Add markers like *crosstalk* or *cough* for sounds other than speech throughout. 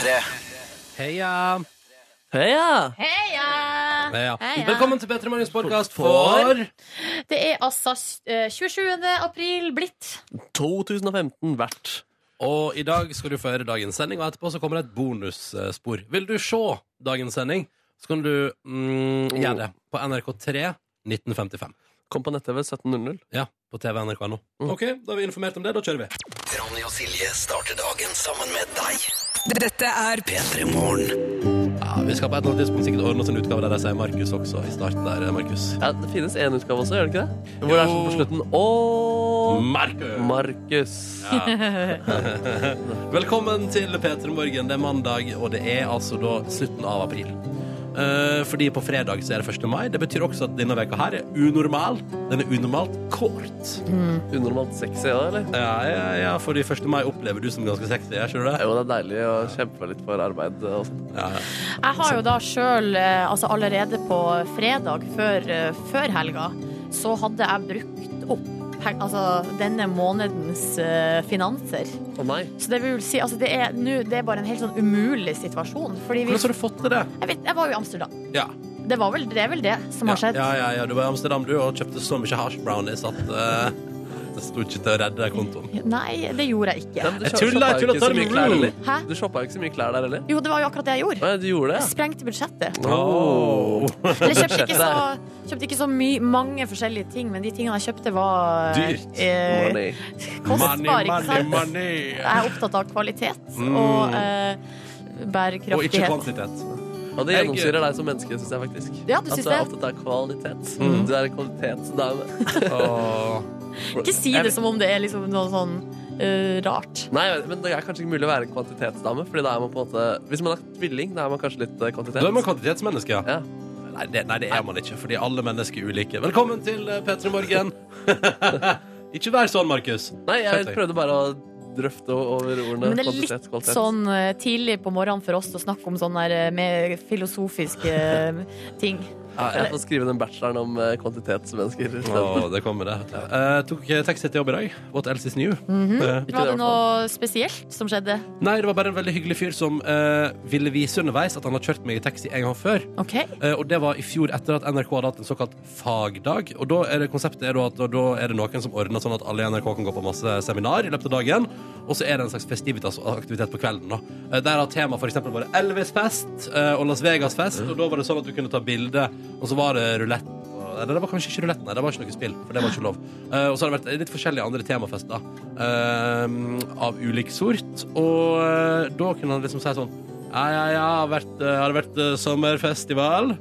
P3. Heia. Heia! Heia! Heia. Heia. Velkommen til P3 Morgens podkast for Det er altså eh, 27. april blitt. 2015 hvert. Og i dag skal du få høre dagens sending, og etterpå så kommer det et bonusspor. Vil du se dagens sending, så kan du mm, gjøre det på NRK3 1955. Kom på nett-TV 17.00. Ja, på TV NRK.no. OK, da er vi informert om det. Da kjører vi. Ronny og Silje starter dagen sammen med deg. Dette er P3 Morgen. Ja, Vi skal på et eller annet tidspunkt sikkert ordne oss en utgave der de sier Markus også i starten der, Markus. Ja, det finnes én utgave også, gjør det ikke det? Hvor det er sånn på slutten Å, Markus! Markus. *laughs* Velkommen til P3 Morgen. Det er mandag, og det er altså da slutten av april. Eh, fordi på fredag så er det 1. mai. Det betyr også at denne veka her er unormal. Den er unormalt kort. Unormalt sexy da, eller? Ja, ja, ja, fordi 1. mai opplever du som ganske sexy, Jeg skjønner det? Jo, det er deilig å kjempe litt for arbeid og sånn. Ja, ja. Jeg har jo da sjøl, altså allerede på fredag før, eh, før helga, så hadde jeg brukt opp altså, denne månedens eh, finanser. Å nei. Så det vil si, altså det er, nu, det er bare en helt sånn umulig situasjon. Fordi vi, Hvordan har du fått til det? jeg, vet, jeg var jo i Amsterdam. Ja. Det, var vel, det er vel det som Ja, har skjedd. ja, ja, ja. Du var i Amsterdam du og kjøpte så mye hash brownies at eh, det sto ikke til å redde kontoen. Nei, det gjorde jeg ikke. Men du Jeg shoppa tuller, jeg jo tuller, ikke så mye klær heller. Hæ? Du shoppa jo ikke så mye klær der heller. Jo, det var jo akkurat det jeg gjorde. Nei, du gjorde det? Jeg sprengte budsjettet. Oh. Eller kjøpte ikke så, kjøpte ikke så my, mange forskjellige ting, men de tingene jeg kjøpte, var Dyrt. Eh, Money. kostbare. ikke sant? money. Jeg er opptatt av kvalitet Mm. og eh, Og ikke bærekraftighet. kvantitet. Og det gjennomsyrer deg som menneske, syns jeg faktisk. Ja, du du er det? opptatt av kvalitet. Mm. Du er en kvalitetsdame. *laughs* Åh. Ikke si det som om det er liksom noe sånn uh, rart. Nei, men det er kanskje ikke mulig å være en kvantitetsdame. Fordi da er man på en måte Hvis man er tvilling, da er man kanskje litt eh, kvantitet. Da er man kvantitetsmenneske, ja. Ja. Nei det, nei, det er man ikke, fordi alle mennesker er ulike. Velkommen til eh, P3 Morgen. *laughs* ikke vær sånn, Markus. Nei, jeg prøvde bare å drøfte over ordene Men det er litt kvalitet. sånn eh, tidlig på morgenen for oss å snakke om sånne der, eh, filosofiske eh, ting. Ja, jeg får skrive den bacheloren om eh, kvantitetsmennesker. i det kommer det. Jeg. Eh, tok eh, taxi til jobb i dag. What else is new? Mm -hmm. Var det, noe spesielt som skjedde? nei, det var bare en veldig hyggelig fyr som uh, ville vise underveis at han har kjørt meg i taxi en gang før. Okay. Uh, og det var i fjor etter at NRK hadde hatt en såkalt fagdag. Og da er det konseptet er at da er det noen som ordner sånn at alle i NRK kan gå på masse seminar i løpet av dagen. Og så er det en slags festivitas-aktivitet på kvelden. da. Der har temaet f.eks. vært Elvis-fest eh, og Las Vegas-fest. Og da var det sånn at du kunne ta bilde, og så var det rulett. Eller det var kanskje ikke rulett, nei. Det var ikke noe spill, for det var ikke lov. Eh, og så har det vært litt forskjellige andre temafester eh, av ulik sort. Og eh, da kunne han liksom si sånn Ja, ja, ja, har, vært, eh, har det vært eh, sommerfestival?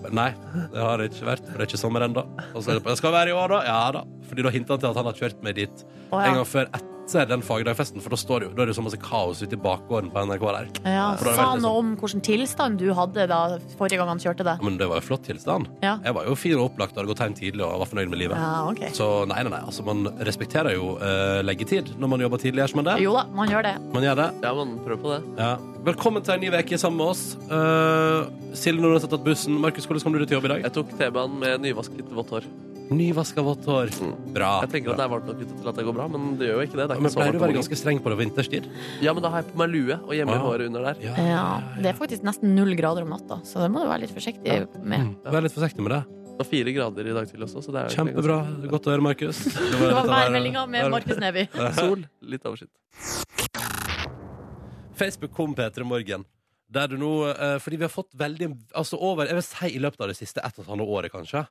Nei, det har det ikke vært, for det er ikke sommer ennå. Og så er det på, det skal være i år, da? Ja da. Fordi da hinta han til at han har kjørt meg dit oh, ja. en gang før etter den fagdagfesten, for da, står det jo, da er det jo så masse kaos ute i bakgården på NRK der. Ja, det Sa han liksom- noe om hvilken tilstand du hadde da forrige gang han kjørte det? Ja, Men det var jo flott tilstand. Ja. Jeg var jo fin og opplagt og hadde gått hjem tidlig og var fornøyd med livet. Ja, okay. Så nei, nei, nei, altså man respekterer jo uh, leggetid når man jobber tidlig, gjør man det? Jo da, man gjør det. Man gjør det. Ja, man prøver på det. Ja. Velkommen til en ny uke sammen med oss. Uh, Silje Nordnes har tatt bussen. Markus, hvordan kom du til jobb i dag? Jeg tok T-banen med nyvasket vått hår. Nyvaska vått hår. Bra. Jeg tenker at det er varmt nok ute til at det går bra, men det gjør jo ikke det. det er Men ikke så pleier du varmt å om være ganske streng på det vinterstid? Ja, men da har jeg på meg lue og gjemmer Ah. håret under der. Ja, Det er faktisk nesten null grader om natta, så det må du være litt forsiktig med. Mm. Vær litt forsiktig med det. Det var fire grader i dag til også, så det er jo Kjempebra. Godt å høre, Markus. Det *laughs* Det var værmeldinga med Markus Neby. *laughs* Sol, litt oversikt. Facebook kom P3 Morgen. Der du nå, eh, fordi vi har fått veldig Altså over, jeg vil si i løpet av det siste ett og et halvt året, kanskje.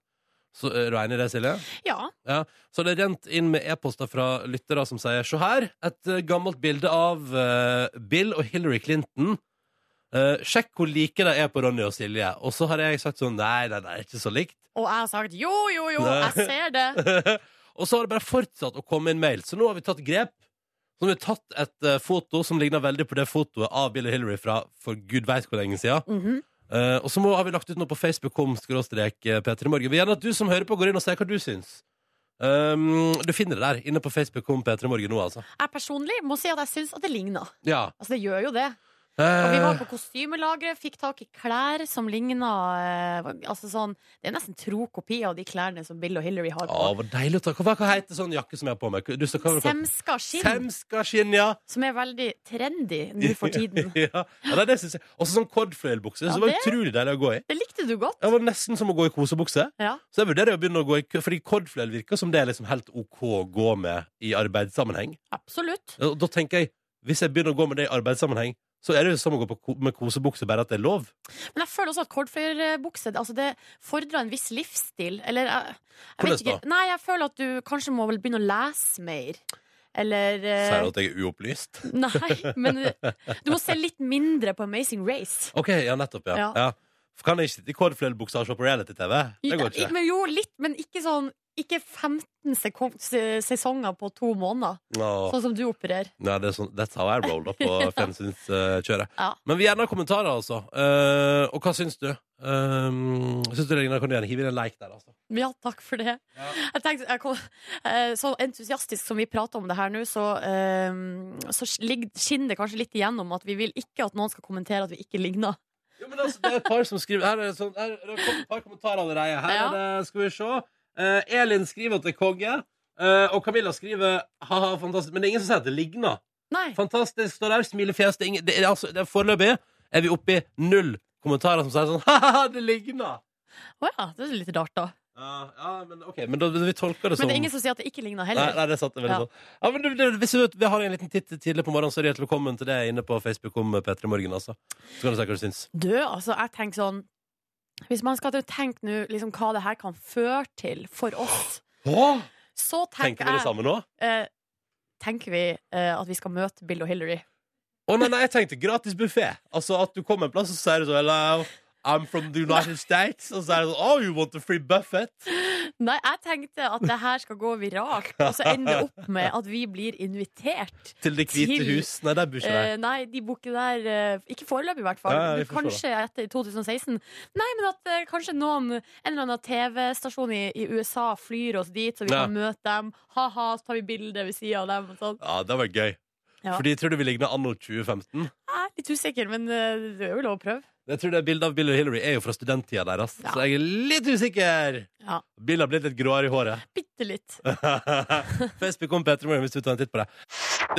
Så Er du enig i det, Silje? Ja. Ja, Så det er rent inn med e-poster fra lyttere som sier Se her, et eh, gammelt bilde av uh, Bill og Hillary Clinton. Uh, sjekk hvor like de er på Ronny og Silje. Og så har jeg sagt sånn Nei, nei, nei, ikke så likt. Og jeg har sagt jo, jo, jo, jeg ser det. *laughs* og så har det bare fortsatt å komme inn mail. Så nå har vi tatt grep. Så har vi tatt et uh, foto som ligner veldig på det fotoet av Bill og Hillary fra for gud veit hvor lenge siden. Mhm. Eh, og så må, har vi lagt ut noe på Facebook kom skråstrek eh, P3 Morgen. Vi vil gjerne at du som hører på, går inn og ser hva du syns. Um, du finner det der inne på Facebook kom P3 Morgen nå, altså. Jeg personlig må si at jeg syns at det ligner. Ja, Altså, det gjør jo det. Og vi var Eh, på kostymelageret, fikk tak i klær som ligna eh, altså sånn, Det er nesten tro kopi av de klærne som Bill og Hillary har Å, på. hvor deilig å Hva, hva heter sånn jakke som jeg har på meg? Du, så, hva, hva, Semska skinn, Semska skinn, ja. som er veldig trendy nå for tiden. *laughs* ja. ja, det det jeg. Også sånn cordfløyelbukse. Ja, som var det- utrolig deilig å gå i. Det likte du godt. Det var nesten som å gå i kosebukse. Ja. Så jeg vurderer å begynne å gå i Fordi cordfløyel virker som det er liksom helt OK å gå med i arbeidssammenheng. Absolutt. Og da tenker jeg, hvis jeg begynner å gå med det i arbeidssammenheng, så er det jo som å gå på ko med kosebukse, bare at det er lov. Men jeg føler også at cordfløyelbukse altså det fordrer en viss livsstil. Eller jeg, jeg vet ikke. Nei, jeg føler at du kanskje må vel begynne å lese mer. Eller eh, Sier du at jeg er uopplyst? *laughs* Nei, men eh, du må se litt mindre på Amazing Race. OK, ja, nettopp, ja. Ja. ja. Kan jeg ikke sitte i cordfløyelbukse og se på reality-TV? Det går ikke. Men jo, litt, men ikke sånn Ikke 15 sesonger på to måneder, Åh. sånn som du opererer. Nei, det er sånn, that's how I roll da på *laughs* fjernsynskjøret. Ja. Men vi gjerne har kommentarer, altså. Eh, og hva syns du? Um, syns du Regina, kan du gjerne hive inn en like der, altså? Ja, takk for det. Jeg tenkte, jeg kom, eh, så entusiastisk som vi prater om det her nå, så, eh, så ligger- skinner det kanskje litt igjennom at vi vil ikke at noen skal kommentere at vi ikke ligner. Jo, men altså, det er et par som skriver Her er det, sånn, her er det kommet et par kommentarer allerede. Her Ja. er det, skal vi se. Eh, Elin skriver at det er konge. Uh, og Camilla skriver ha-ha, fantastisk. Men det er ingen som sier at det ligner. Nei. Fantastisk, står der. Smilefjes. Det er, ingen, det er, altså, det er Foreløpig er vi oppe i null kommentarer som sier sånn *laughs* ha-ha, det ligner. Å ja, det er litt rart, da. Ja, ja, men OK. Men da, vi tolker det som Men det er ingen som sier at det ikke ligner heller. nei, det er sant. Det veldig Ja. sånn. Ja, men du, du, hvis du, vi har en liten titt tidlig på morgenen, så er det hjertelig velkommen til det inne på Facebook om P3 Morgen. Altså. Så kan du si hva du syns. Du, altså, jeg tenker sånn Hvis man skal tenke nå liksom, hva det her kan føre til for oss, Åh, så tenker tenker vi det samme nå? eh, Tenker vi eh, at vi skal møte Bill og Hillary. Å nei, nei, jeg tenkte gratis buffé. Altså at du kommer en plass, og så sier du sånn Hello, I'm from the United States. Og så er det sånn Oh, you want a free buffet? Nei, jeg tenkte at det her skal gå viralt, og så ender det opp med at vi blir invitert. Til Det hvite Til- hus? Nei, der bor ikke Eh, de. nei, de bor ikke der uh, Ikke foreløpig, i hvert fall. Ja, kanskje kanskje etter 2016. Nei, men at uh, kanskje noen en eller annen TV-stasjon i, i USA flyr oss dit, så vi Ja. kan møte dem. Ha-ha, så tar vi bilde ved sida av dem. Og sånn. Ja, det var gøy. Ja. Fordi tror du vi ligner anno 2015. Jeg er litt usikker, men eh, det er jo lov å prøve. Jeg tror det bildet av Bill og Hillary er jo fra studenttida deres, Ja. så jeg er litt usikker. Ja. Bill har blitt litt gråere i håret. *laughs* Bitte litt. *laughs* Facebook om P3 Morgen hvis du tar en titt på det.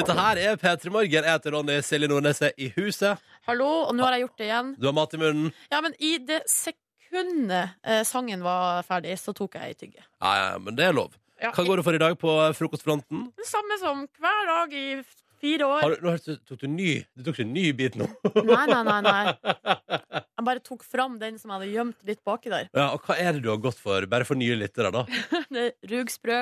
Dette her er P3 Morgen. Jeg heter Ronny Silje Nordnes er i huset. Hallo, og nå har jeg gjort det igjen. Du har mat i munnen. Ja, men i det sekundet eh, sangen var ferdig, så tok jeg ei tygge. Ja, ja, men det er lov. Ja, Hva går det for i dag på frokostfronten? Det samme som hver dag i fire år. Har du, nå tok du ny Du tok ikke en ny bit nå? Nei, nei, nei, nei. *laughs* Jeg bare tok fram den som jeg hadde gjemt litt baki der. Ja, og hva er det du har gått for? Bare for nye lyttere, da? *laughs* Det er Rugsprø,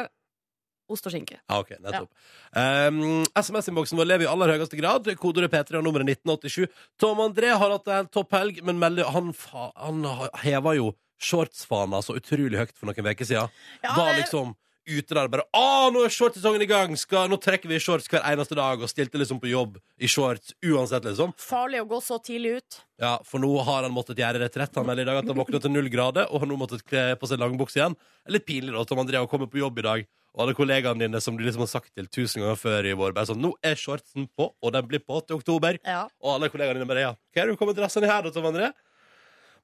ost og skinke. Ja, ok, nettopp. Um, SMS-innboksen vår lever i aller høyeste grad. Kodeordet P3 og nummeret 1987. Tom André har hatt en topp helg, men melder, han, fa, han heva jo shortsfana så utrolig høyt for noen uker siden. Ja, Var det- liksom ute der og bare Å, nå er shortsesongen i gang! Skal, nå trekker vi i shorts hver eneste dag, og stilte liksom på jobb i shorts uansett, liksom. Farlig å gå så tidlig ut. Ja, for nå har han måttet gjøre retrett. Han melder i dag at han våkna til null grader, og har nå måttet kle på seg langbukse igjen. Litt pinlig da, Tom André, å komme på jobb i dag, og alle kollegaene dine som du liksom har sagt til tusen ganger før i vår, bare sånn Nå er shortsen på, og den blir på til oktober. Ja. Og alle kollegaene dine bare Ja, hva er det du kommet drassende her, da, Tom André?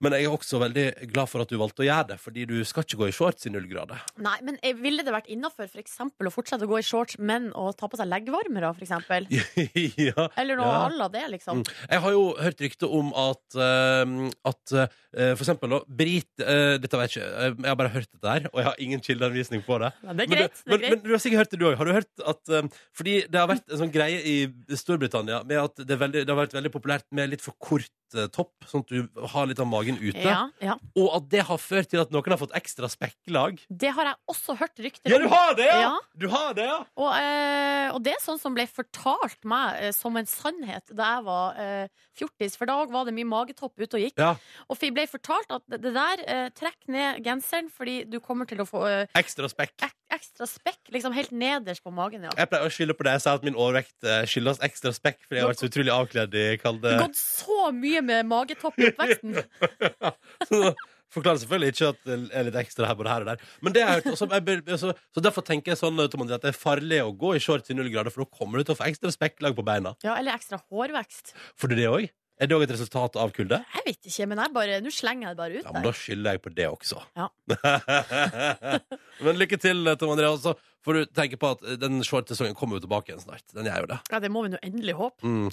Men jeg er også veldig glad for at du valgte å gjøre det, fordi du skal ikke gå i shorts i null grader. Nei, men ville det vært innafor for eksempel å fortsette å gå i shorts, men å ta på seg leggvarmere, eksempel? *laughs* ja. Eller noe Ja. à la det, liksom? Mm. Jeg har jo hørt rykte om at, uh, at eh, for eksempel da, Brit uh, Dette vet jeg ikke, eh, jeg har bare hørt dette her, og jeg har ingen kildeanvisning på det. Ja, det er Men, du, Det er greit. men du har sikkert hørt det du òg. Har du hørt at um, Fordi det har vært en sånn greie i Storbritannia med at det, veldig, det har vært veldig populært med litt for kort uh, topp, sånn at du har litt av magen ute. Ja, ja. Og at det har ført til at noen har fått ekstra spekklag. Det har jeg også hørt rykter Ja, du har det, ja! Du har det, ja! Og, eh, og det er sånn som ble fortalt meg eh, som en sannhet da jeg var eh, fjortis. For da var det mye magetopp ute og gikk. Ja. Og vi ble fortalt at det, det der eh, Trekk ned genseren, fordi du kommer til å få eh, Ekstra spekk. ek, ekstra spekk liksom helt nederst på magen. Ja. Jeg pleier å skylde på det. Jeg sa at min overvekt eh, skyldes ekstra spekk fordi jeg har vært så utrolig avkledd i kalde Det har gått så mye med magetopp i oppveksten. *laughs* Så Forklarer selvfølgelig ikke at det er litt ekstra her både her og der. Men det har jeg hørt også, jeg, bør- så, så derfor tenker jeg sånn Tom André, at det er farlig å gå i shorts i null grader, for da kommer du til å få ekstra spekklag på beina. Ja, eller ekstra hårvekst. Får du det òg? Er det òg et resultat av kulde? Jeg vet ikke, men jeg bare, nå slenger jeg det bare ut Ja, men der. da skylder jeg på det også. Ja. *laughs* men lykke til, Tom André. Så får du tenke på at den shortsesongen kommer jo tilbake igjen snart. Den gjør jo det. Ja, det må vi nå endelig håpe. Mm.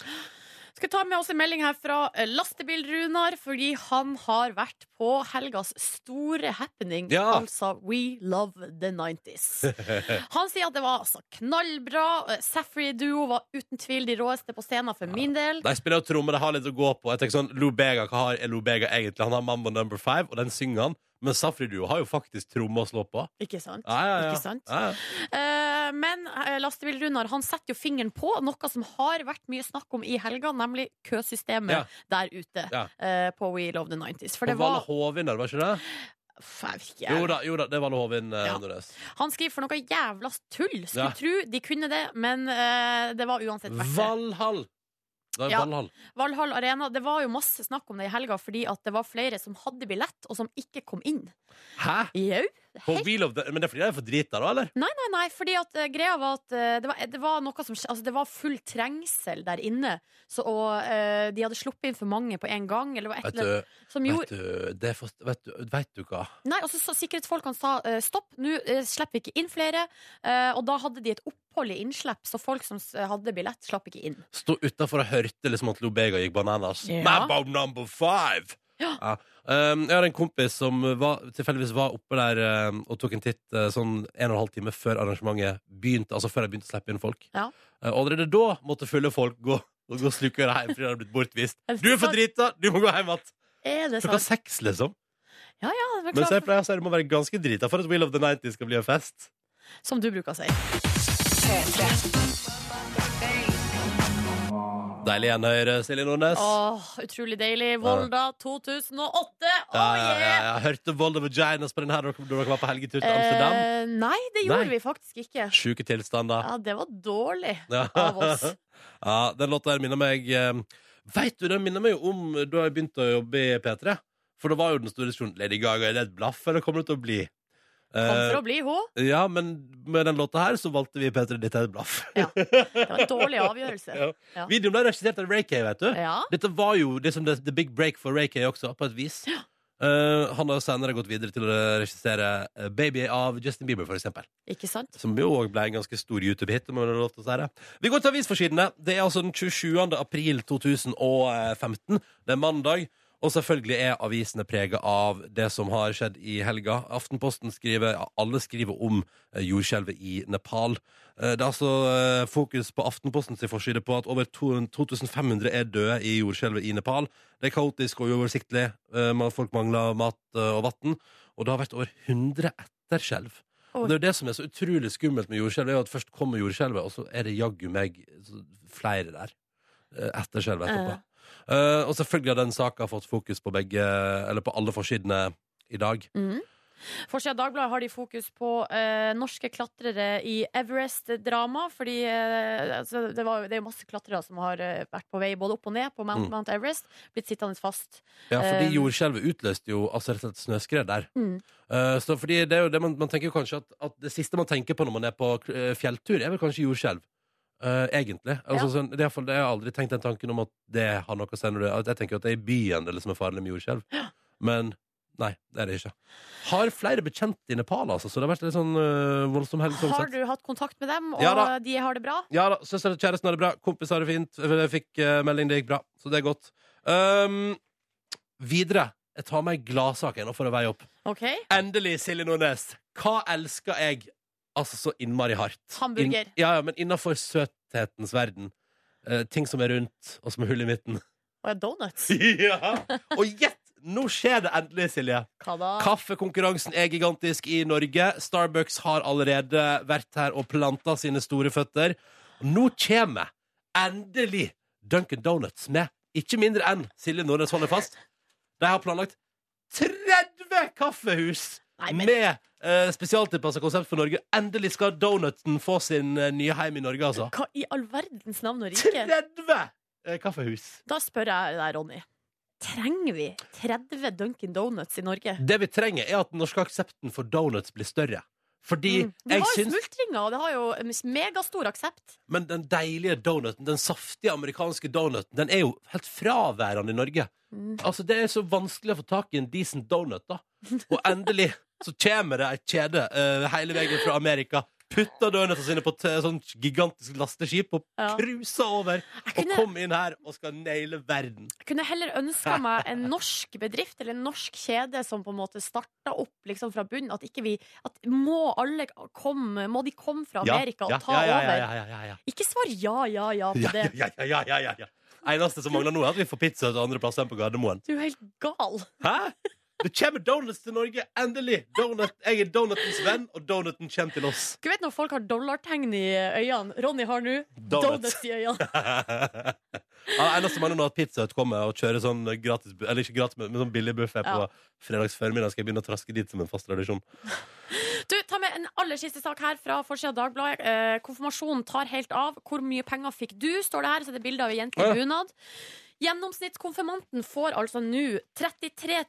Skal ta med oss en melding her fra eh, Lastebil-Runar, fordi han har vært på helgas store happening, Ja. altså We Love the 90s. *laughs* Han sier at det var altså knallbra. Eh, Safri Duo var uten tvil de råeste på scenen for min del. De spiller jo trommer, de har litt å gå på. Jeg tenker sånn, Lou Bega, Hva har Lou Bega egentlig? Han har Mambo Number Five, og den synger han. Men Safri Duo har jo faktisk tromme å slå på. Ikke sant? Ja, ja, ja. Ikke sant? Eh, men uh, Lastebil-Runar han setter jo fingeren på noe som har vært mye snakk om i helga, nemlig køsystemet der ute eh, på We Love the 90s. For det Valle var Hovin, var ikke det? Jo da, jo da, det Valle Hovin. Eh, Ja. Han skriver for noe jævla tull. Skulle Ja. tro de kunne det, men eh, det var uansett verdt det. Valhall. Det er Ja. Valhall. Valhall Arena. Det var jo masse snakk om det i helga fordi at det var flere som hadde billett, og som ikke kom inn. Hæ? Jau. På Wheel of the... Men det er fordi de er for drita, da, eller? Nei, nei, nei, fordi at eh, greia var at eh, det, var, det var noe som Altså, det var full trengsel der inne, så, og eh, de hadde sluppet inn for mange på en gang, eller det var et Vet eller annet du, som gjorde vet du, det er for, vet, du vet du hva? Nei, og så sa sikkerhetsfolkene sa eh, stopp, nå eh, slipper vi ikke inn flere. eh, og da hadde de et opphold i innslipp, så folk som s- hadde billett, slapp ikke inn. Sto utafor og hørte liksom at Lobega gikk bananas. Ja. Mambo number five! Ja. Um, jeg har en kompis som var, tilfeldigvis var oppe der um, og tok en titt uh, sånn en og en halv time før arrangementet begynte. Altså før jeg begynte å slippe inn folk. Ja. Uh, og allerede da måtte fulle folk gå og gå slukøre hjem fordi de hadde blitt bortvist. Du er for drita! Du må gå hjem igjen! Klokka sant? seks, liksom. Ja, ja, det var Mens jeg klart, pleier å si det må være ganske drita for at Wheel of the 90 skal bli en fest. som du bruker å si. Deilig gjenhøre, Silje Nordnes. Åh, utrolig deilig. Volda 2008. Oh, Ja, ja, ja, ja. Hørte Vold of Vaginas på den her da dere var på helgetur til Amsterdam. Eh, nei, det gjorde Nei. vi faktisk ikke. Sjuke tilstander. Ja, det var dårlig Ja. av oss. *laughs* ja, den låta her minner meg eh, Vet du, den minner meg jo om da jeg begynte å jobbe i P3. For da var jo den store diskusjonen Lady Gaga, er det et blaff, eller kommer det til å bli? Kom Eh, for å bli hun. ja, men med den låta her så valgte vi P3 Dette er et blaff. Det var en dårlig avgjørelse. *laughs* Ja. Ja. Videoen ble regissert av Ray Kay, vet du. Ja. Dette var jo liksom the, the big break for Ray Kay også, på et vis. Eh, han har senere gått videre til å regissere eh, Baby av Justin Bieber, for eksempel. Ikke sant? Som jo også ble en ganske stor YouTube-hit. Vi går til avisforsidene. Det er altså den 27. april 2015. Det er mandag. Og selvfølgelig er avisene prega av det som har skjedd i helga. Aftenposten skriver, ja, Alle skriver om eh, jordskjelvet i Nepal. Eh, Det er altså eh, fokus på Aftenpostens forside på at over 2500 er døde i jordskjelvet i Nepal. Det er kaotisk og uoversiktlig. Folk mangler mat og vann. Og det har vært over 100 etterskjelv. Og det er jo det som er så utrolig skummelt med jordskjelv, er jo at først kommer jordskjelvet, og så er det jaggu meg flere der. etter Etterskjelv etterpå. Eh, og selvfølgelig har den saka fått fokus på begge, eller på alle forsidene i dag. Mm. Forsida Dagbladet har de fokus på eh, norske klatrere i Everest-drama. Fordi eh, altså, det, var, det er jo masse klatrere som har eh, vært på vei både opp og ned på Mount, Mm. Mount Everest. Blitt sittende fast. Ja, fordi Eh, jordskjelvet utløste jo altså rett og slett snøskred der. Mm. Eh, så fordi det er jo det man, man tenker kanskje at, at det siste man tenker på når man er på fjelltur, er vel kanskje jordskjelv. Eh, egentlig. Altså, Ja. sånn, det er det har aldri tenkt den tanken om at det har noe å si. Når jeg tenker at det er i byen det liksom er farlig med jordskjelv. Men nei, det er det ikke. Har flere bekjente i Nepal, altså, så det har vært litt sånn uh, voldsom helg. sånn Har du hatt kontakt med dem, og Ja de har det bra? Ja da, søster og kjæresten har det bra. Kompis har det fint. Jeg fikk uh, melding, det gikk bra. Så det er godt. Um, videre. Jeg tar meg gladsaken og for å veie opp. Okay. Endelig, Silje Nordnes. Hva elsker jeg altså så innmari hardt? Hamburger. In, ja, ja, men innafor søthetens verden. Eh, ting som er rundt, og som er hull i midten. Og donuts? *laughs* ja! Og gjett! Nå skjer det endelig, Silje. Hva da? Kaffekonkurransen er gigantisk i Norge. Starbucks har allerede vært her og planta sine store føtter. Nå kommer endelig Duncan Donuts med ikke mindre enn Silje Nordnes holder fast. De har planlagt 30 kaffehus Nei, men med uh, spesialtilpassa konsept for Norge. Endelig skal donuten få sin eh, nye heim i Norge, altså. hva i all verdens navn og rike? 30 eh, kaffehus! Da spør jeg deg, Ronny. Trenger vi 30 Dunkin' Donuts i Norge? Det vi trenger, er at den norske aksepten for donuts blir større. Fordi Mm. Det jeg har jo syns smultringer, og det har jo en megastor aksept. Men den deilige donuten, den saftige amerikanske donuten, den er jo helt fraværende i Norge. Mm. Altså, det er så vanskelig å få tak i en decent donut, da. Og endelig så kommer det et kjede uh, hele veien fra Amerika. Putter donutene sine på et sånn gigantisk lasteskip og Ja. cruiser over. Kunne, Og kom kommer inn her og skal naile verden. jeg kunne heller ønska meg en norsk bedrift eller en norsk kjede som på en måte starta opp liksom fra bunnen. At vi at Må alle komme Må de komme fra Amerika og ta ja, ja, over? Ja, ja, ja, ja. Ikke svar ja, ja, ja på det. ja, ja, ja, ja, ja, ja. Eneste som mangler nå, er at vi får pizza til andre plasser enn på Gardermoen. Du er helt gal. Hæ? Det kommer donuts til Norge, endelig! Donut. Jeg er donutens venn, og donuten kommer til oss. Du vet når folk har dollartegn i øynene? Ronny har nå Donuts. donuts i øynene. *laughs* ja, eneste mangler nå at at Pizzaut kommer og kjører sånn gratis Eller ikke gratis, men sånn billig buffé på fredags formiddag. Skal jeg begynne å traske dit som en fast tradisjon. *laughs* Du, ta med en aller siste sak her fra forsida av Dagbladet. Eh, konfirmasjonen tar helt av. Hvor mye penger fikk du? står det her. Så er det bilde av ei jente i Ja. bunad. Gjennomsnittskonfirmanten får altså nå 33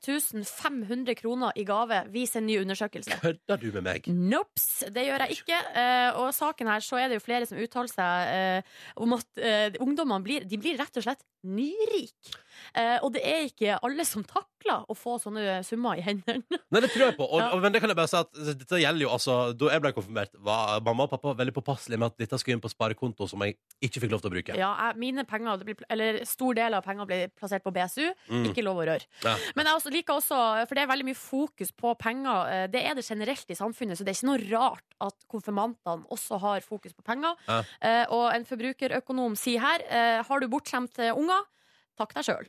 500 kroner i gave, viser en ny undersøkelse. Kødder du med meg? Nops, det gjør jeg ikke. Eh, og saken her så er det jo flere som uttaler seg eh, om at eh, ungdommene blir, de blir rett og slett nyrike. Eh, og det er ikke alle som takler å få sånne summer i hendene. Nei, det tror jeg på. Og, Ja. men det kan jeg bare si at dette gjelder jo altså Da jeg ble konfirmert, var mamma og pappa veldig påpasselige med at dette skulle inn på sparekonto som jeg ikke fikk lov til å bruke. Ja, jeg, mine penger, det blir, eller stor del av pengene blir plassert på BSU. Mm. Ikke lov å røre. Ja. Men jeg også liker også, for det er veldig mye fokus på penger. eh, Det er det generelt i samfunnet, så det er ikke noe rart at konfirmantene også har fokus på penger. Ja. Eh, Og en forbrukerøkonom sier her, har du bortskjemte unger, takk deg sjøl.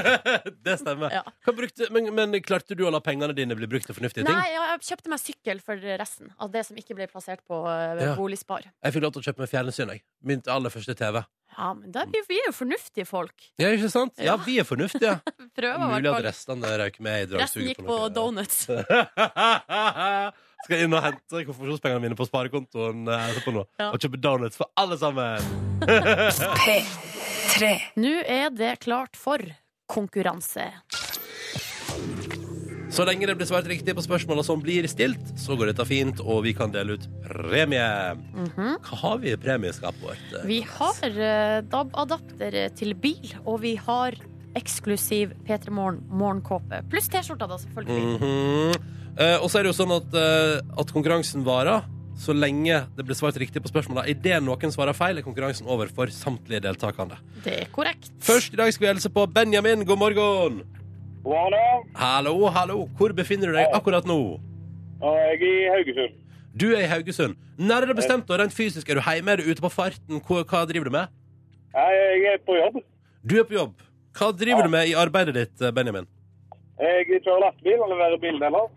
*laughs* det stemmer. Ja. Hva brukte, men, men klarte du å la pengene dine bli brukt til fornuftige ting? Nei, jeg kjøpte meg sykkel for resten av det som ikke ble plassert på eh, Ja. boligspar. Jeg fikk lov til å kjøpe meg fjernsyn. jeg. Min aller første TV. Ja, men da vi, vi jo fornuftige folk. Ja, ikke sant? Ja, Ja. vi er fornuftige. *laughs* Prøver Mulig at restene røyk med i Resten gikk på donuts. *laughs* Skal inn og hente konfirmasjonspengene mine på sparekontoen eh, etterpå nå. Ja. Og kjøpe donuts for alle sammen. P3. Nå er det klart for konkurranse. Så lenge det blir svart riktig på spørsmålene som blir stilt, så går dette fint, og vi kan dele ut premie. Hva har vi i premieskapet vårt? Mhm. Vi har eh, DAB-adapter til bil, og vi har eksklusiv P3 Morgen morgenkåpe. Pluss T-skjorta, da, selvfølgelig. Mhm. Eh, og så er det jo sånn at, eh, at konkurransen varer så lenge det blir svart riktig på spørsmålene. Idet noen svarer feil, er konkurransen over for samtlige deltakende. Det er korrekt. Først i dag skal vi hilse på Benjamin. God morgen. God morgen. Hallo, hallo. Hvor befinner du deg akkurat nå? Jeg er i Haugesund. Du er i Haugesund. Når er det bestemt, og rent fysisk? Er du hjemme? Er du ute på farten? Hva, hva driver du med? Jeg er på jobb. Du er på jobb. Hva driver du med i arbeidet ditt, Benjamin? Jeg kjører lastebil og leverer bildeler.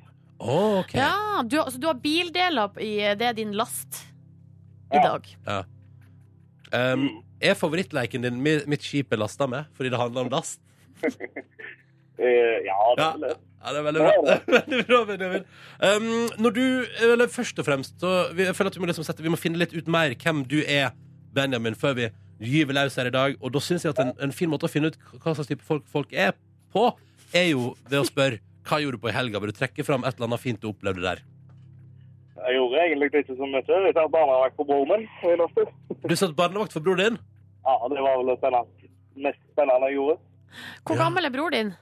Å, okay. Ja, du, har- så du har bildeler i Det er din last i Ja. dag. Um, er favorittleken din mi- mitt skip er lasta med fordi det handler om last? *laughs* Eh, ja, det Ja. er vel det. Ja, det er veldig bra. Det er *laughs* veldig bra Benjamin. Um, når du, eller Først og fremst så vi, jeg føler at vi må, liksom sette, vi må finne litt ut mer hvem du er, Benjamin, før vi gyver løs her i dag. Og da syns jeg at en, en fin måte å finne ut hva slags type folk folk er på, er jo ved å spørre hva gjorde du på i helga. Bør du trekke fram et eller annet fint du opplevde der? Jeg gjorde egentlig ikke så mye. Jeg tar barnevakt på broren min. Du satt barnevakt for broren din? Ja, det var vel det spennende. mest spennende jeg gjorde. Hvor Ja. gammel er bror din?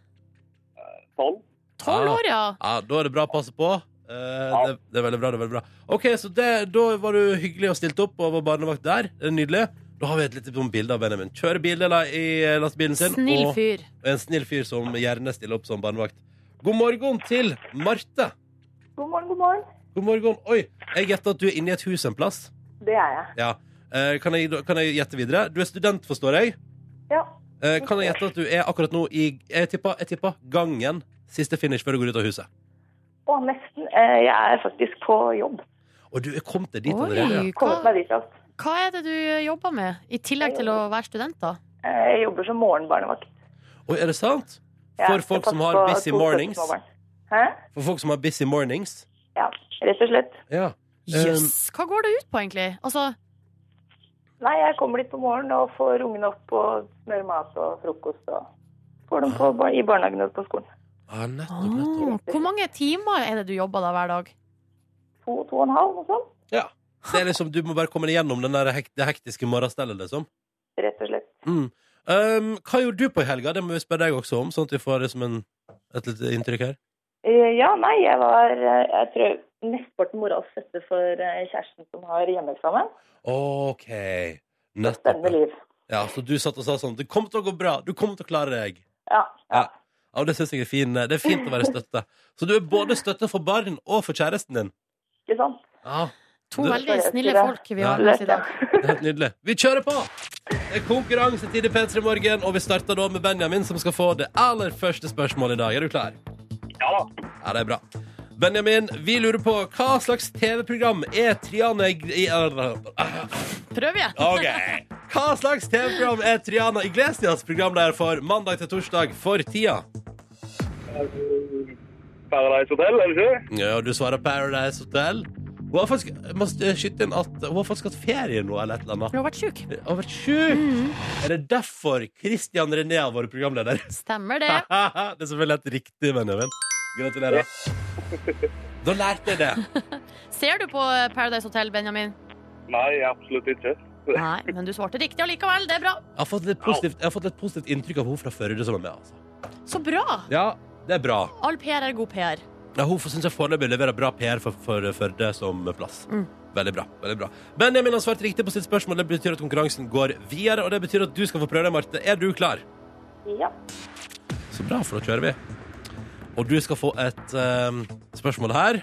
Tolv. Tolv Ah. år, ja. Ja, Da er det bra å passe på. Eh, det, det er veldig bra. det er veldig bra OK, så det, da var du hyggelig og stilte opp og var barnevakt der. Det er Nydelig. Da har vi et lite sånn bilde av Benjamin. Kjører bildeler i eh, lastebilen sin. Snill og fyr. en snill fyr som gjerne stiller opp som barnevakt. God morgen til Marte. God morgen, god morgen. God morgen. Oi, jeg gjetter at du er inne i et hus en plass. Det er jeg. Ja. Eh, kan, jeg, kan jeg gjette videre? Du er student, forstår jeg. Ja. Eh, kan jeg gjette at du er akkurat nå i Jeg tipper, jeg tipper gangen. Siste finish før du går ut av huset. Og nesten. Eh, Jeg er faktisk på jobb. Og du er kommet deg dit allerede. ja. Kommet hva, meg dit raskt. hva er det du jobber med, i tillegg til å være student, da? Eh, Jeg jobber som morgenbarnevakt. Oi, er det sant? For folk som har busy mornings? Hæ? For folk som har busy mornings. Ja, rett og slett. Ja. Jøss, hva går det ut på, egentlig? Altså, Nei, jeg kommer dit på morgenen og får ungene opp og smører mat og frokost og får dem på, bar- i barnehagen og på skolen. Ah, nettopp, nettopp. ah, hvor mange timer er det du jobber da hver dag? to, to og en halv, noe sånt. Ja. Det er liksom, du må bare komme deg gjennom den der hek det hektiske morgenstellet, liksom. Rett og slett. Mm. Um, hva gjorde du på i helga? Det må vi spørre deg også om, sånn at vi får liksom en, et lite inntrykk her. Eh, Ja, nei, jeg var eh, jeg tror mesteparten moras fødte for eh, kjæresten som har hjemmeeksamen. OK. Nettopp. liv. Ja, så du satt og sa sånn Det kommer til å gå bra. Du kommer til å klare deg. Ja, Ja. ja. Det synes jeg er fint. Det er fint å være støtte. Så du er både støtte for barn og for kjæresten din. ikke sant? Ja, To veldig snille folk vi har med oss i dag. helt nydelig. Vi kjører på! Det er konkurransetid i P3 Morgen, og vi starter da med Benjamin, som skal få det aller første spørsmålet i dag. Er du klar? Ja da. Ja, det er bra. Benjamin, vi lurer på hva slags TV-program er Triana i- Prøv igjen. Ok. Hva slags TV-program er Triana Iglesias programleder for mandag til torsdag for tida? Paradise Hotel, er det ikke? Ja, du svarer Paradise Hotel. Hun har faktisk, jeg må skyte inn at hun har faktisk hatt ferie nå, eller et eller annet. Hun har vært sjuk. Hun har vært sjuk! Er det derfor Christian René har vært programleder? Stemmer det. *laughs* det er selvfølgelig helt riktig, Benjamin. Gratulerer. *laughs* Da lærte jeg det. *laughs* Ser du på Paradise Hotel, Benjamin? Nei, absolutt ikke. Nei, men du svarte riktig allikevel. Det er bra. Jeg har fått litt positivt, jeg har fått litt positivt inntrykk av hun fra Førde som er med. Altså. Så bra. Ja, det er bra. All PR er god PR. Ja, hun syns jeg foreløpig leverer bra PR for, for Førde som plass. Mm. Veldig bra. veldig bra Benjamin har svart riktig på sitt spørsmål. Det betyr at konkurransen går videre. Og det betyr at du skal få prøve deg, Marte. Er du klar? Ja. Så bra, for da kjører vi. Og du skal få et uh, spørsmål her.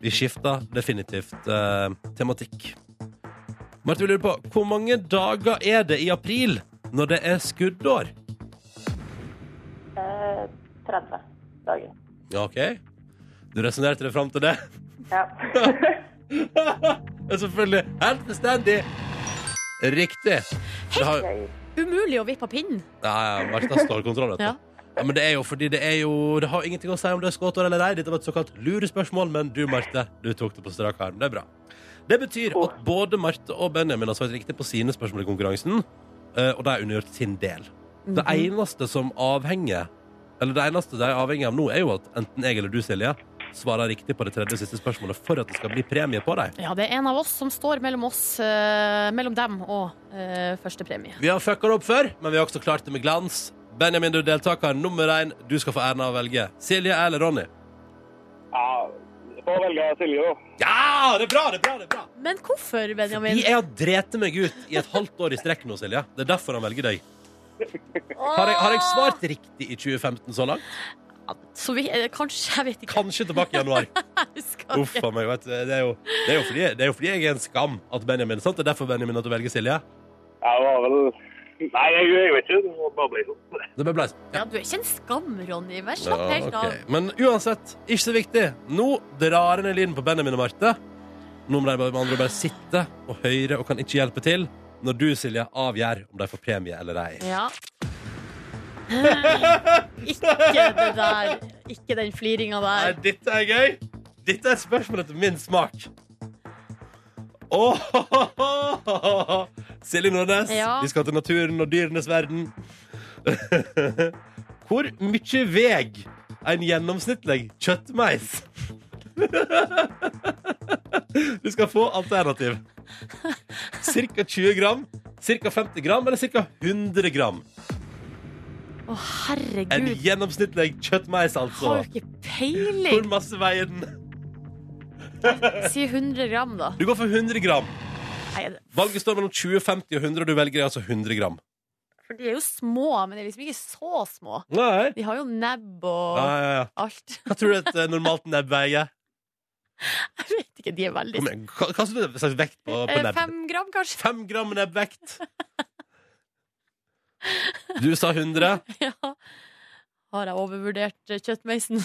Vi skifter definitivt uh, tematikk. Marte, vi lurer på hvor mange dager er det i april når det er skuddår? Uh, 30 dager. OK. Du resonnerte deg fram til det? Ja. *laughs* Det er selvfølgelig helt bestendig. Riktig. Det har, Umulig å vippe pinnen. ja, ja, Martha står kontroll, vet du. Ja. Ja, men det er jo fordi det er jo Det har ingenting å si om det er skuddår eller ei. Dette var et såkalt lurespørsmål, men du, Marte, du tok det på strak arm. Det er bra. Det betyr at både Marte og Benjamin har svart riktig på sine spørsmål i konkurransen, eh, og de har undergjort sin del. Det eneste som avhenger Eller det eneste de er avhengig av nå, er jo at enten jeg eller du, Silje, svarer riktig på det tredje og siste spørsmålet for at det skal bli premie på dem. Ja, det er en av oss som står mellom oss, eh, mellom dem og uh, førstepremie. Vi har fucka det opp før, men vi har også klart det med glans. Benjamin, du er deltaker nummer én. Du skal få æren av å velge. Silje eller Ronny? Ja, får velge Silje, da. Ja! Det er bra! det er bra, det er bra Men hvorfor, Benjamin? Fordi Jeg har drept meg ut i et halvt år i strekk nå, Silje. Det er derfor han velger deg. Har jeg, har jeg svart riktig i 2015 så langt? Så vi, eh, kanskje, jeg vet ikke. Kanskje tilbake i januar. *laughs* Uff a meg. Vet. Det, er jo, det, er jo fordi, det er jo fordi jeg er en skam at Benjamin sant? Det er derfor Benjamin at du velger Silje. Ja, det var vel Nei, jeg, jeg vet ikke. Det må bare bli sånn. Det ble bleis. Ja, du er ikke en skam, Ronny. Vær slapp helt Ja, av. ok. Men uansett, ikke så viktig. Nå drar en Elin på Benjamin og Marte. Nå må de andre bare sitte og høre og kan ikke hjelpe til når du, Silje, avgjør om de får premie eller ei. Ja. Ikke det der. Ikke den fliringa Nei, dette er gøy. Dette er spørsmålet til min smak. Åh, Silje Nordnes, Ja. vi skal til naturen og dyrenes verden. *laughs* Hvor mye veg en gjennomsnittlig kjøttmeis? *laughs* Du skal få alternativ. Cirka 20 gram, cirka 50 gram eller cirka 100 gram. Å, herregud. En gjennomsnittlig kjøttmeis, Har altså. jo ikke Hvor peiling. masse veier den? *laughs* Si 100 gram, da. Du går for 100 gram. Nei, det- Valget står mellom 20, 50 og 100, og du velger altså 100 gram. for de er jo små, men de er liksom ikke så små. Nei. De har jo nebb og Ja, ja, ja. alt. Hva tror du et eh, normalt nebb veier? *laughs* Jeg vet ikke, de er veldig Kom igjen, Hva, hva slags vekt på, på Eh, nebb? Fem gram, kanskje? Fem gram nebbvekt. *laughs* *laughs* Du sa 100. *laughs* Ja. Har jeg overvurdert eh, kjøttmeisen?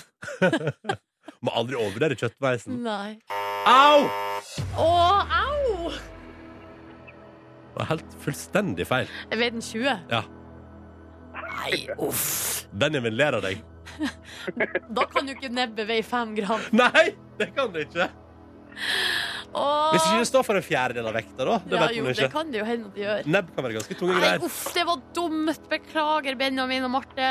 *laughs* Må aldri overvurdere kjøttmeisen. Nei. Au! Å, au! Det var helt fullstendig feil. Jeg vet den 20. Ja. Nei, uff. Benjamin ler av deg. Da kan jo ikke nebbet veie fem gram. Nei, det kan det ikke. Åh. Hvis ikke det står for en fjerdedel av vekta, da. Det ja, vet jo, ikke. det kan det jo hende at det gjør. Nebb kan være ganske tunge Nei, greier. uff, det var dumt. Beklager, Benjamin og Marte.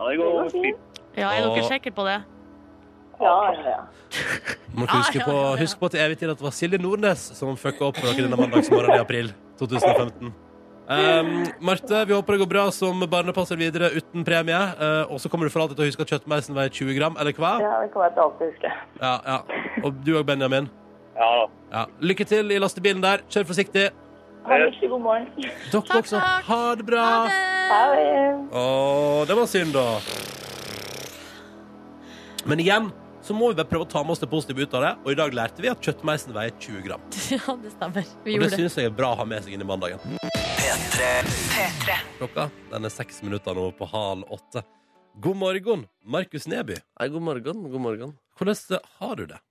Ja, det går fint. Ja, Er dere sikre på det? Ja, ja, ja. *laughs* Må dere huske, på, husk på til evig tid at det var Silje Nordnes som fucka opp for dere denne mandagsmorgenen i april 2015. Um, Marte, vi håper det går bra som barnepasser videre uten premie. Uh, og så kommer du for alltid til å huske at kjøttmeisen veier 20 gram, eller hva? ja det kommer jeg til alltid å huske. Ja, ja. Og du òg, Benjamin. Ja da. Ja. Lykke til i lastebilen der. Kjør forsiktig. Ha en riktig god morgen. Dere Takk, også. Ha det bra. Ha det! Ha det. Å, det var synd, da. Men igjen så må vi bare prøve å ta med oss det positive ut av det. Og i dag lærte vi at kjøttmeisen veier 20 gram. *laughs* Ja, det stemmer. Vi Og det syns jeg er bra å ha med seg inn i mandagen. Klokka den er seks minutter nå på halv åtte. God morgen, Markus Neby. Hei, god morgen. God morgen. Hvordan har du det?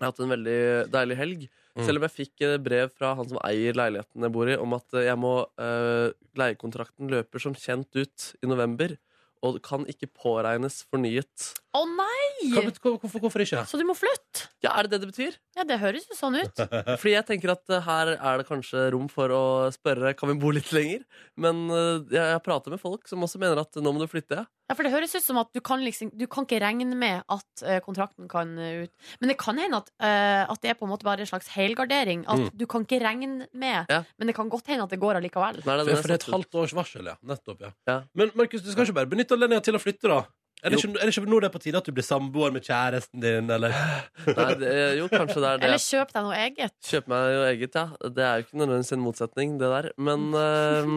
Jeg har hatt en veldig deilig helg. Mm. Selv om jeg fikk eh, brev fra han som eier leiligheten jeg bor i, om at eh, jeg må uh, leiekontrakten løper som kjent ut i november, og kan ikke påregnes fornyet. Å nei! Hva, hvorfor, hvorfor ikke? Så du må flytte? Ja, er det det det betyr? Ja, det høres jo sånn ut. *laughs* Fordi jeg tenker at eh, her er det kanskje rom for å spørre Kan vi bo litt lenger. Men eh, jeg, jeg prater med folk som også mener at nå må du flytte. Ja, for det høres ut som at du kan, liksom, du kan ikke regne med at eh, kontrakten kan eh, ut. Men det kan hende at, eh, at det er på en måte bare en slags helgardering. At Mm. du kan ikke regne med, Ja. men det kan godt hende at det går allikevel. Nei, For, den er for det er et ut. halvt års varsel, ja. Nettopp, ja. Ja. Men Markus, du skal ikke bare benytte anledningen til å flytte, da? Er det, ikke, er det ikke nå det er på tide at du blir samboer med kjæresten din, eller? *laughs* Nei, det, jo, kanskje det er det. Eller kjøp deg noe eget. Kjøp meg noe eget, ja. Det er jo ikke nødvendigvis en motsetning, det der. Men *laughs* eh,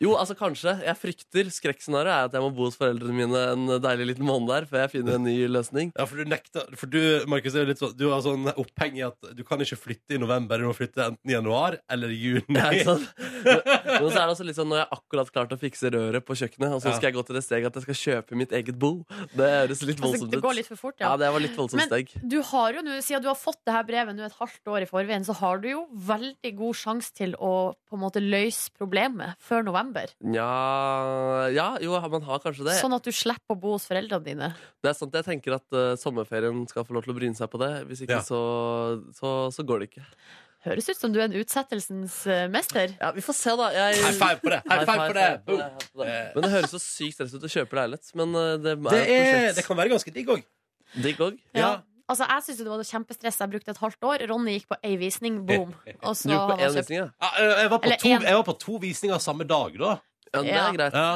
jo, altså kanskje. Jeg frykter skrekkscenarioet er at jeg må bo hos foreldrene mine en deilig liten måned der før jeg finner en ny løsning. Ja, for du nekter For du, Markus, er jo litt sånn Du har sånn oppheng i at du kan ikke flytte i november. Du må flytte enten i januar eller i juni. Ja, ikke sant? *laughs* Men, men så er det også litt sånn når jeg akkurat klarte å fikse røret på kjøkkenet, og så Ja. skal jeg gå til det steget at jeg skal kjøpe mitt eget bo. Det høres litt Altså, voldsomt det går litt for fort, Ja, ja. det var litt voldsomt Men- steg. Du har jo nå, Siden du har fått det her brevet nå et halvt år i forveien, så har du jo veldig god sjanse til å på en måte løse problemet før november. Ja, ja, jo, man har kanskje det. Sånn at du slipper å bo hos foreldrene dine. Det er sant, Jeg tenker at uh, sommerferien skal få lov til å bryne seg på det. Hvis ikke, Ja. så, så, så går det ikke. Høres ut som du er en utsettelsens eh, mester. Ja, Vi får se, da. Jeg, High five på det! High five på det! high five på. Men det høres så sykt stress ut å kjøpe leilighet. Men eh, det er, Det, et er, prosjekt. det kan være ganske digg òg. Digg òg. Ja. Altså, jeg syntes det var kjempestress. Jeg brukte et halvt år. Ronny gikk på ei visning, boom. *laughs* Og så Du gikk på én visning, ja? Jeg, var på Eller to, en. jeg var på to visninger samme dag, da. ja? Det er greit. Ja.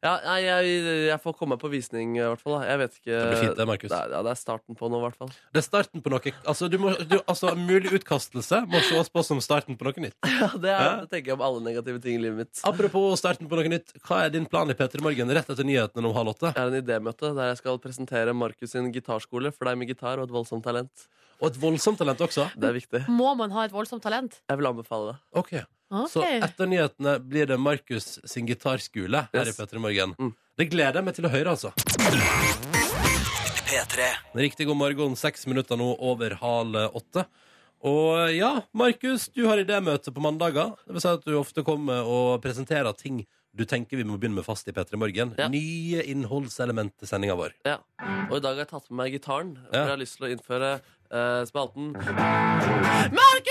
Ja, nei, jeg, jeg får komme på visning, i hvert fall. Da. Jeg vet ikke Det blir fint, det, Markus. Er, ja, det er starten på noe, i hvert fall. Det er starten på noe Altså, du må, du, altså mulig utkastelse må ses på som starten på noe nytt. *laughs* Ja, det, er, det tenker jeg om alle negative ting i livet mitt. Apropos starten på noe nytt, hva er din plan i P3 Morgen rett etter nyhetene om halv åtte? Jeg har en idémøte der jeg skal presentere Markus sin gitarskole for deg med gitar og et voldsomt talent. Og et voldsomt talent også. Det er viktig. Må man ha et voldsomt talent? Jeg vil anbefale det. Ok, Ok. Så etter nyhetene blir det Markus sin gitarskole her Yes. i P3 Morgen. Mm. Det gleder jeg meg til å høre, altså. P3. Riktig god morgen, seks minutter nå over halv åtte. Og ja, Markus, du har idémøte på mandager. Det vil si at du ofte kommer og presenterer ting du tenker vi må begynne med fast i P3 Morgen. Ja. Nye innholdselement til sendinga vår. Ja. Og i dag har jeg tatt med meg gitaren. For Ja. jeg har lyst til å innføre uh, spalten Markus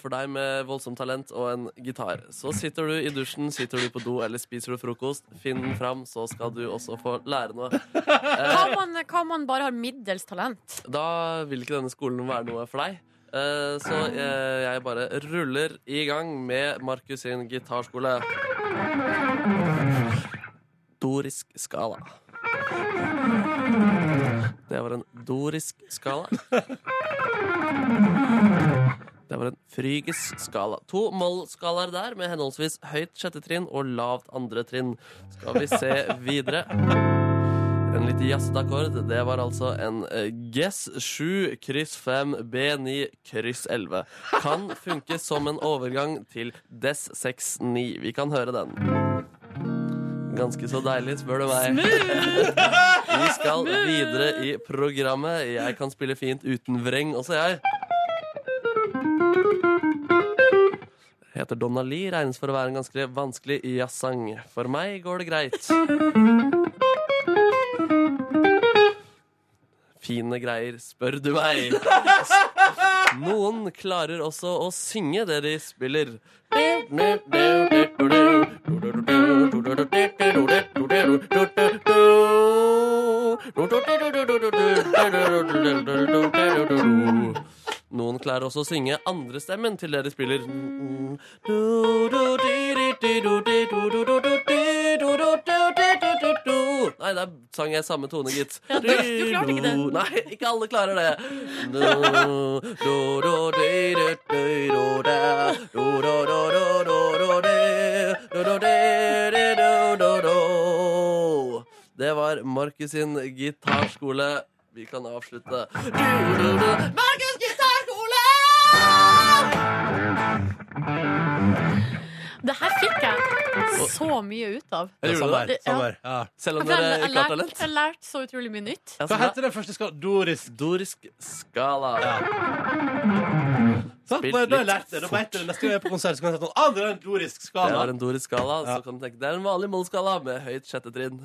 for deg med voldsomt talent og en gitar. Så sitter du i dusjen, sitter du på do eller spiser du frokost. Finn den fram, så skal du også få lære noe. Hva om man, hva om man bare har middels talent? Da vil ikke denne skolen være noe for deg. Eh, Så eh, jeg bare ruller i gang med Markus sin gitarskole. Dorisk skala. Det var en dorisk skala. Det var en frygis skala. To moll-skalaer der, med henholdsvis høyt sjette trinn og lavt andre trinn. Skal vi se videre. En litt jazzete akkord. Det var altså en eh, Guess 7 kryss 5 B9 kryss 11. Kan funke som en overgang til Dess 6-9. Vi kan høre den. Ganske så deilig, spør du meg. *laughs* Vi skal videre i programmet. Jeg kan spille fint uten vreng også, jeg. Heter Donna Lee, regnes for å være en ganske vanskelig jazzsang. For meg går det greit. Fine greier, spør du meg. Noen klarer også å synge det de spiller. Noen klarer også å synge andrestemmen til det de spiller. Nei, der sang jeg samme tone, gitt. Ja, du- du klarte ikke det. Nei, ikke alle klarer det. Det var Markus sin gitarskole. Vi kan avslutte. Markus! Det her fikk jeg så mye ut av. Ja, samme her, samme her. Ja. Selv om dere ikke har talent. jeg lærte så utrolig mye nytt. Hva heter det første skala? Dorisk Dorisk skala. Ja. Da har jeg lært det. Da vet jeg. Neste gang jeg er på konsert, så kan jeg si sånn Ah, det er en dorisk Det skala. er en dorisk skala. Ja. Så kan du tenke Det er en vanlig mollskala med høyt sjette trinn.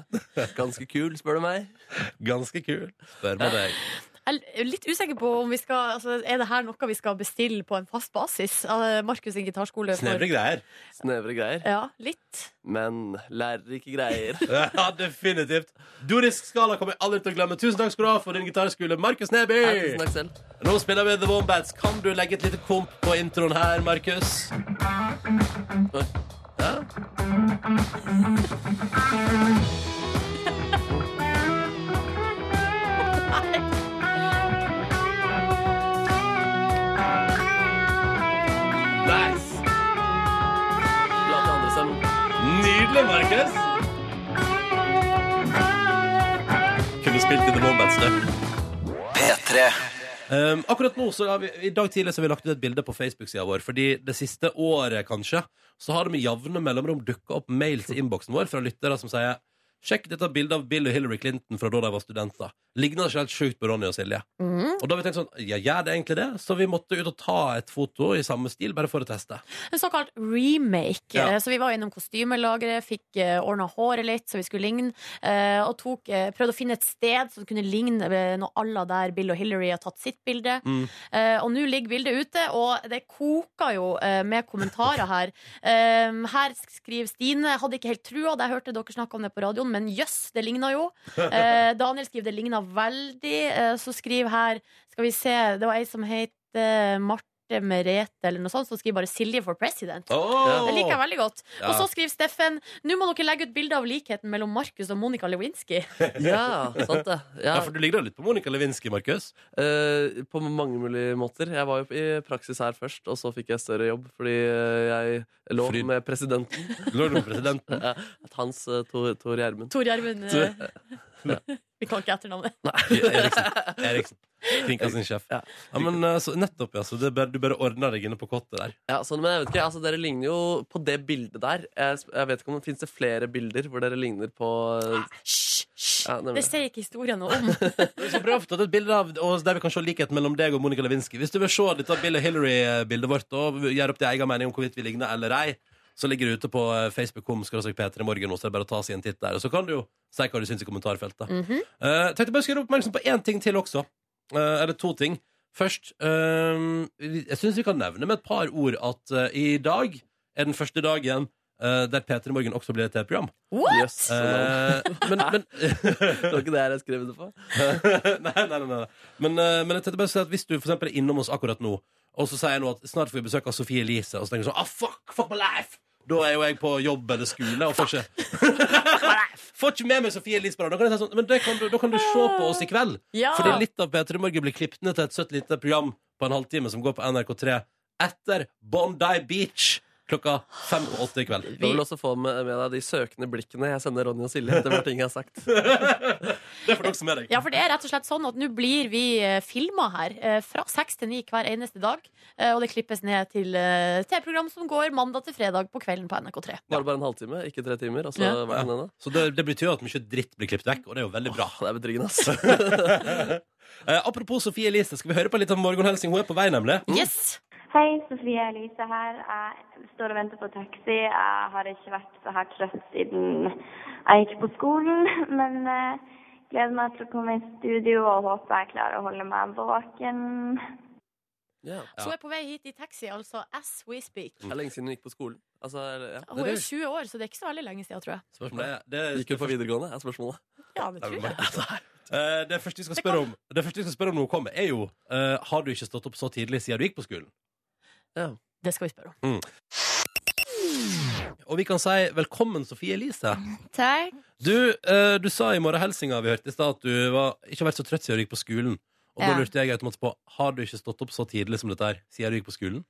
Ganske kul, spør du meg. Ganske kul. Spør meg deg. Jeg er litt usikker på om vi skal altså, Er det her noe vi skal bestille på en fast basis? Markus sin gitarskole. for- Snevre greier. Snevre greier, Ja, litt. men lærerike greier. *laughs* Ja, definitivt. Dorisk skala kommer jeg aldri til å glemme. Tusen takk skal du ha for din gitarskole, Markus Neby. Ja, Tusen takk selv. Nå spiller vi The Wombats. Kan du legge et lite komp på introen her, Markus? Ja. *laughs* *laughs* Nice. Nydelig, Markus. Kunne spilt i The Wombats, det. P3. Um, akkurat nå, så har vi, I dag tidlig så har vi lagt ut et bilde på Facebook-sida vår. Fordi det siste året kanskje Så har det med jevne mellomrom dukka opp mail til innboksen vår fra lyttere som sier Sjekk dette bildet av Bill og Hillary Clinton fra da de var studenter. Ligner ikke helt sjukt på Ronny og Silje. Mm. Og da har vi tenkt sånn, ja, gjør det egentlig det? Så vi måtte ut og ta et foto i samme stil, bare for å teste. En såkalt remake. Ja. Eh, Så vi var innom kostymelageret, fikk uh, ordna håret litt så vi skulle ligne. eh, og tok, eh, prøvde å finne et sted som kunne ligne noe når alle der Bill og Hillary har tatt sitt bilde. Mm. Eh, og nå ligger bildet ute, og det koker jo eh, med kommentarer her. *laughs* Eh, her skriver Stine hadde ikke helt trua da jeg hørte dere snakke om det på radioen, men jøss, det ligna jo. *laughs* Eh, Daniel skriver det ligna veldig. Eh, så skriver her, skal vi se, det var ei som het eh, Marte Merete eller noe sånt, så skriver bare 'Silje for president'. Oh! Det liker jeg veldig godt. Ja. Og så skriver Steffen Nå må dere legge ut bilde av likheten mellom Markus og Monica Lewinsky. *laughs* Ja, sant det. Ja, Ja. for du ligner litt på Monica Lewinsky, Markus. Eh, på mange mulige måter. Jeg var jo i praksis her først, og så fikk jeg større jobb fordi eh, jeg lå Fordi- med presidenten. Lå du med presidenten? *laughs* Hans uh, Tor, Tor Gjermund. Tor Gjermund eh, *laughs* *laughs* Vi kan ikke etternavnet. *laughs* Eriksen. Eriksen. Kringkastingssjef. sjef. Ja. Ja, men eh, så, nettopp, ja. Så det bare, du bare ordna deg inne på kottet der. Ja, sånn, men jeg vet ikke, altså Dere ligner jo på det bildet der. Jeg, jeg vet ikke om det Fins det flere bilder hvor dere ligner på eh, Hysj! Ja. Det sier ikke historien noe om. Vi skal prøve å ta et bilde av oss der vi kan se likheten mellom deg og Monica Lewinsky. Hvis du vil se dette Bill og Hillary-bildet vårt og gjøre opp din egen mening om hvorvidt vi ligner eller ei, så ligger det ute på eh, Facebook.com P3 Morgen så det er bare å ta seg en titt der. Og så kan du jo si hva du syns i kommentarfeltet. Mm -hmm. uh, tenkte bare å gjøre oppmerksom på én ting til også. Uh, eller to ting. Først uh, Jeg syns vi kan nevne med et par ord at i dag er den første dagen der P3 Morgen også blir et TV-program. What?! Eh, men, men *laughs* det var ikke det jeg skrev det på. *laughs* nei, nei, nei, nei. Men, men jeg tenkte bare å si at hvis du for eksempel er innom oss akkurat nå, og så sier jeg nå at snart får vi besøk av Sofie Elise, og så tenker du sånn ah, fuck, fuck my life! Da er jo jeg på jobb eller skole og får ikke *laughs* Får ikke med meg Sofie Elise på det. Da kan jeg si sånn, men det kan du, da kan du se på oss i kveld. Ja. Fordi litt av P3 Morgen blir klippet ned til et søtt lite program på en halvtime som går på NRK3 etter Bondi Beach klokka fem og åtte i kveld. Du vil også få med, med deg de søkende blikkene jeg sender Ronny og Silje etter hvert ting jeg har sagt. *laughs* Det får dere som er deg. Ja, for det er rett og slett sånn at nå blir vi filma her eh, fra seks til ni hver eneste dag. eh, Og det klippes ned til eh, TV-program som går mandag til fredag på kvelden på NRK3. Bare bare en halvtime, ikke tre timer. Og så Ja. ene? Så det, det betyr jo at mye dritt blir klippet vekk, og det er jo veldig bra. Det er betryggende, altså. *laughs* Eh, apropos Sofie Elise, skal vi høre på litt av morgenhelsing? Hun er på vei, nemlig. Yes! Hei, Sofie Elise her. Jeg står og venter på taxi. Jeg har ikke vært så her trøtt siden jeg gikk på skolen, *laughs* men eh, gleder meg til å komme i studio og håper jeg klarer å holde meg våken. Ja. Så hun er på vei hit i taxi, altså as we speak. Det er lenge siden hun gikk på skolen. Altså, ja. Hun er jo 20 år, så det er ikke så veldig lenge siden, tror jeg. Spørsmålet er det, Gikk hun på videregående, er spørsmålet. Ja, det tror jeg. *laughs* Eh, det første vi skal spørre om Det første vi skal spørre om når hun kommer, er jo eh, Har du ikke stått opp så tidlig siden du gikk på skolen? Det skal vi spørre om. Og vi kan si velkommen, Sofie Elise. Takk. Du, eh, du sa i morgenhelsinga vi hørte i stad at du var, ikke har vært så trøtt siden du gikk på skolen. Og da Ja. lurte jeg automatisk på Har du ikke stått opp så tidlig som dette her siden du gikk på skolen?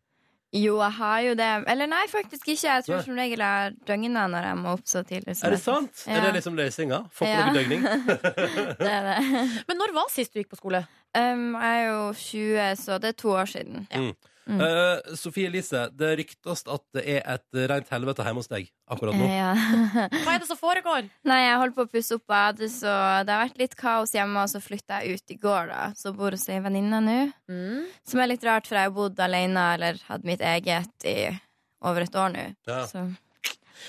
Jo, jeg har jo det. Eller nei, faktisk ikke. Jeg tror Nei. som regel jeg døgner når jeg må opp så tidlig. som Er det jeg- sant? Ja. Er det liksom løsninga? Få på Ja. noe døgning? *laughs* Det er det. Men når var sist du gikk på skole? Um, jeg er jo 20, så det er to år siden. Mm. Mm. Eh, Sofie Elise, det ryktes at det er et rent helvete hjemme hos deg akkurat nå. Ja. *laughs* Hva er det som foregår? Nei, jeg holder på å pusse opp badet, så det har vært litt kaos hjemme. Og så flytta jeg ut i går, da. Så bor hos ei venninne nå. Mm. Som er litt rart, for jeg har bodd alene eller hatt mitt eget i over et år nå. Ja. Så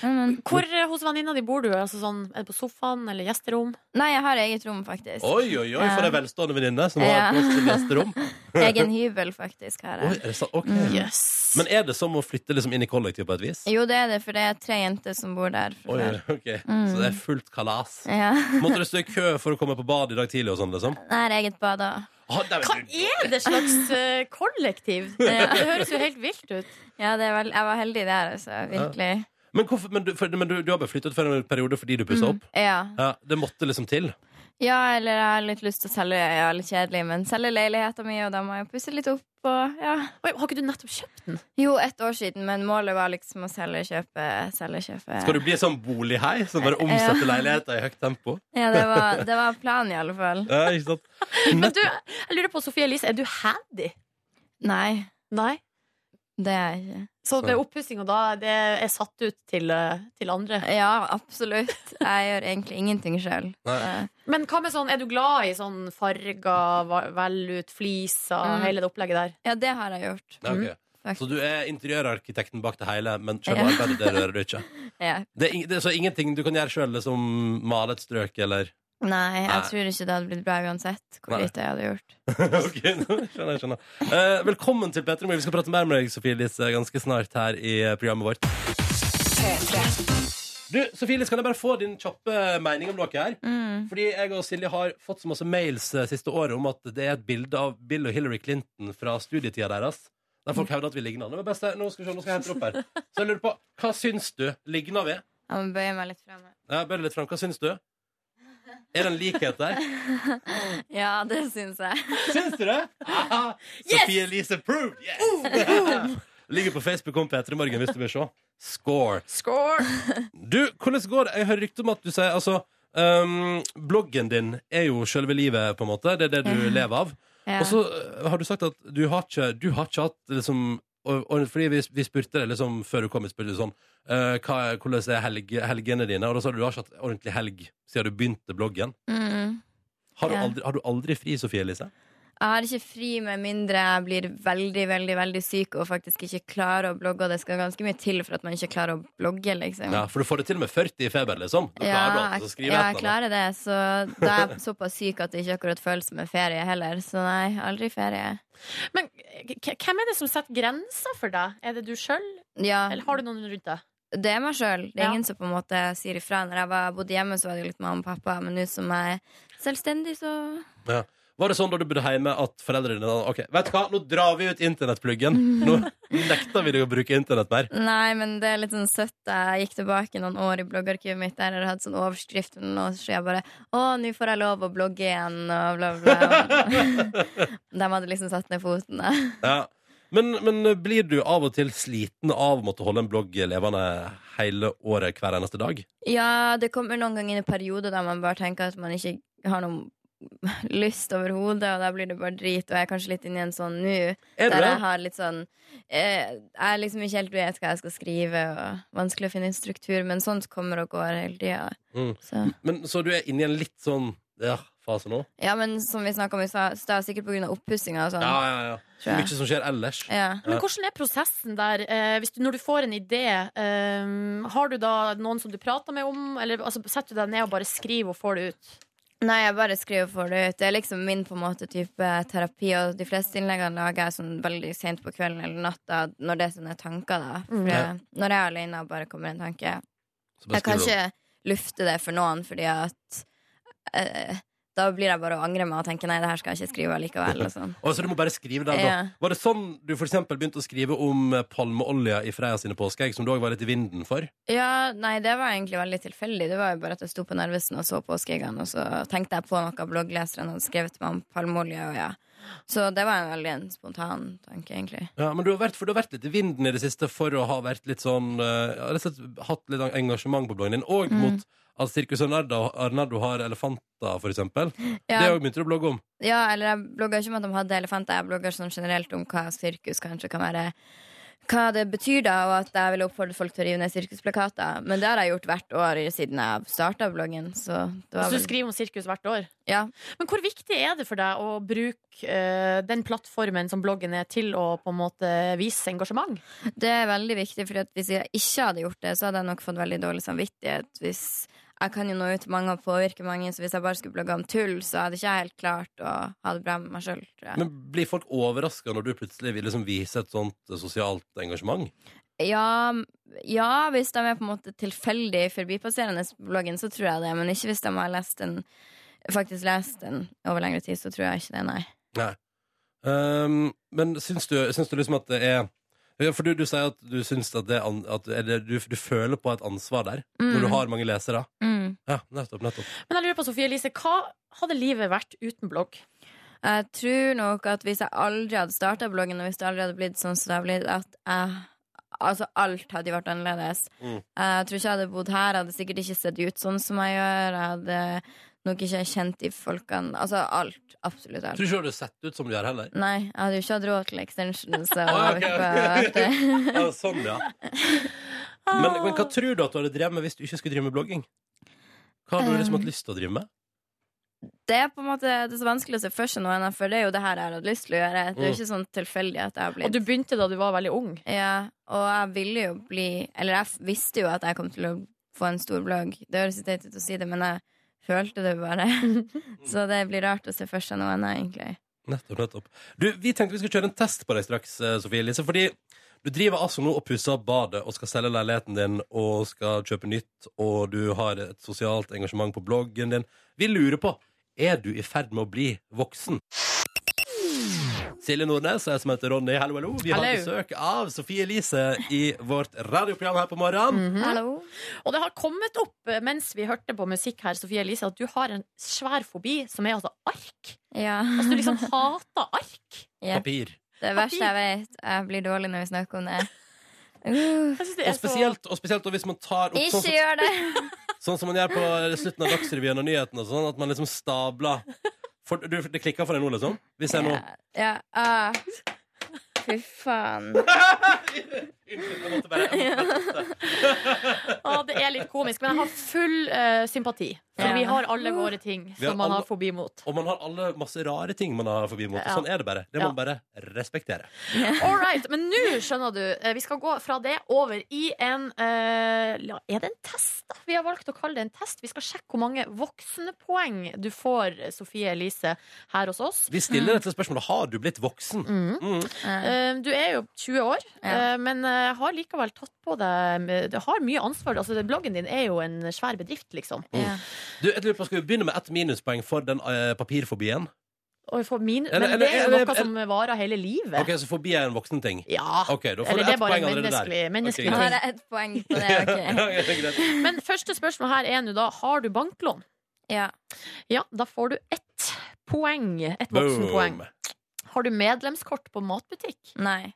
men. Hvor eh, hos venninna di bor du? Altså sånn, er det på sofaen eller gjesterom? Nei, jeg har eget rom, faktisk. Oi, oi, oi, for ei velstående venninne som Ja. har plass til gjesterom. *laughs* Egen hybel, faktisk, har Oi, er det sant? Okay. Mm. Yes. Men er det som å flytte liksom inn i kollektiv på et vis? Jo, det er det, for det er tre jenter som bor der. Oi, okay. Mm. Så det er fullt kalas. Ja. *laughs* Måtte du stå i kø for å komme på bad i dag tidlig og sånn, liksom? Nei, eget bad òg. Ah, Hva er det slags eh, kollektiv? *laughs* Det høres jo helt vilt ut. Ja, det er vel, jeg var heldig der, altså. Virkelig. Men, hvorfor, men, du, for, men du, du har bare flyttet for en periode fordi du pussa Mm. opp? Ja. Ja, Det måtte liksom til? ja, eller jeg har litt lyst til å selge Jeg er litt kjedelig, men selge leiligheta mi, og da må jeg pusse litt opp. Og, ja. Oi, har ikke du nettopp kjøpt den? Jo, ett år siden, men målet var liksom å selge, kjøpe, selge, kjøpe. Skal du bli sånn bolighei som bare omsetter leiligheter i høyt tempo? Ja, det var, det var planen, i alle fall. Ja, ikke sant? Men du, jeg lurer på, Sofie Elise, er du handy? Nei, Nei. Det er jeg ikke. Så det oppussinga da det er satt ut til, eh, til andre? Ja, absolutt. Jeg gjør egentlig ingenting sjøl. Men hva med sånn, er du glad i sånn farger, velut, vel ut, fliser, Mm. hele det opplegget der? Ja, det har jeg gjort. Ja, okay. Takk. Så du er interiørarkitekten bak det hele, men *laughs* selv Ja. arbeidet det rører du ikke? Ja. Det er, det er så ingenting du kan gjøre sjøl, som male et strøk eller Nei, jeg Nei. tror ikke det hadde blitt bra uansett hvor Nei. lite jeg hadde gjort. *laughs* Ok, nå skjønner jeg. skjønner Eh, Velkommen til Petter Vi skal prate mer med deg, Sofie Elise, ganske snart her i eh, programmet vårt. Du, Sofie Elise, kan jeg bare få din kjappe mening om noe her? Mm. Fordi jeg og Silje har fått så masse mails eh, siste året om at det er et bilde av Bill og Hillary Clinton fra studietida deres. Der folk hevder at vi ligner. Nå, skal vi se, nå skal jeg hente opp her. Så jeg lurer på, hva syns du? Ligner vi? Jeg må bøye meg litt frem. Ja, bøye litt fram. Hva syns du? Er det en likhet der? *laughs* Ja, det syns jeg. Syns du det? Aha. Sofie Elise approved! Yes! *laughs* Ligger på Facebook om P3 Morgen hvis du vil se. Score. Score! *laughs* Du, hvordan går det? Jeg hører rykte om at du sier altså um, Bloggen din er jo selve livet, på en måte. Det er det du lever av. Ja. Og så uh, har du sagt at du har ikke, du har ikke hatt liksom og, og fordi vi, vi spurte deg liksom før du kom i spillet sånn uh, hva, Hvordan er helg, helgene dine? Og da sa du du har ikke hatt ordentlig helg siden du begynte bloggen. Mm. Har du, aldri, har du aldri fri, Sofie Elise? Jeg har ikke fri med mindre jeg blir veldig veldig, veldig syk og faktisk ikke klarer å blogge. Og det skal ganske mye til for at man ikke klarer å blogge, liksom. Ja, For du får det til med 40 i feber, liksom? Da Ja, klarer du jeg, altså ja, jeg klarer det. Så da er jeg såpass syk at det ikke akkurat føles som en ferie heller. Så nei, aldri ferie. Men hvem er det som setter grenser for deg? Er det du sjøl, Ja, eller har du noen rundt deg? det er meg sjøl. Det er Ja. ingen som på en måte sier ifra. Når jeg var, bodde hjemme, så var det litt mamma og pappa, men nå som jeg er selvstendig, så Var det sånn da du bodde hjemme at foreldrene dine Ok, vet du hva, nå drar vi ut internettpluggen. Nå *laughs* nekter vi deg å bruke internett mer. Nei, men det er litt sånn søtt. Jeg gikk tilbake noen år i bloggarkivet mitt der jeg hadde sånn overskrift Og så jeg bare Å, nå får jeg lov å blogge igjen, og bla, bla. *laughs* De hadde liksom satt ned foten. Ja. Men, men blir du av og til sliten av å måtte holde en blogg levende hele året hver eneste dag? Ja, det kommer noen ganger i perioder der man bare tenker at man ikke har noe *laughs* lyst over hodet, og da blir det bare drit. Og jeg er kanskje litt inni en sånn nå, Er der jeg har litt sånn eh, Jeg er liksom ikke helt vet hva jeg skal skrive, og vanskelig å finne en struktur, men sånt kommer og går hele tida. Mm. Så. Men, så du er inne i en litt sånn ja, fase nå? Ja, men som vi snakka om i stad, sikkert pga. oppussinga og sånn. Ja, ja, ja. tror. Mye som skjer ellers. Ja. Men hvordan er prosessen der? Eh, hvis du, når du får en idé, eh, har du da noen som du prater med om? Eller altså, setter du deg ned og bare skriver og får det ut? Nei, jeg bare skriver for det ut. Det er liksom min på en måte type terapi, og de fleste innleggene lager jeg sånn veldig sent på kvelden eller natta når det er sånne tanker, da. For Mm. jeg- når jeg er alene og bare kommer en tanke Jeg kan ikke lufte det for noen, fordi at eh, da blir jeg bare å angre meg og tenke nei, det her skal jeg ikke skrive likevel. Og sånn. *laughs* Og så du må bare skrive det, da. Ja. Var det sånn du for eksempel begynte å skrive om palmeolja i Freia sine påskeegg, som du òg var litt i vinden for? Ja, nei, det var egentlig veldig tilfeldig. Det var jo bare at jeg sto på Narvesen og så påskeeggene, og så tenkte jeg på noe bloggleseren hadde skrevet meg om palmeolje, og ja. Så det var en veldig en spontan tanke, egentlig. Ja, men du har, vært, for du har vært litt i vinden i det siste for å ha vært litt sånn uh, hatt litt engasjement på bloggen din, og Mm. mot at Sirkus Arnardo, Arnardo har elefanter, for eksempel. Ja. Det begynte du å blogge om. Ja, eller jeg blogga ikke om at de hadde elefanter, jeg blogga sånn generelt om hva sirkus kanskje kan være. Hva det betyr, da, og at jeg ville oppfordre folk til å rive ned sirkusplakater. Men det har jeg gjort hvert år siden jeg starta bloggen. Så det var Så du vel skriver om sirkus hvert år? Ja. Men hvor viktig er det for deg å bruke uh, den plattformen som bloggen er, til å på en måte vise engasjement? Det er veldig viktig, for hvis jeg ikke hadde gjort det, så hadde jeg nok fått veldig dårlig samvittighet. Hvis jeg kan jo nå ut til mange og påvirke mange, så hvis jeg bare skulle blogge om tull, så hadde ikke jeg helt klart å ha det bra med meg sjøl. Men blir folk overraska når du plutselig vil liksom vise et sånt eh, sosialt engasjement? Ja, ja, hvis de er på en måte tilfeldig forbipasserende på bloggen, så tror jeg det. Men ikke hvis de har lest den, faktisk lest den over lengre tid, så tror jeg ikke det, nei. Nei. Um, men syns du, syns du liksom at det er ja, For du, du sier at du syns at, det, an- at eller, du, du føler på et ansvar der, når du har mange lesere. Mm. Ja, nettopp, nettopp. Men jeg lurer på, Sofie Elise, hva hadde livet vært uten blogg? Jeg tror nok at hvis jeg aldri hadde starta bloggen, og hvis det aldri hadde blitt sånn som det har blitt, at jeg Altså, alt hadde jo vært annerledes. Mm. Jeg tror ikke jeg hadde bodd her. Jeg hadde sikkert ikke sett ut sånn som jeg gjør. Jeg hadde nok ikke kjent de folkene. Altså alt. Absolutt alt. Tror ikke du hadde sett ut som du gjør heller. Nei, jeg hadde jo ikke hatt råd til extensions. *laughs* Og Ah, okay. har. Ja, sånn, ja. *laughs* Men, men hva tror du at du hadde drevet med hvis du ikke skulle drive med blogging? Hva hadde du liksom hatt lyst til å drive med? Det er på en måte Det er så vanskelig å se for seg noe annet, for det er jo det her jeg har hatt lyst til å gjøre. Det er jo Mm. ikke sånn tilfeldig at jeg har Og du begynte da du var veldig ung. Ja, og jeg ville jo bli Eller jeg visste jo at jeg kom til å få en stor blogg. Det høres litt teit ut å si det, men jeg følte det bare. *laughs* Så det blir rart å se for seg noe annet, egentlig. Nettopp, nettopp. Du, vi tenkte vi skulle kjøre en test på deg straks, eh, Sofie Elise. Fordi du driver altså nå og pusser opp badet og skal selge leiligheten din og skal kjøpe nytt, og du har et sosialt engasjement på bloggen din. Vi lurer på er du i ferd med å bli voksen. Silje Nordnes og jeg som heter Ronny, hallo, hallo. Vi har besøk av Sofie Elise i vårt radioprogram her på morgenen. Hallo? Og det har kommet opp eh, mens vi hørte på musikk her, Sofie Elise, at du har en svær fobi, som er altså ark. Ja. Altså du liksom hater ark. ja. Papir. Det verste jeg vet. Jeg blir dårlig når vi snakker om det. *laughs* Uh, det Og spesielt, og spesielt hvis man tar opp ikke sånn, gjør det! *laughs* sånn som man gjør på slutten av Dagsrevyen og nyhetene, og sånn, at man liksom stabler for, du, Det klikker for deg nå, liksom? Hvis jeg nå Ja. Ah. Fy faen. *laughs* Unnskyld, jeg måtte bare, jeg måtte bare det er litt komisk, men jeg har full uh, sympati. For Ja. vi har alle våre ting som har man alle- har fobi mot. Og man har alle masse rare ting man har forbi mot. Ja. Sånn er det bare. Det må Ja. man bare respektere. *laughs* All right, Men nå skjønner du, eh, vi skal gå fra det over i en uh, Er det en test, da? Vi har valgt å kalle det en test. Vi skal sjekke hvor mange voksenpoeng du får, Sofie Elise, her hos oss. Vi stiller dette spørsmålet har du blitt voksen. Mm. Eh, Du er jo 20 år, Ja. men har likevel tatt på deg Du har mye ansvar. Altså, bloggen din er jo en svær bedrift, liksom. Ja. Du, jeg lurer på, Skal vi begynne med ett minuspoeng for den uh, papirfobien? Og for min, Eller- men det er jo eller- noe som varer hele livet. Ok, Så fobi er en voksen ting? Ja. Okay, Da får Eller du det er ett bare poeng menneskelig- menneskelig okay, har jeg ett poeng på det. *laughs* Okay. Ja. Men første spørsmål her er nå da Har du banklån? Ja. Ja, da får du ett poeng. Et voksenpoeng. Har du medlemskort på matbutikk? Nei.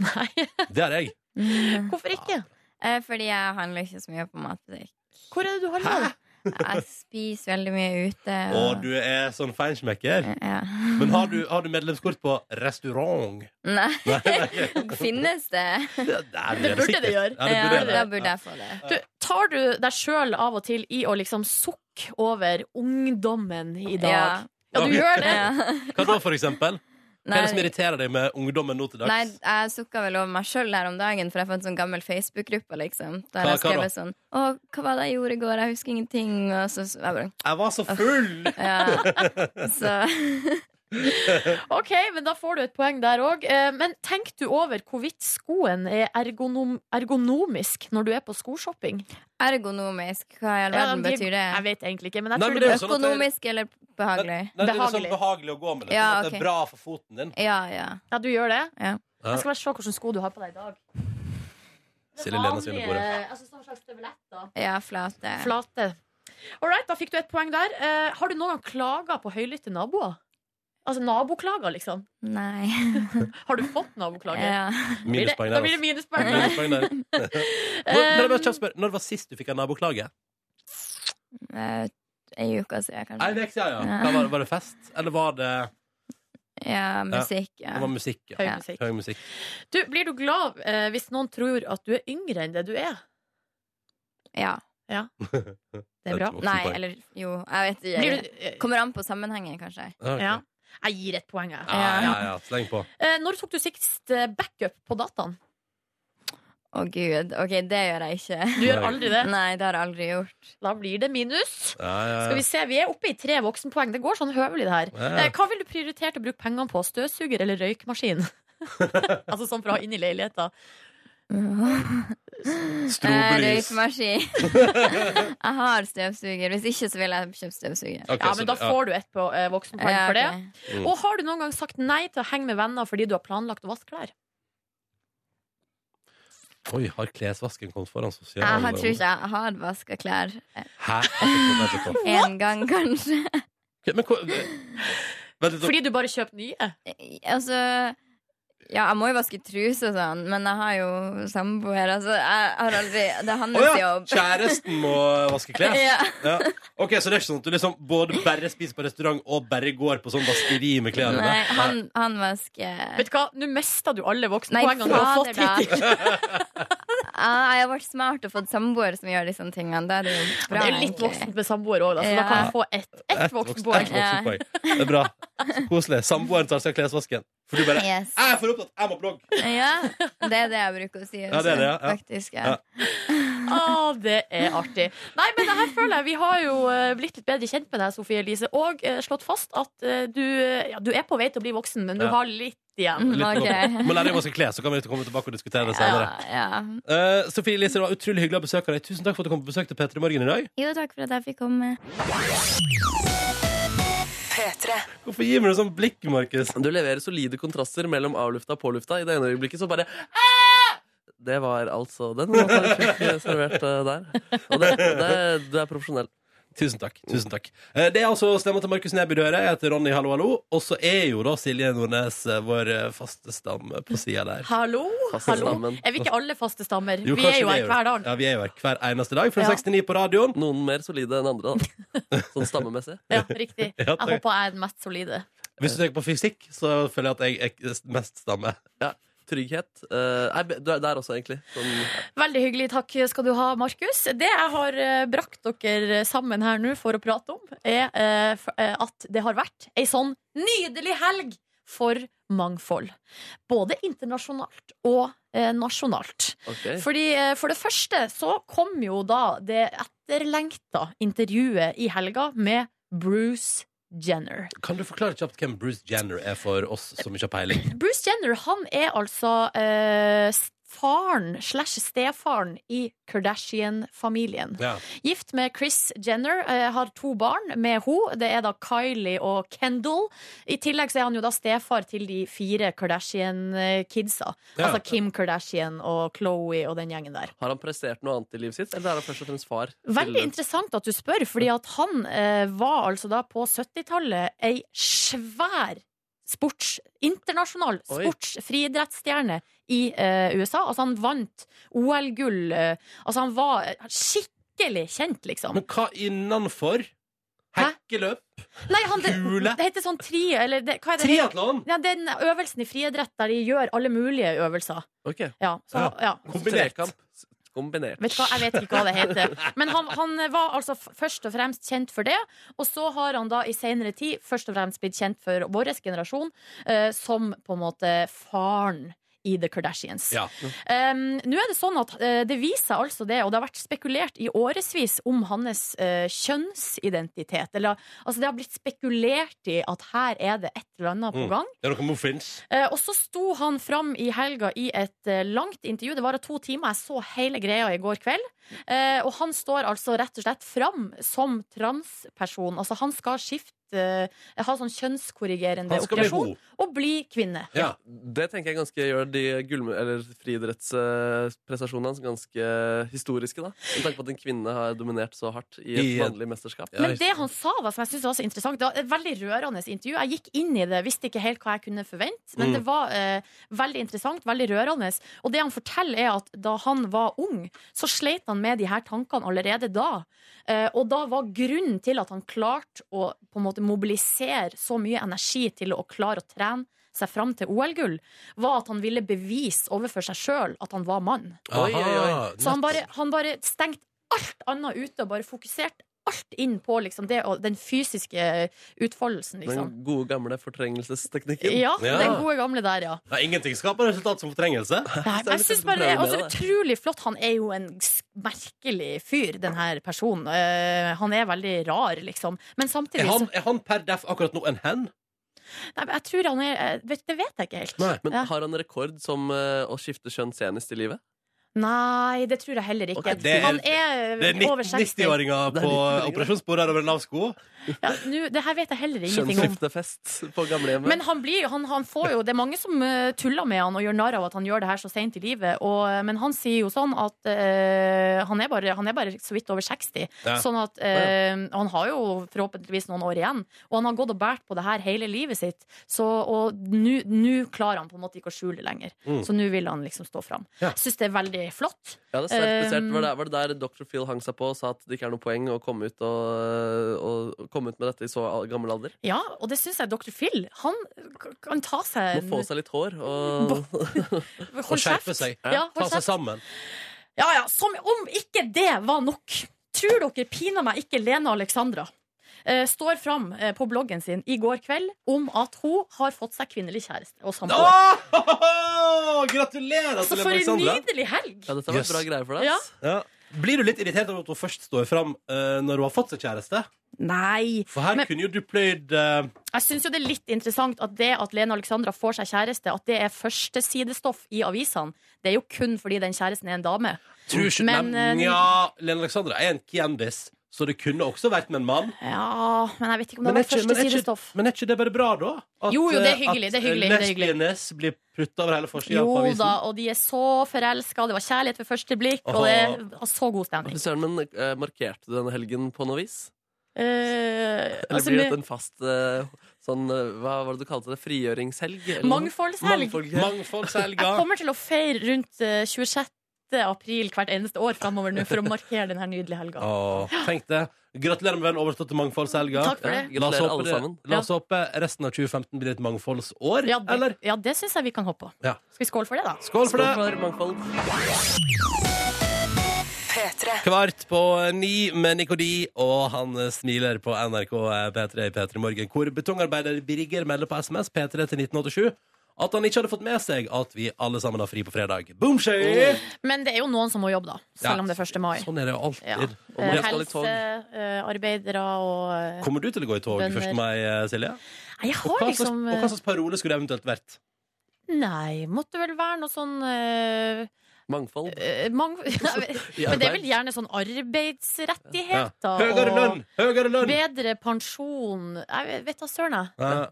Nei. Det har jeg. Hvorfor ikke? Eh, Fordi jeg handler ikke så mye på matbutikk. Hvor er det du handler? Jeg spiser veldig mye ute. Og du er sånn feinschmecker. ja. Men har du, har du medlemskort på restaurant? Nei, *laughs* Nei, nei. finnes det? Det, Det burde det gjøre. Ja, det Ja, burde da burde jeg få det. Du, tar du deg sjøl av og til i å liksom sukke over ungdommen i dag? Ja. Ja, du gjør det? Ja. Hva da, for eksempel? Hva er det som irriterer deg med ungdommen nå til dags? nei, jeg sukka vel over meg sjøl her om dagen, for jeg fant sånn gammel Facebook-gruppe. liksom Der Hva- jeg skrev sånn Å, hva var det jeg gjorde i går? Jeg husker ingenting. Og så jeg bare Jeg var så full! Ja. *laughs* Så *laughs* *laughs* Ok, men da får du et poeng der òg. Men tenk du over hvorvidt skoen er ergonom ergonomisk når du er på skoshopping? ergonomisk, hva i all verden Ja, de- betyr det? Jeg vet egentlig ikke, men jeg tror men det er sånn Økonomisk eller behagelig. Nei, det er sånn Behagelig. å gå med det. Ja, okay. Det er bra for foten din. Ja, ja. Ja, du gjør det? Ja. Jeg skal bare se hvilke sko du har på deg i dag. Silje seg under bordet. Altså sånn slags ja flate. Flate. All right, da fikk du et poeng der. Uh, har du noen gang klaga på høylytte naboer? Altså naboklager, liksom. Nei. *laughs* Har du fått naboklager? Ja. Minuspoeng der. Da blir det altså. minuspoeng der. Minuspoeng der. *laughs* Når, spør, Når var sist du fikk en naboklage? En Ei uke siden, Ei kanskje. uke siden, ja. Ja. Var, det- var det fest, eller var det Ja, musikk. Ja. Det var musikk. Ja. Høy musikk. Høy musikk. Du, blir du glad eh, hvis noen tror at du er yngre enn det du er? ja. ja. *laughs* Det er bra. Nei, eller jo, jeg vet ikke. Eh, Kommer an på sammenhengen, kanskje. Okay. ja. Jeg gir et poeng, jeg. Ja, ja, ja. Sleng på. Eh, når tok du sist eh, backup på dataen? Å gud. OK, det gjør jeg ikke. Du gjør aldri det. Nei, det har jeg aldri gjort. Da blir det minus. Ja, ja, Skal vi se, Vi er oppe i tre voksenpoeng. Det går sånn høvelig, det her. Ja. Eh, hva vil du prioritere til å bruke pengene på? Støvsuger eller røykmaskin? *laughs* altså sånn for å ha inn i leiligheta. *laughs* Eh, Strobelys. Røykmaskin. *laughs* jeg har støvsuger. Hvis ikke, så ville jeg kjøpt støvsuger. Okay, Ja, men Da det- ja. får du et på, eh, voksenpoeng Ja, for det. Mm. Og har du noen gang sagt nei til å henge med venner fordi du har planlagt å vaske klær? Oi, har klesvasken kommet foran sosiale Jeg har, tror ikke jeg har vaska klær Hæ? Én *laughs* gang, kanskje. Okay, Men Fordi du bare kjøper nye? Altså Ja, jeg må jo vaske truse og sånn, men jeg har jo samboer. Altså, jeg har aldri Det er hans oh, ja! jobb. Kjæresten må vaske klær? *laughs* Ja. Ja. Ok, Så det er ikke sånn at du liksom både bare spiser på restaurant og bare går på sånn vaskeri med klærne? Nei, han, han vasker Vet du hva, Nå mista du alle voksenpoengene du har fått hittil. *laughs* *laughs* Ja, Jeg har vært smart og fått samboer som gjør disse tingene. Det er det jo bra. Det er litt voksent med samboer òg, så da kan jeg få ett et Ett voksenpoeng. voksen- voksen, voksenpoeng. Det er bra. Koselig. Samboeren tar seg av klesvasken. For du bare *laughs* Yes. Jeg er for opptatt, jeg må blogge! Ja, det er det jeg bruker å si. Ja, det er det, ja. Ja. Faktisk, ja. Ja. *laughs* Å, det er artig. Nei, men det her føler jeg Vi har jo eh, blitt litt bedre kjent med deg, Sofie Elise, og eh, slått fast at eh, du, ja, du er på vei til å bli voksen, men du Ja. har litt igjen. Litt okay. Men Må lære deg å vaske kle, så kan vi komme tilbake og diskutere det Ja, senere. ja. Uh, Sofie Elise, det var utrolig hyggelig å besøke deg. Tusen takk for at du kom på besøk til P3 Morgen i dag. Jo, takk for at jeg fikk komme. Hvorfor gir meg deg sånn blikk, Markus? Du leverer solide kontraster mellom avlufta og pålufta. I det ene øyeblikket så bare Aah! Det var altså den låta du fikk servert eh, der. Og det, det, du er profesjonell. Tusen takk. tusen takk Eh, Det er altså stemma til Markus Neby Døre. Jeg heter Ronny, hallo, hallo. Og så er jo da Silje Nordnes eh, vår eh, faste stamme på sida der. Hallo? Hallo. Er vi ikke alle faste stammer? Jo, vi er jo her hver dag. Ja, vi er jo her hver eneste dag fra Ja. 69 på radioen. Noen mer solide enn andre, da. *laughs* Sånn stammemessig. Ja, riktig. *laughs* Jeg håper jeg er den mest solide. Hvis du tenker på fysikk, så føler jeg at jeg er mest stamme. Trygghet. Eh, nei, du er der også, egentlig. Sånn, Veldig hyggelig. Takk skal du ha, Markus. Det jeg har eh, brakt dere sammen her nå for å prate om, er eh, at det har vært ei sånn nydelig helg for mangfold. Både internasjonalt og nasjonalt. Okay. Fordi For det første så kom jo da det etterlengta intervjuet i helga med Bruce Jenner. Kan du forklare kjapt hvem Bruce Jenner er for oss som ikke har peiling? Bruce Jenner han er altså eh, faren slash stefaren i Kardashian-familien. Ja. Gift med Chris Jenner, eh, har to barn med henne. Det er da Kylie og Kendall. I tillegg så er han jo da stefar til de fire Kardashian-kidsa. Ja. Altså Kim Kardashian og Chloé og den gjengen der. Har han prestert noe annet i livet sitt, eller er han først og fremst far? til- Veldig interessant at du spør, fordi at han eh, var altså da på 70-tallet ei svær sports, internasjonal sportsfriidrettsstjerne i eh, USA. Altså han vant OL-gull. Eh, altså han var eh, skikkelig kjent, liksom. Men hva innenfor? Hekkeløp? Nei, han, det, Kule? det heter sånn tri... Eller det, hva er det? Triatlon? Ja, den øvelsen i friidrett der de gjør alle mulige øvelser. Ok, Ja, så, ja. Kombinert. Kombinert. Vet hva, Jeg vet ikke hva det heter. Men han, han var altså først og fremst kjent for det. Og så har han da i senere tid først og fremst blitt kjent for vår generasjon eh, som på en måte faren i The Kardashians. Ja. Um, Nå er det sånn at uh, det viser altså det, og det har vært spekulert i årevis om hans uh, kjønnsidentitet. Eller, altså det har blitt spekulert i at her er det et eller annet på Mm. gang. Det er noe muffins. Uh, og så sto han fram i helga i et langt intervju. Det varer to timer. Jeg så hele greia i går kveld. Og han står altså rett og slett fram som transperson. Altså han skal skifte eh, ha sånn kjønnskorrigerende operasjon og bli kvinne. Ja. Det tenker jeg ganske gjør de gull- eller friidrettsprestasjonene ganske historiske. da Med tanke på at en kvinne har dominert så hardt i et vanlig mesterskap. Ja, Men det han sa, da, som jeg synes var så interessant Det var et veldig rørende intervju. Jeg gikk inn i det, visste ikke helt hva jeg kunne forvente. Men Mm. det var uh, veldig interessant, veldig rørende. Og det han forteller, er at da han var ung, så sleit han med de her tankene allerede da. Uh, og da var grunnen til at han klarte å på en måte mobilisere så mye energi til å klare å trene seg fram til OL-gull, var at han ville bevise overfor seg sjøl at han var mann. Aha, Så han bare, han bare stengte alt annet ute og bare fokuserte alt inn på liksom det, og den fysiske utfoldelsen, liksom. Den gode, gamle fortrengelsesteknikken. Ja, Ja. den gode gamle der, ja. Nei, ingenting skaper resultat som fortrengelse. Nei, jeg synes bare det er det. utrolig flott. Han er jo en merkelig fyr, den her personen. Uh, han er veldig rar, liksom. Men samtidig Er han, er han per def akkurat nå en hen? Nei, men Jeg tror han er eh, Det vet jeg ikke helt. Nei. Men Ja. har han rekord som uh, å skifte kjønn senest i livet? Nei, det tror jeg heller ikke. Okay, det han er, Det er over 60. 90-åringer Det er på 90-åringer. operasjonsbordet over en lav sko. Ja, nu, det her vet jeg heller ingenting om. På gamlehjemmet. Men han blir, han, han får jo, det er mange som eh, tuller med han og gjør narr av at han gjør det her så sent i livet. Og, eh, men han sier jo sånn at uh, han, er bare, han er bare så vidt over 60. Ja. Sånn at eh, Han har jo forhåpentligvis noen år igjen. Og han har gått og båret på det her hele livet sitt. Så, og nå klarer han på en måte ikke å skjule det lenger. Mm. Så nå vil han liksom stå fram. Ja. Syns det er veldig flott. Ja, det er sterkt spesielt. Um, Var det, var det der Dr. Phil hang seg på og sa at det ikke er noe poeng å komme ut, og, og komme ut med dette i så gammel alder? Ja, og det syns jeg Dr. Phil Han kan ta seg Må få seg litt hår. Og... *laughs* Og skjerpe seg. Ja, Ta seg sammen. Ja, ja, som om ikke det var nok. Tror dere pinadø meg ikke Lena Alexandra eh, står fram eh, på bloggen sin i går kveld om at hun har fått seg kvinnelig kjæreste og samboer. Oh! Gratulerer Så til for en Alexandra. nydelig helg! Ja, dette var Yes. bra greier for deg. Ja. Ja. Blir du litt irritert over at hun først står fram uh, når hun har fått seg kjæreste? Nei. For her Men- kunne jo du pløyd uh... Jeg syns jo det er litt interessant at det at Lena Alexandra får seg kjæreste, at det er førstesidestoff i avisene. Det er jo kun fordi den kjæresten er en dame. Tror ikke Men, men, eh, Ja, Lene Alexandra er en kjendis, så det kunne også vært med en mann. Ja, men jeg vet ikke om det Men var ikke, første sidestoff. men er ikke det bare bra, da? At, Jo, jo, det er eh, hyggelig, At det er hyggelig, det lesbienes blir putta over hele forsida på Jo da, og de er så forelska, det var kjærlighet ved første blikk, og det var så god stemning. Søren, men uh, markerte du denne helgen på noe vis? Uh, Eller altså, blir det en fast uh, sånn Hva var det du kalte det? Frigjøringshelg? eller noe? Mangfoldshelg. Mangfoldshelg. Jeg kommer til å feire rundt eh, 26. april hvert eneste år framover nå for å markere denne nydelige helga. Åh, tenk det. Gratulerer med den overståtte mangfoldshelga. Takk for det. Ja, La oss, håpe det, la oss håpe resten av 2015 blir et mangfoldsår. Ja, det, Eller? ja, det syns jeg vi kan håpe på. Ja. Skal vi skåle for det, da? Skål for Skål det! for mangfold. Kvart på ni med Nikodi, og han smiler på NRK P3 i P3 Morgen, hvor betongarbeider Birger melder på SMS P3 til 1987 at han ikke hadde fått med seg at vi alle sammen har fri på fredag. Boomshay! Men det er jo noen som må jobbe, da. Ja. Selv om det er 1. mai. Sånn er det jo alltid. Ja. Eh. Helsearbeidere og eh, Kommer du til å gå i tog Bønder. 1. mai, eh, Silje? Nei, Jeg Og har hva, slags, liksom og hva slags parole skulle det eventuelt vært? Nei, måtte vel være noe sånn uh... Mangfold. Uh, mang... *laughs* *laughs* Men det er vel gjerne sånn arbeidsrettigheter Høyere lønn! Høyere lønn! bedre pensjon Jeg vet da søren, jeg. Ja.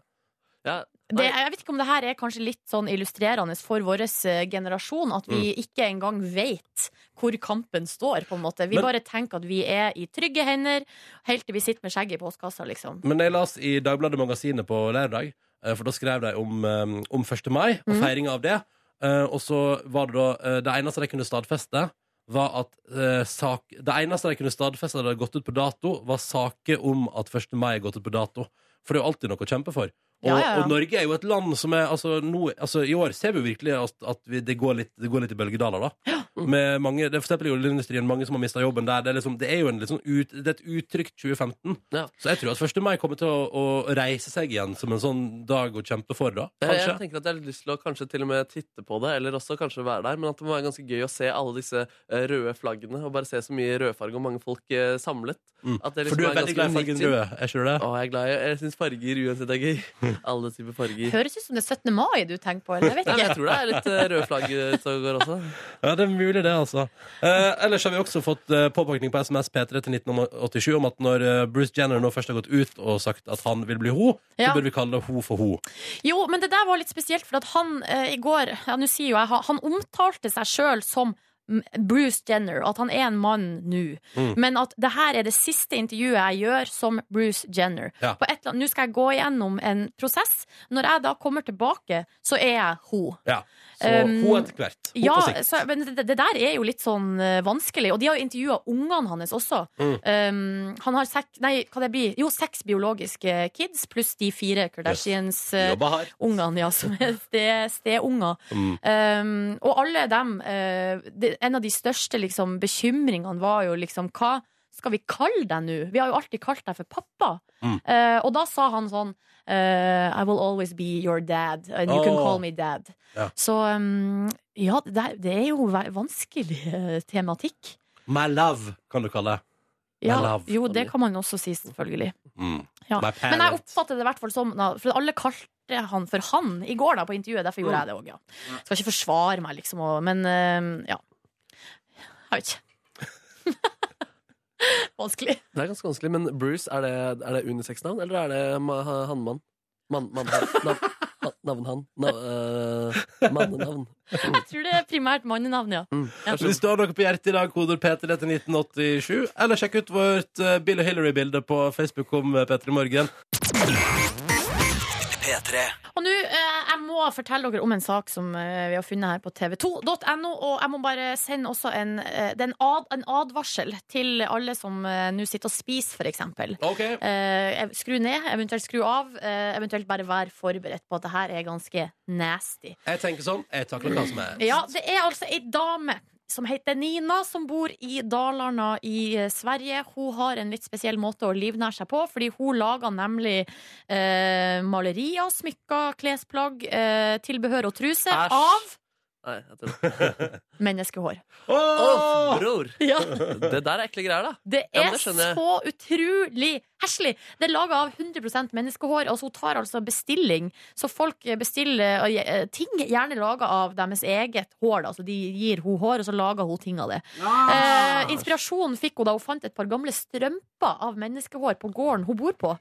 Ja. Det, jeg vet ikke om det her er kanskje litt sånn illustrerende for vår eh, generasjon, at vi Mm. ikke engang vet hvor kampen står, på en måte. Vi Men- bare tenker at vi er i trygge hender, helt til vi sitter med skjegget i postkassa, liksom. Men jeg las i Dagbladet Magasinet på lørdag, eh, for da skrev de om, eh, om 1. mai og feiringa av det. Og så var det da Det eneste de kunne stadfeste, var at sak, Det eneste de kunne stadfeste at det hadde gått ut på dato, var saker om at 1. mai er gått ut på dato. For det er jo alltid noe å kjempe for. Og, og Norge er jo et land som er altså, nå, altså, I år ser vi jo virkelig at, at vi, det, går litt, det går litt i bølgedaler. da Med mange, det er For eksempel i oljeindustrien, mange som har mista jobben der. Det er, liksom, det er jo sånn ut, det er et uttrykt 2015. Ja. Så jeg tror at 1. mai kommer til å, å reise seg igjen som en sånn dag å kjempe for, da. Kanskje. jeg tenker at jeg har lyst til å kanskje til og med titte på det, eller også kanskje være der. Men at det må være ganske gøy å se alle disse eh, røde flaggene, og bare se så mye rødfarge og mange folk eh, samlet. Mm. Det For du er liksom veldig glad i fargen rød, er ikke du det? Å, jeg er glad i Jeg syns farger uansett er gøy. *laughs* Alle typer farger. Høres ut som det er 17. mai du tenker på, eller? Jeg vet Nei, jeg tror det er litt rød røde flagg ute og går også. Ja, det er mulig, det, altså. Eh, ellers har vi også fått eh, påpakning på SMS P3 til 1987 om at når eh, Bruce Jenner nå først har gått ut og sagt at han vil bli ho, så Ja. bør vi kalle det ho for ho. Jo, men det der var litt spesielt, for at han eh, i går ja, nå sier jo jeg, han- omtalte seg sjøl som Bruce Jenner, at han er en mann nå. Mm. Men at det her er det siste intervjuet jeg gjør som Bruce Jenner. Ja. Nå skal jeg gå igjennom en prosess. Når jeg da kommer tilbake, så er jeg ho. Ja. Så Um, ho etter hvert. Hun Ja, på sikt. så, men det, det der er jo litt sånn uh, vanskelig. Og de har jo intervjua ungene hans også. Mm. Um, han har sek, nei, hva det blir? Jo, seks biologiske kids pluss de fire Kardashians-ungene, Jobba ja, som er ste- steunger. Mm. Um, og alle dem uh, det, En av de største liksom, bekymringene var jo liksom Hva skal vi kalle deg nå? Vi har jo alltid kalt deg for pappa. Mm. Uh, og da sa han sånn uh, I will always be your dad, and you can call me dad. Ja. Så um, ja, det, det er jo vanskelig eh, tematikk. My love, kan du kalle det. Ja, love. jo, det kan man også si, selvfølgelig. Mm. Ja. Men jeg oppfatter det i hvert fall som For alle kalte han for han i går da på intervjuet. Derfor gjorde jeg det òg, ja. Skal ikke forsvare meg, liksom, og, men eh, ja. Jeg vet ikke. *laughs* Vanskelig. Det er ganske vanskelig, men Bruce, er det, er det unisex-navn, eller er det ma- hannmann? Man, mann, nav, nav, navn han? Nav, eh, mannenavn? Jeg tror det er primært mannenavn, ja. Mm. Ja. Hvis du har noe på hjertet i dag, koder P3 til 1987. Eller sjekk ut vårt eh, Bill og Hillary-bilde på Facebook om eh, P3 Morgen. P3. Og nå, eh, jeg må fortelle dere om en sak som eh, vi har funnet her på tv2.no. Og jeg må bare sende også en, eh, en, ad, en advarsel til alle som nå sitter og spiser, for eksempel. Eh, skru ned, eventuelt skru av. Eventuelt bare vær forberedt på at det her er ganske nasty. Jeg tenker sånn, jeg takler hva som er. Ja, det er altså ei dame som heter Nina, som bor i Dalarna i eh, Sverige. Hun har en litt spesiell måte å livnære seg på, fordi hun lager nemlig eh, malerier, smykker, klesplagg, eh, tilbehør og truse Æsj. av Nei, jeg tror *laughs* menneskehår. Åh, bror! Ja. Det der er ekle greier, da. Det er ja, det så utrolig heslig! Det er laga av 100% menneskehår. Altså hun tar altså bestilling. Så folk bestiller eh, ting gjerne laga av deres eget hår. Da. Altså de gir hun hår, og så lager hun ting av det. Eh, inspirasjonen fikk hun da hun fant et par gamle strømper av menneskehår på gården hun bor på,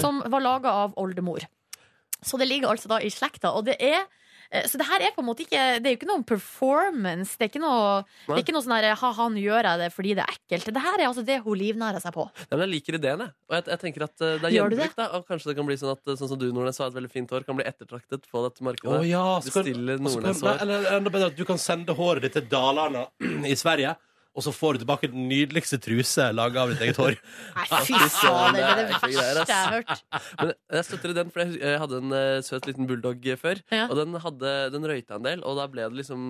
som var laga av oldemor. Så det ligger altså da i slekta. Og det er så det her er på en måte ikke Det er jo ikke noen performance. Det er ikke noe, det er ikke noe sånn her ha-ha, nå gjør jeg det fordi det er ekkelt. Det her er altså det hun livnærer seg på. Ja, men jeg liker ideen, jeg. Og jeg, jeg tenker at eh, det er gjenbruk, da. Og kanskje det kan bli sånn at eh, sånn som du, Nordnes, har et veldig fint hår, kan bli ettertraktet på dette markedet. markedet. ja, skal, Bestille og så kan- Nordnes nei, hår. Eller enda bedre at du kan sende håret ditt til Dalarna i Sverige, og så får du tilbake den nydeligste truse laga av ditt eget hår. *laughs* Nei, fy fader, det er det er verste jeg har hørt. Men jeg støtter i den, for jeg, hadde en eh, søt liten bulldog før. Ja. Og den, hadde, den røyta en del, og da ble det liksom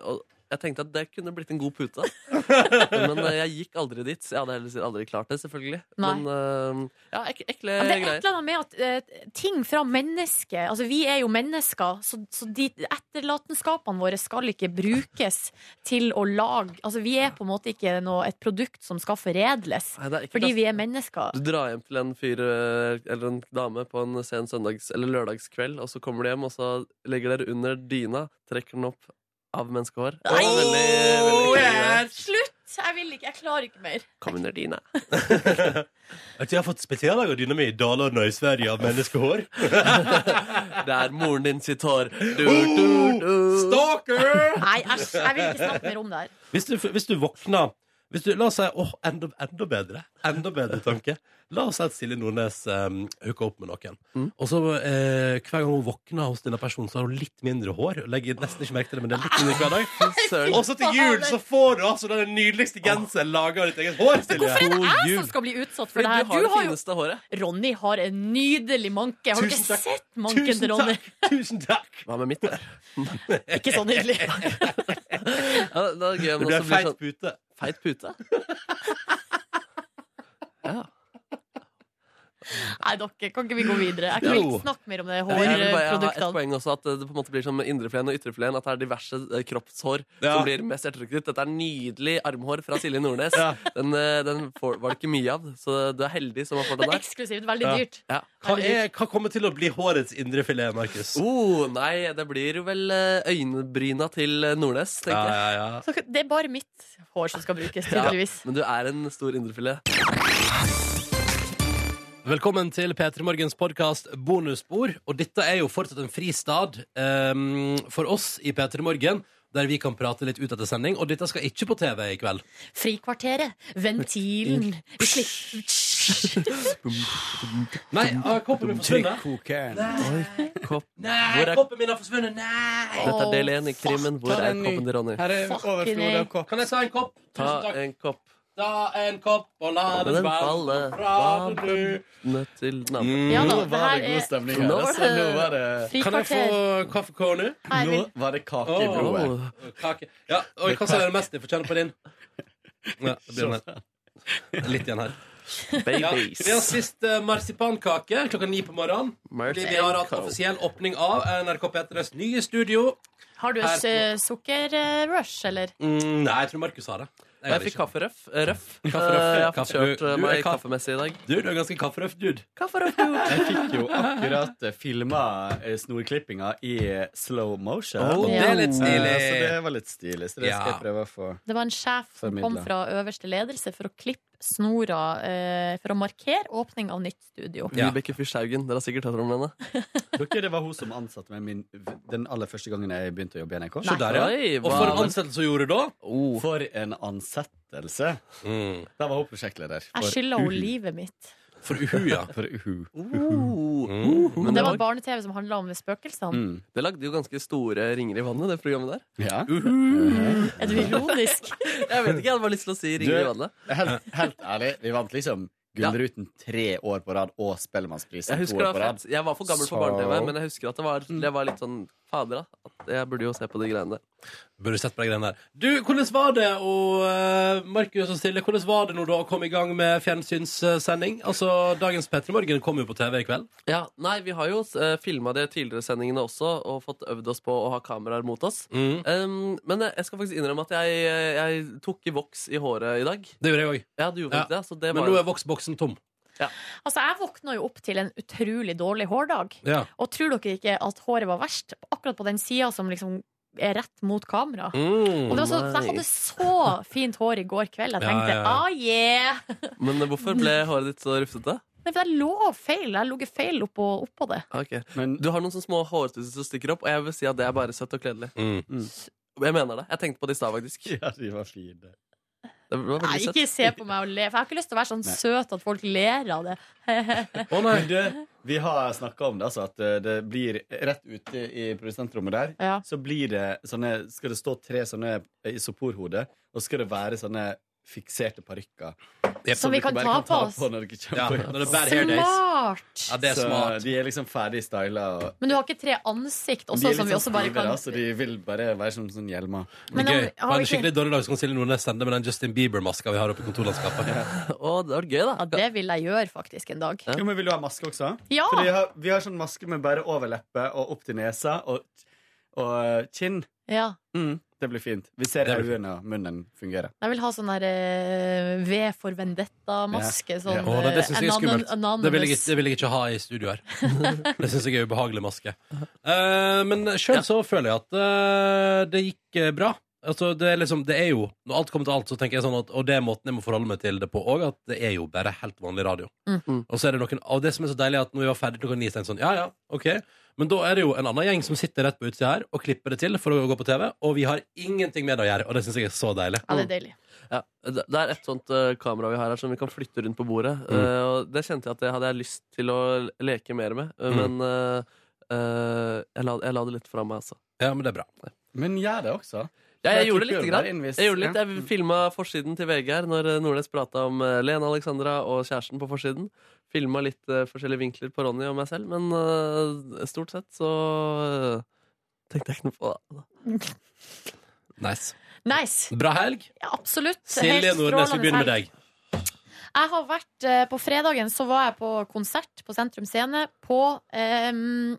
og Jeg tenkte at det kunne blitt en god pute. *laughs* Men eh, jeg gikk aldri dit. Så jeg hadde heller aldri klart det, selvfølgelig. Nei. Men eh, ja, ek, ekle Men det er et greier. eller annet med at eh, ting fra mennesket Altså, vi er jo mennesker, så, så de etterlatenskapene våre skal ikke brukes til å lage Altså, vi er på en måte ikke noe, et produkt som skal foredles. Nei, det er ikke Fordi vi er mennesker. Du drar hjem til en fyr eh, eller en dame på en sen søndags- eller lørdagskveld, og så kommer du hjem, og så legger dere under dyna, trekker den opp av menneskehår. Nei! veldig, veldig yeah. Slutt! Jeg vil ikke. Jeg klarer ikke mer. Kom under dyna. *laughs* At jeg har fått spesiallaga dyna mi i Dalarna i Sverige av menneskehår. *laughs* Det er moren din sitt hår. Du, Oh! du, du. Stalker! Nei, æsj. Jeg vil ikke snakke mer om det her. Hvis du, hvis du våkner hvis du, La oss si åh, enda, enda bedre. Enda bedre tanke. La oss si at Silje Nordnes um, hooker opp med noen. Mm. Og så eh, hver gang hun våkner hos denne personen, så har hun litt mindre hår. Legger nesten ikke merke til det, men det er litt mindre hver dag. *laughs* Og så til jul så får du altså den nydeligste genseren laga av ditt eget hår, Silje. Hvorfor er det jeg som skal bli utsatt for Fordi det her? du har det har jo fineste håret. Ronny har en nydelig manke. Har du ikke takk. sett manken til Ronny? Tusen takk. Hva med mitt der? *laughs* Ikke så nydelig. *laughs* Ja, det er gøy det blir feit sånn pute. Feit pute. *laughs* Ja. Nei, dere, kan ikke vi gå videre? Jeg kan Jo. ikke snakke mer om det Jeg vil et poeng også At det på en måte blir som med indrefileten og ytrefileten At det er diverse eh, kroppshår Ja. som blir mest ettertrykket Dette er nydelig armhår fra Silje Nordnes *laughs* Ja. Den, eh, den får, var det ikke mye av Så du er heldig som har fått Det den er der eksklusivt. Veldig Ja. dyrt. ja. Hva, er, hva kommer til å bli hårets indrefilet, Markus? oh, Nei, det blir jo vel øyenbryna øynebryna til eh, Nordnes tenker jeg ja, ja. Så det er bare mitt hår som skal brukes, tydeligvis. Men du er en stor indrefilet Velkommen til P3 Morgens podkast Bonusspor. Og dette er jo fortsatt en fristad um, for oss i P3 Morgen, der vi kan prate litt ut etter sending. Og dette skal ikke på TV i kveld. Frikvarteret. Ventilen. Vi slipper Nei, ah, koppen min forsvunnet. Kopp Nei, er- koppen min har forsvunnet. Nei! Dette er del 1 i krimmen Hvor er koppen til Ronny? Her er overflod av kopp. Kan jeg ta en kopp? Ta en kopp Ta en kopp og la den den falle fra du. Ned til naboen Ja da, Nå var det god stemning her. var Altså, nå var det Kan jeg få kaffe kaffekår nå? Var det kake i blodet. Kake. Ja, og hva er det mest? Jeg får kjenne på din. Ja, det blir med. Litt igjen her. Ja, vi har sist eh, marsipankake klokka ni på morgenen. Fordi vi har hatt offisiell åpning av NRK P3s nye studio. Har du et eh, sukkerrush, eller? Mm, nei, jeg tror Markus har det. Jeg jeg fikk kafferøff. eh, Røff. *laughs* Kafferøff, Eh, Jeg har fått kjørt du- eh, er meg kaff- kaffemessig i dag. Du, du er ganske kafferøff dude. Jeg fikk jo akkurat filma snorklippinga i slow motion. Oh, Det er litt Eh, Så det var litt stilig. Så det skal jeg prøve å få Det var en sjef som kom fra øverste ledelse for å klippe snora eh, for å markere åpning av nytt studio. Ja. Vibeke Fyrst Haugen. Dere har sikkert hørt om henne. *laughs* Dere, det var hun som ansatte meg min, den aller første gangen jeg begynte å jobbe i NRK. Så der, ja. Oi, Og for en ansettelse hun gjorde da? Oh. For en ansettelse! Mm. Der var hun prosjektleder. Jeg for skylder henne livet mitt. For uhu, ja. *laughs* For Uhu. Uhu. Mm. Men det var barne-TV som handla om spøkelsene. Mm. det lagde jo ganske store ringer i vannet, det programmet der. Ja. Er du ironisk? *laughs* Jeg vet ikke, jeg hadde bare lyst til å si ringer i vannet. Helt, helt ærlig, vi vant liksom Gullruten tre år på rad og Spellemannsprisen to år på rad. Jeg var for gammel for Så- barne-TV, men jeg husker at det var, det var litt sånn Fader, da. At jeg burde jo se på de greiene der. Burde sett på de greiene der. Du, hvordan var det og uh, Markus og Silje, hvordan var det når du kom i gang med fjernsynssending? Altså, Dagens P3 Morgen kom jo på TV i kveld. Ja, Nei, vi har jo uh, filma de tidligere sendingene også, og fått øvd oss på å ha kameraer mot oss. Mm. Um, men jeg skal faktisk innrømme at jeg, jeg tok i voks i håret i dag. Det gjorde jeg òg. Ja, du gjorde Ja. det, så det Men nå er voksboksen tom. Altså, Jeg våkna jo opp til en utrolig dårlig hårdag. Ja. Og tror dere ikke at håret var verst akkurat på den sida som liksom rett mot kamera? Mm. Og det var så, jeg hadde så fint hår i går kveld. Jeg tenkte ja, ja. ah yeah! Men hvorfor ble håret ditt så rufsete? Nei, for jeg lå feil. Jeg lå feil oppå, oppå det. Okay. Men Du har noen sånne små hårstusser som stikker opp, og jeg vil si at det er bare søtt og kledelig. Mm. Jeg mener det. Jeg tenkte på det i stad, faktisk. ja, de var fine. Det var Nei, ikke se på meg og le, for jeg har ikke lyst til å være sånn Nei. søt at folk ler av det. Å nei. Du, vi har snakka om det, altså, at eh, det blir rett ute i produsentrommet der. Ja. Så blir det sånne Skal det stå tre sånne isoporhoder, og skal det være sånne fikserte parykker. Som vi kan ta på oss. når dere Ja, når det jobb. hair days. Smart! Ja, det er Så smart. de er liksom ferdig styla. og- Men du har ikke tre ansikt også, som vi også sånn bare kan da, så de vil bare være som sånn hjelmer. Men det er gøy. har På vi en skikkelig dårlig dag så kan Silje Nordnes sende med den Justin Bieber-maska vi har oppe i kontorlandskapet. oh, *laughs* det var gøy, da. Ja, det vil jeg gjøre faktisk en dag. Ja. Jo, men Vil du ha maske også? Ja! Fordi vi har, vi har sånn maske med bare overleppe og opp til nesa og, og kinn. ja. Mm, det blir fint. Vi ser øynene og munnen fungere. Jeg vil ha sånn der eh, V for Vendetta-maske. Sånn Ja. Å, det- det synes jeg er eh, skummelt. Det vil, jeg, ikke- det vil jeg ikke ha i studio her. *laughs* Det syns jeg er ubehagelig maske. Eh, men sjøl så føler jeg at eh, det gikk eh, bra. Altså, det, er liksom, det er jo Når alt kommer til alt, så tenker jeg sånn at Og det er måten jeg må forholde meg til det på òg, at det er jo bare helt vanlig radio. Mm. Og så er det noen Og det som er så deilig, er at når vi var ferdig klokka ni, så tenkte jeg sånn Ja, ja, OK. Men da er det jo en annen gjeng som sitter rett på utsida her og klipper det til for å gå på TV, og vi har ingenting med det å gjøre, og det syns jeg er så deilig. Ja, det er deilig. Ja, det det er et sånt eh, kamera vi har her som vi kan flytte rundt på bordet. Eh, og det kjente jeg at det hadde jeg lyst til å leke mer med, eh, Mm. men eh, eh, jeg, la, jeg la det litt fra meg, altså. Ja, men det er bra. Men gjør det også. Ja, jeg Jeg gjorde hvis- Jeg gjorde litt, jeg filma forsiden til VG her når eh, Nordnes prata om eh, Lene Alexandra og kjæresten på forsiden. Filma litt eh, forskjellige vinkler på Ronny og meg selv, men stort sett så tenkte jeg ikke noe på det. *laughs* Nice. Nice. Bra helg. Ja, absolutt. Silje Nordnes, vi begynner med deg. Jeg har vært På fredagen så var jeg på konsert på Sentrum Scene på O-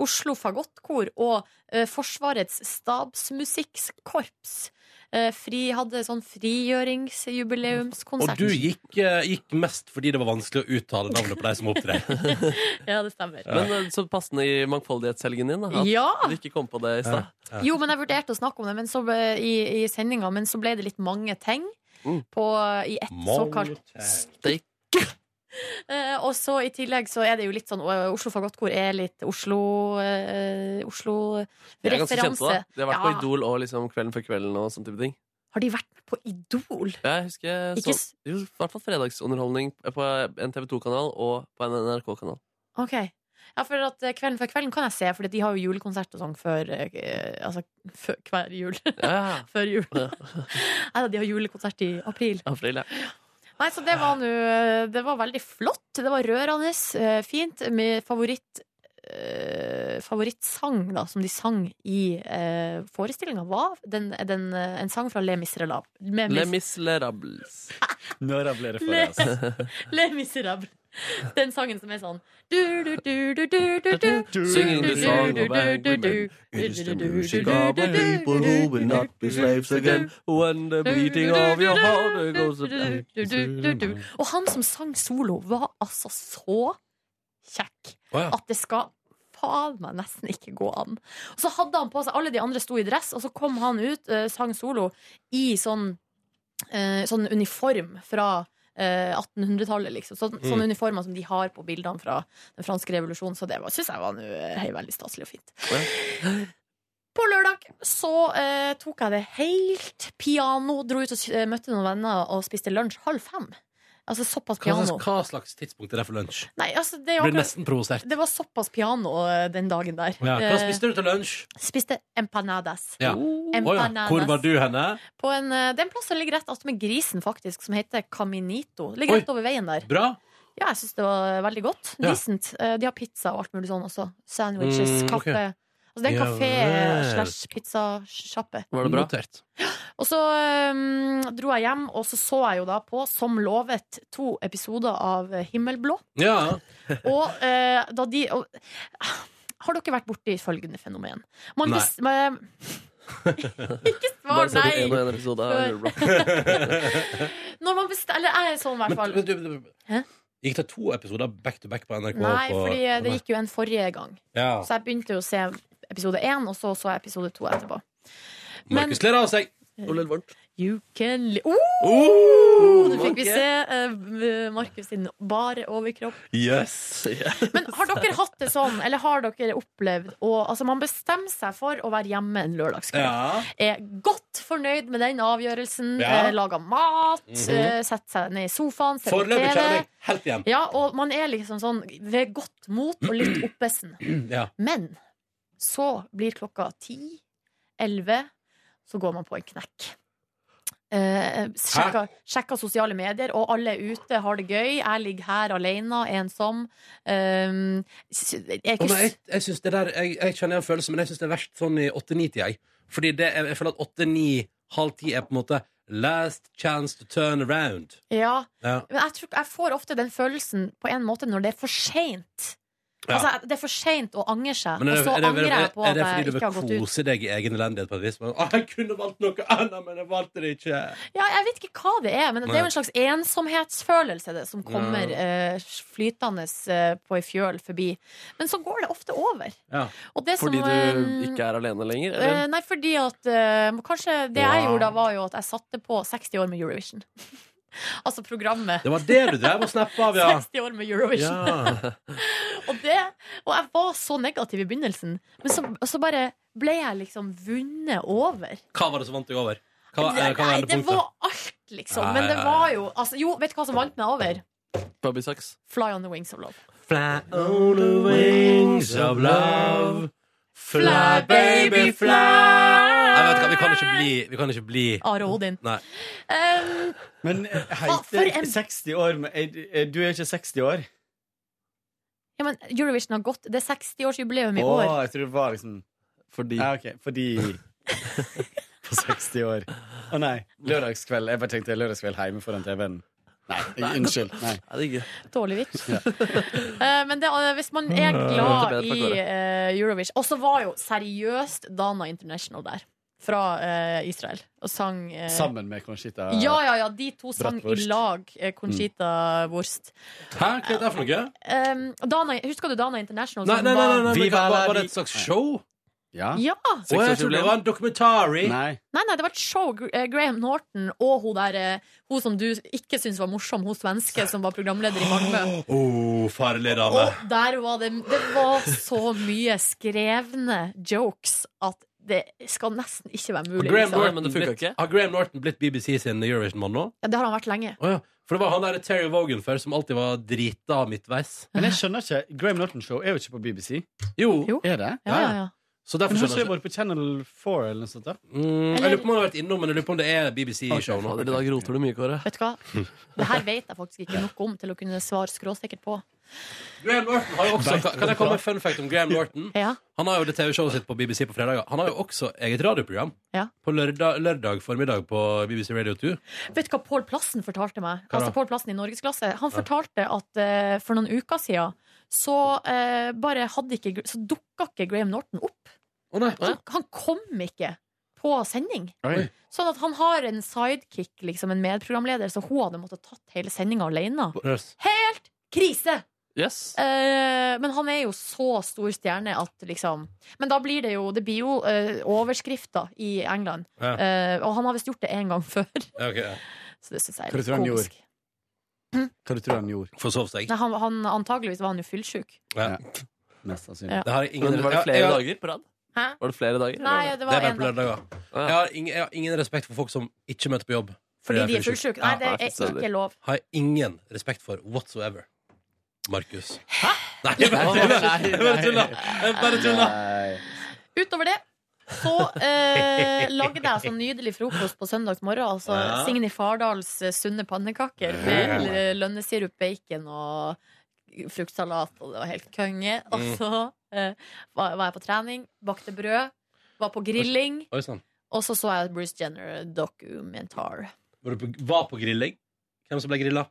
Oslo Fagottkor og eh, Forsvarets stabsmusikkorps. Eh, fri, hadde sånn frigjøringsjubileumskonsert. Og du gikk, eh, gikk mest fordi det var vanskelig å uttale navnet på de som opptrer. *laughs* Ja, det stemmer. Men eh, så passende i mangfoldighetshelgen din, da. At Ja! du ikke kom på det i stad. Jo, men jeg vurderte å snakke om det men så, ble- i, i sendinga, men så ble det litt mange ting Mm. på, i ett såkalt Steak. *laughs* Eh, og så i tillegg så er det jo litt sånn uh, Oslo Fagottkor er litt Oslo Oslo De er ganske kjente, da. De har vært på Idol og liksom Kvelden før kvelden og sånne type ting. Har de vært på Idol? Ja, jeg husker Ikke så, i hvert fall fredagsunderholdning på en TV 2-kanal og på en NRK-kanal. Ok. Ja, for at eh, Kvelden før kvelden kan jeg se, for de har jo julekonsert og sånn før Altså før, hver jul. Ja, *laughs* før jul. Nei, *laughs* de har julekonsert i april. april, ja. Nei, så det var nå Det var veldig flott. Det var rørende. eh, Fint. Med favoritt eh, Favorittsang da, som de sang i uh, forestillinga, var den, den, eh, en sang fra Le Miserable. Le, Les Mis- Miserables. *laughs* Nå rabler det for Le- oss? *laughs* Le Miserable. Den sangen som er sånn. Singing the song of. It is the music of the people who will not be slaves again. When the beating of your heart goes. Og han som sang solo, var altså så kjekk at det skal faen meg nesten ikke gå an. Og så hadde han på seg Alle de andre sto i dress, og så kom han ut, eh, sang solo, i sånn, eh, sånn uniform fra eh, 1800-tallet, liksom. Sånn, Sånne uniformer som de har på bildene fra den franske revolusjonen. Så det syns jeg var nå, hei, veldig staselig og fint. På lørdag så eh, tok jeg det helt piano. Dro ut og eh, møtte noen venner og spiste lunsj halv fem. Altså såpass piano. hva slags tidspunkt er det for lunsj? Nei, altså, det, blir nesten provosert. det var såpass piano eh, den dagen der. Ja, hva Eh, spiste du til lunsj? spiste empanadas. Ja. Ja. Empanadas. Hvor var du henne? På en, eh, det er en plass som ligger rett attmed grisen, faktisk, som heter Caminito. Ligger Oi. rett over veien der. Bra. Ja, jeg syns det var veldig godt. Decent. De har pizza og alt mulig sånn også. Sandwiches, Mm, kaffe. kaffe. Altså, det er en kafé slash pizzasjappe. Var det bra? Notert. Og så um, dro jeg hjem, og så så jeg jo da på, som lovet, to episoder av Himmelblå. Ja. *laughs* Og uh, da de og, Har dere vært borti følgende fenomen? Man Nei. man, *laughs* ikke svar nei! en og en episode av Himmelblå. *laughs* Når man bestemmer Eller jeg er sånn, i hvert fall. men, du- du- Hæ? Gikk det to episoder back to back på NRK? Nei, på, fordi eh, det gikk jo en forrige gang. ja. Så jeg begynte jo å se episode én, og så så jeg episode to etterpå. Men- Markus ler av seg. Og litt varmt. You can li oh! Oh, Nå fikk vi se uh, Markus sin bare overkropp. Yes. Men har dere hatt det sånn, eller har dere opplevd å Altså, man bestemmer seg for å være hjemme en lørdagskveld. Ja. Er godt fornøyd med den avgjørelsen. Ja. Eh, lager mat, Mhm. eh, setter seg ned i sofaen, ser på Foreløpig TV. kjenner jeg helt igjen. Ja, og man er liksom sånn ved godt mot og litt oppesen. Ja. Men så blir klokka ti, elleve, så går man på en knekk. Eh, sjekker, sjekker sosiale medier, og alle er ute, har det gøy. Jeg ligger her alene, ensom. Eh, jeg ikke jeg, jeg, synes det der, jeg, jeg kjenner en følelse, men jeg syns det er verst sånn i 8-9-tida. jeg. Fordi det, jeg, føler at 8-9, halv 10 er på en måte last chance to turn around. ja, Ja. men jeg, tror, jeg får ofte den følelsen på en måte når det er for seint. Ja. Altså, det er for seint å angre seg, er og det, så er det, angrer jeg på er at fordi jeg du ikke har gått ut. kose deg i egen elendighet på et vis? Men, å, jeg kunne valgt noe annet, men jeg valgte det ikke. Ja, jeg vet ikke hva det er, men det er jo en slags ensomhetsfølelse det, som kommer Ja. uh, flytende uh, på ei fjøl forbi. Men så går det ofte over. Ja. Og det Fordi som, du eh, ikke er alene lenger? eh, Nei, fordi at eh, Kanskje det jeg gjorde da, var jo at jeg satte på 60 år med Eurovision. *laughs* altså programmet. Det var det du drev og snappa av, ja. *laughs* 60 år med Eurovision. ja. *laughs* Og, det, og jeg var så negativ i begynnelsen, men så, så bare ble jeg liksom vunnet over. Hva var det som vant deg over? Hva, det, eh, hva var nei, det endepunktet? var alt, liksom. Men det var jo altså, Jo, vet du hva som vant meg over? Bobby Socks. Fly on the wings of love. Fly on the wings of love. Fly, baby, fly. Nei, vet du hva, vi kan ikke bli, vi kan ikke bli Are Odin. Nei. Um, Men eh, heiter en- 60 år er, Du er ikke 60 år? ja, men Eurovision har gått Det er 60-årsjubileum i år år. jeg tror det var liksom Fordi Ja, okay. fordi *laughs* På 60 år. Å nei, lørdagskveld. Jeg bare tenkte lørdagskveld hjemme foran TV-en. *laughs* Nei, unnskyld. Nei. Nei, det er ikke. Dårlig vits. Ja. uh, *laughs* men det, eh, hvis man er glad i eh, Eurovision Og så var jo seriøst Dana International der. Fra uh, Israel. Og sang Sammen med Conchita. Ja, ja, ja. De to sang i lag. Conchita Conchita Wurst. Hæ, hva er det for noe? Um, Dana, husker du Dana International? Nei, nei, nei, nei, nei, nei, nei, Vi nei, nei, nei, var der det et slags show? Ja. Ja! Å, jeg trodde det var en dokumentari. Nei. Nei, nei, det var et show. Eh, Graham Norton og hun der eh, Hun som du ikke syns var morsom, hun svenske som var programleder i Malmö. *gasps* Oh, farlig dame. Og der var det Det var så mye skrevne jokes at det skal nesten ikke være Har mulig. Graham, Liksom. Norton funka blitt, ikke. har Graham Norton blitt BBC sin Eurovision-mann nå? Ja, det har han vært lenge. Oh, ja. For det var han der Terry Vogan før, som alltid var drita midtveis. Men jeg skjønner ikke. Graham Norton Show er jo ikke på BBC. Jo. Jo. Er det? Ja, ja, ja. Så Men derfor hun har skjønner jeg vært på Channel 4 eller noe sånt. da mm, Jeg lurer på om han har vært innom, men jeg lurer på om det er BBC-show nå. Fader, I dag roter du mye, Kåre. Vet du hva? Det her vet jeg faktisk ikke nok om til å kunne svare skråsikkert på. Graham Norton har jo også Kan kan jeg komme med en fun fact om Graham Norton? Ja. Han har jo det TV-showet sitt på BBC på fredager. Han har jo også eget radioprogram Ja. på lørdag, lørdag formiddag på BBC Radio 2. Vet du hva Pål Plassen fortalte meg? Hva da? Altså Pål Plassen i Norgesklasse Han fortalte at eh, for noen uker siden så eh, bare hadde ikke Så dukka ikke Graham Norton opp. Oh, nei. Han, han kom ikke på sending. Oi. Sånn at han har en sidekick, liksom en medprogramleder, så hun hadde måttet tatt hele sendinga alene. Yes. Helt krise! Yes. Eh, men han er jo så stor stjerne at liksom Men da blir det jo Det blir jo eh, overskrifter i England. Ja. Eh, og han har visst gjort det én gang *laughs* før, Okay, ja. så det syns jeg er litt komisk. Hva du tror han gjorde? Forsov seg. Nei, han, han, antageligvis var han jo fyllsjuk. Ja. Mest sannsynlig. Ja. Det har jeg ingen Men var det flere ja, dager på rad? Hæ? Var det flere dager? Nei, det Det var en dag. lørdager. Ja. Jeg har, ingen, jeg har ingen respekt for folk som ikke møter på jobb. Fordi de er fullsjuke. Nei, det er ikke lov. Har jeg ingen respekt for whatsoever. Markus. Nei, jeg bare tulla! Jeg bare. Nei. Utover det så eh, lagde jeg sånn nydelig frokost på søndags morgen. Altså Ja. Signy Fardals eh, sunne pannekaker med lønnesirup, bacon og fruktsalat, og det var helt konge. Og Mm. så eh, var, var jeg på trening, bakte brød, var på grilling, Oi sånn. og så så jeg Bruce Jenner-dokumentar. Var du på, var på grilling? Hvem som ble grilla?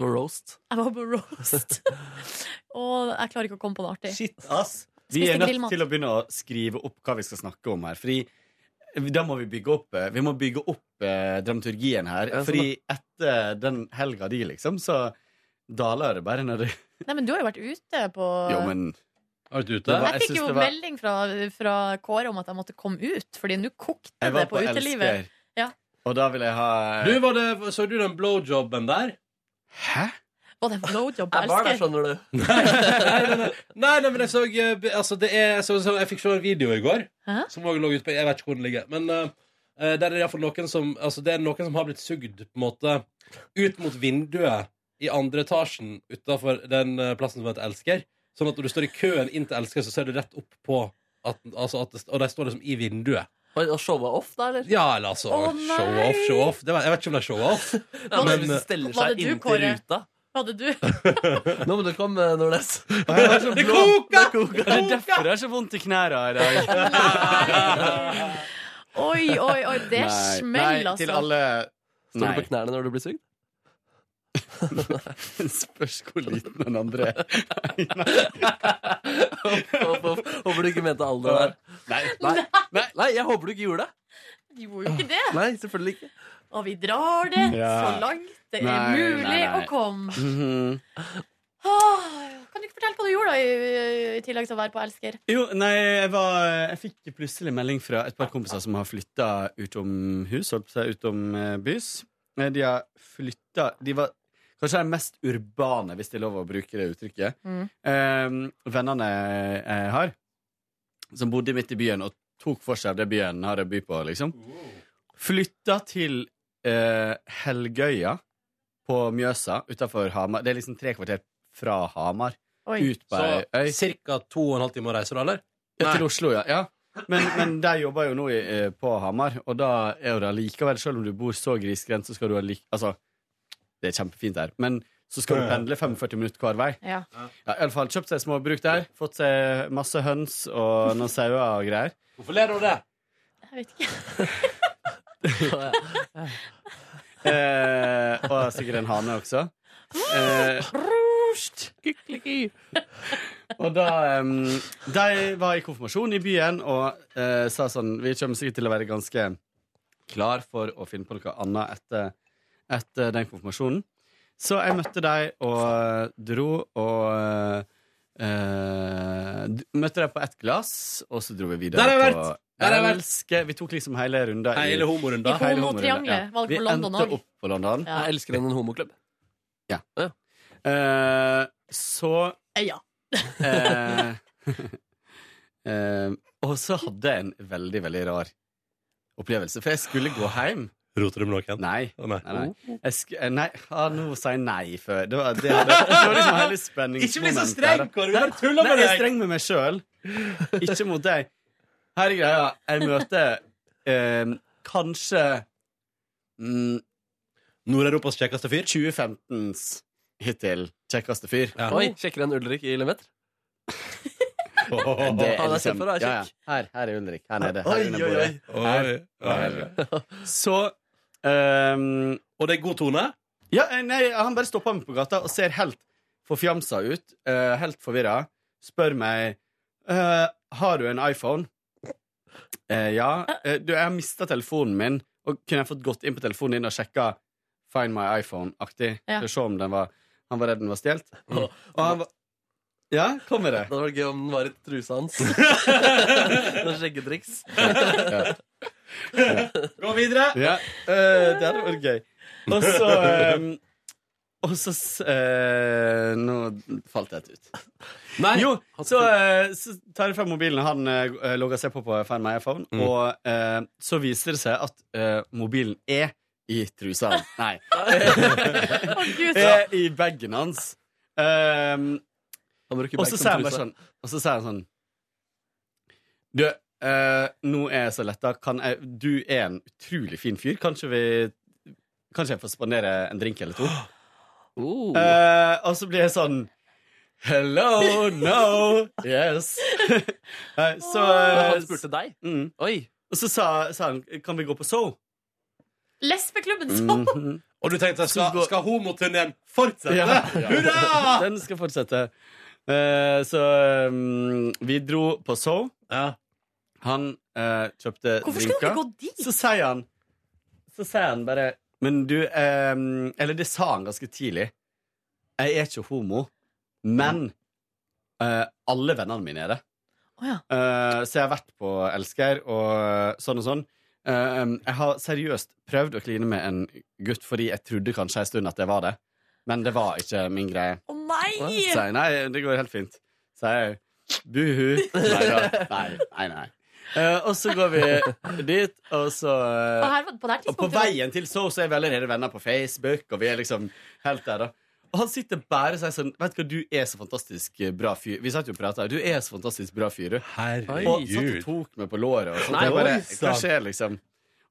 Og roast. Jeg var på roast. *laughs* og jeg klarer ikke å komme på noe artig. Shit, ass. Vi er nødt til å begynne å skrive opp hva vi skal snakke om her. Fordi da må vi bygge opp eh, Vi må bygge opp eh, dramaturgien her. Ja, sånn Fordi etter den helga di, liksom, så daler det bare når det Nei, men du har jo vært ute på Jo, men Har du vært ute? Var- Jeg jeg fikk jo var- melding fra, fra Kåre om at jeg måtte komme ut, Fordi nå kokte det på, på utelivet. Ja. Og da vil jeg ha Du, var det, så du den blowjobben der? Hæ? Var det blowjob på Jeg var der, Elsker? skjønner du. *laughs* nei, nei, nei, nei, nei, men jeg så, eh, altså, det er, så, så Jeg fikk se en video i går Hæ? som også lå ute på Jeg vet ikke hvor den ligger. Men eh, eh, der er det iallfall noen som Altså, det er noen som har blitt sugd på en måte ut mot vinduet i andre etasjen utafor den eh, plassen som heter Elsker. Sånn at når du står i køen inn til Elsker, så ser du rett opp på at, altså at det, Og de står liksom i vinduet. Oi, Og showa off, da, eller? Ja, eller altså Å, Show off, show off. Det var, jeg vet ikke om det er show off. Ja, men Men, hvis steller var det seg du, inntil Kåre? ruta Hadde du? Nå må du komme, Nordnes. Det koker! Det er derfor jeg har så vondt i knærne i dag. Oi, oi, oi, det smeller, nei, til altså. alle Står du på knærne når du blir sugd? *laughs* Spørs hvor liten den andre er. Håper du ikke mente alder der. Nei. Nei, nei, nei, jeg håper du ikke gjorde det. Du gjorde jo ikke det. Nei, selvfølgelig ikke. Og vi drar det Ja. så langt det er Nei, mulig nei, nei. å komme. Mhm. Åh, Kan du ikke fortelle hva du gjorde da, i, i tillegg til å være på Elsker? Jo, nei, jeg, var, jeg fikk plutselig melding fra et par kompiser som har flytta utom hus, holdt på å si utom eh, bys. Eh, De har flytta De var kanskje de mest urbane, hvis det er lov å bruke det uttrykket. Mm. Eh, vennene jeg har, som bodde midt i byen og tok for seg av det byen har å by på, liksom. Flytta til eh, Helgøya på Mjøsa utafor Hamar. Det er liksom tre kvarter fra Hamar. Oi. Ut på ei øy. Så ca. to og en halv time å reise, da, eller? Ja, til Oslo, ja. ja. Men, men de jobber jo nå i, eh, på Hamar, og da er jo det likevel, selv om du bor så grisgrendt, så skal du ha lik... Altså, det er kjempefint der, men så skal du pendle 45 minutter hver vei. Ja. Ja, i alle fall Kjøpt seg småbruk der, fått seg masse høns og noen sauer og greier. Hvorfor ler du av det? Jeg vet ikke. *laughs* Eh, og sikkert en hane også. Eh, og da um, De var i konfirmasjon i byen og uh, sa sånn Vi kommer sikkert til å være ganske klar for å finne på noe annet etter, etter den konfirmasjonen. Så jeg møtte dem og dro og uh, Møtte dem på ett glass, og så dro vi videre Der har jeg vært! Jeg vært! Elsker Vi tok liksom hele runda. i- Hele homorunda. I Hele homotriangelet. Var det Vi på London endte også? opp på London. Ja. Jeg elsker en homoklubb. Eh, så Ja. eh, *laughs* eh, Og så hadde jeg en veldig, veldig rar opplevelse. For jeg skulle gå hjem. Roter du med noen? Nei. Å, nei. Nei, nei. Jeg sk eh, nei. Ah, nå sa jeg nei før. Det var, det hadde, det var liksom hele *laughs* spenningsmomentet. Ikke bli så streng. Kåre! Vi bare tuller Nei, jeg er deg! streng med meg sjøl. Ikke mot deg. Her er greia. Jeg møter eh, kanskje mm, Nord-Europas kjekkeste fyr. 2015s hittil kjekkeste fyr. Ja. Oi, Kjekkere enn Ulrik i Lemeter? Det er *laughs* liksom- ja, ja. Her, her er Ulrik. Her nede. Her under bordet. Her, Her. *laughs* Så um, Og det er god tone? Ja, eh, nei, han bare stopper meg på gata og ser helt forfjamsa ut. Uh, helt forvirra. Spør meg uh, Har du en iPhone. Eh, ja. Eh, du, jeg har mista telefonen min, og kunne jeg fått gått inn på telefonen din og sjekka Find my iPhone-aktig? Ja. For å se om den var Han var redd den var stjålet. Og han var Ja, kom med det. Det hadde vært gøy om den var i trusa hans. *laughs* Noen skjeggetriks. Gå videre! Ja, Uh, det hadde vært gøy. Og så ehm, *laughs* Og så eh, Nå falt jeg ut. Nei. Jo, så, eh, så tar jeg frem mobilen, han uh, logger seg på på Find my iPhone, Mm. og eh, så viser det seg at eh, mobilen er i trusa. Nei. *laughs* Å, Gud. *laughs* er i bagen hans. Um, Han bruker og bag så som sier han bare sånn Og så sier han sånn Du, eh, nå er jeg så letta. Kan jeg Du er en utrolig fin fyr. Kanskje vi Kanskje jeg får spandere en drink eller to? *gasps* Oh. Uh, og så blir jeg sånn Hello, no, yes. *laughs* Så eh, han spurte deg? mm. Oi. Og så sa, sa han Kan vi gå på So? Lesbeklubben Soul? Mm -hmm. Og du tenkte skal, skal homoturneen fortsette? *laughs* Ja. Hurra! Den skal fortsette. Uh, så um, vi dro på So. Ja. Han uh, kjøpte Hvorfor skulle drinker. dere gå dit? Så sier han Så sier han bare Men du eh, Eller det sa han ganske tidlig. Jeg er ikke homo, men eh, alle vennene mine er det. Oh, ja. Eh, så jeg har vært på Elsker og sånn og sånn. Eh, jeg har seriøst prøvd å kline med en gutt fordi jeg trodde kanskje en stund at det var det. Men det var ikke min greie. Å nei! Så jeg, nei, det går helt fint. Så jeg buhu. Nei. Nei, nei. nei. Eh, og så går vi dit, og så eh, Og her, på det og på veien til så, så er vi allerede venner på Facebook, og vi er liksom helt der, da. Og han sitter bare og sier sånn Vet du hva, du er så fantastisk eh, bra fyr. Vi satt jo og prata. Du er så fantastisk bra fyr, du. Og satt og tok meg på låret. Og sånt. Nei, bare, Hva skjer, liksom?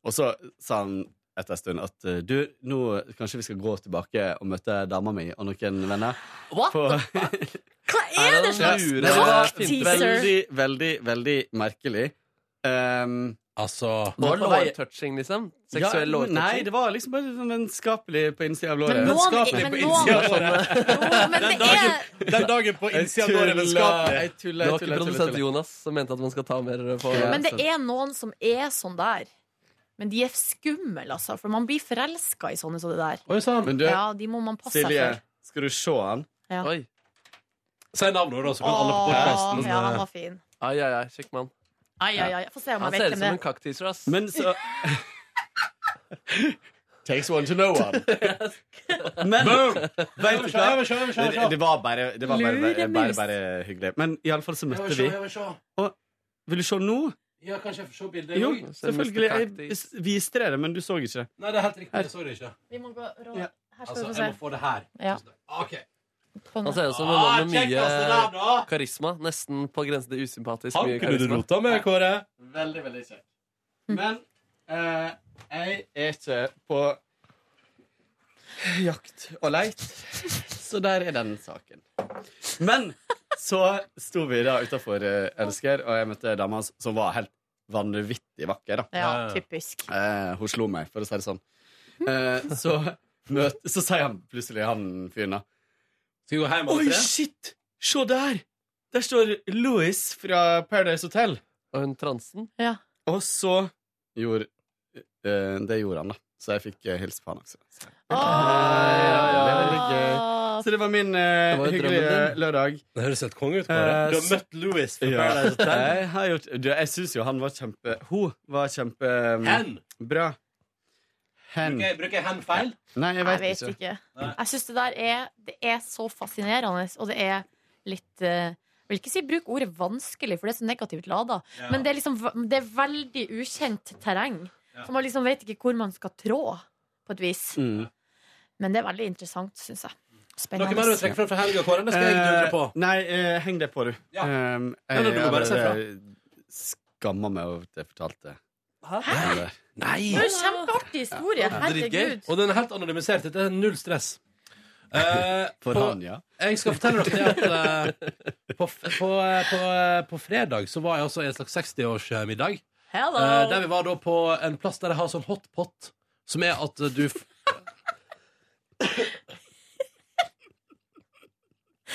Og så sa han etter en stund at du, nå kanskje vi skal gå tilbake og møte dama mi og noen venner. What? På, Hva er *laughs* det slags var cock-teaser? veldig, veldig, veldig merkelig. Um, Altså Det var lårtouching, liksom? ja, lårtouching? Nei, det var liksom bare sånn vennskapelig på innsida av låret. Men nå, Vennskapelig men på innsida av låret. *laughs* Jo, men det er Den dagen på innsida av låret er vennskapelig. Jeg tuller, Det var ikke produsent. Jonas som mente at man skal ta mer på Ja. Men det er noen som er sånn der. Men de er skumle, altså. For man blir forelska i sånne som det der. Oi sånn. Du, Ja, de må man passe seg Silje, for. skal du se han? Oi. Si navnet, da, så kan alle på Åh, podkasten ja, han var fin. Ai, ai, ai. Kjekk mann. Ai, ai, ai. Få se om Han jeg ser vet ut hvem som det en er. cockteaser, ass. Men så Takes one to know one. *laughs* Men Boom! vet du hva? Det, det var bare, det var bare, bare, bare, bare hyggelig. Men iallfall så møtte vi Og vil du se nå? Ja, kanskje jeg får se bildet? Jo, selvfølgelig. Jeg viste deg det, men du så ikke. Nei, det er helt riktig. Jeg så det ikke. Vi må gå rå- Her skal Altså, du få jeg må få det her. Ja. OK. Han ser ut som en Ah, mann med mye karisma. Nesten på grensen til usympatisk. Han Mye kunne du rota med, Kåre. Veldig, veldig kjekk. Men eh, jeg er ikke på jakt og leit, så der er den saken. Men så sto vi da utafor Elsker, og jeg møtte dama hans, som var helt vanvittig vakker. da Ja, typisk. Eh, hun slo meg, for å si det sånn. Eh, så møt, så sier han plutselig, han fyren da Skal vi gå hjem Oi, tre? shit! Se der! Der står Louis fra Paradise Hotel. Og hun transen. Ja. Og så gjorde eh, Det gjorde han, da. Så jeg fikk uh, hilse på han også. Så, det er veldig gøy. Så det var min eh, Det var jo hyggelige drømmen din. lørdag. Det høres helt konge ut. Eh, Du har møtt Louis fra Ja. Paradise Hotel. Jeg har gjort du, Jeg syns jo han var kjempe Hun var kjempebra. um, Hen. Hen. Bruker Bruker jeg hen feil? Nei, jeg Jeg vet, vet ikke. ikke. Jeg syns det der er Det er så fascinerende, og det er litt eh, Jeg vil ikke si bruk ordet vanskelig, for det er så negativt lada. Ja. Men det er liksom Det er veldig ukjent terreng. Så man liksom vet ikke hvor man skal trå, på et vis. Mm. Men det er veldig interessant, syns jeg. Noe mer du vil trekke frem fra helga, Kåre? Det skal jeg dundre på. Eh, nei, eh, heng det på, du. Ja. Um, jeg, nei, du må bare si fra. skammer meg over at jeg fortalte Hæ? det der. Nei! Det er jo en kjempeartig historie. Herregud. Og den er helt anonymisert. Dette er null stress. *laughs* Eh, For på, han, ja. jeg skal fortelle dere at eh, på, på, på, på fredag så var jeg også i en slags 60-årsmiddag. Hello! Eh, der vi var da på en plass der de har sånn hot pot, som er at du f *laughs*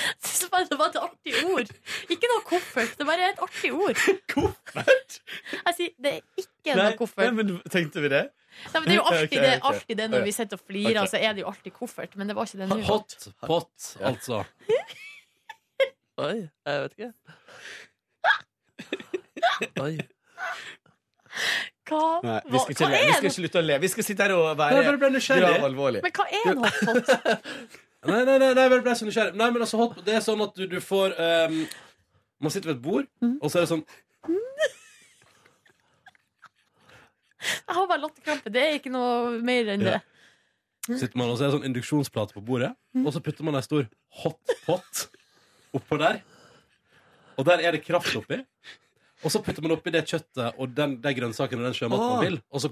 *laughs* synes bare det var et artig ord. Ikke noe koffert. Det bare er et artig ord. *laughs* Koffert? Jeg sier, det er ikke Nei, noe koffert. nei, men tenkte vi det? Nei, men det er jo alltid, okay, det, ok. alltid det når vi sitter og flirer, okay. så er det jo alltid koffert. Men det var ikke det nå. Hot pot, altså. *laughs* Oi, jeg vet ikke. Oi. Hva, Nei, vi skal ikke hva le. Vi er skal det? ikke slutte å le. Vi skal sitte her og være grav alvorlig. Men hva er en hotpot? Nei, nei, nei, nei, jeg ble så nysgjerrig. Nei, men altså, hot, det er sånn at du, du får um, Man sitter ved et bord, og så er det sånn Jeg har bare latterkrampe. Det er ikke noe mer enn det. sitter man, og så er det sånn induksjonsplate på bordet, og så putter man en stor hot pot oppå der. Og der er det kraft oppi. Og så putter man oppi det kjøttet og den, de grønnsakene og den sjømaten man vil, og så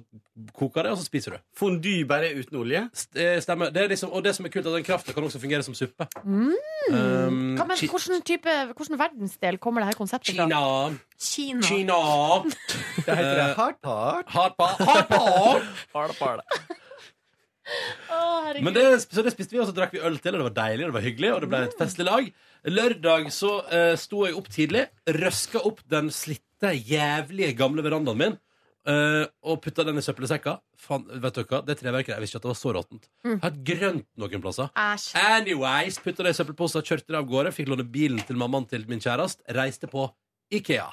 koker det, og så spiser du. Fondue bare uten olje? Eh, Stemmer. Det er liksom, og det som er kult, er at den krafta kan også fungere som suppe. Mm. Um, Hva, men, hvordan, type, hvordan verdensdel kommer det her konseptet fra? Kina. Kina. Kina. Det heter det hardpart. hard part. Hard Men det, så det spiste vi, og så drakk vi øl til, og det var deilig, og det var hyggelig, og det ble et festlig lag. Lørdag så uh, sto jeg opp tidlig, røska opp den slitte, jævlige gamle verandaen min, Uh, og putta den i søppelsekka. Fan, vet dere? Det treverket, jeg visste ikke at det var så råttent. Helt grønt noen plasser. Æsj. Anyways, putta det i søppelposer, kjørte det av gårde, fikk låne bilen til mammaen til min kjæreste, reiste på Ikea.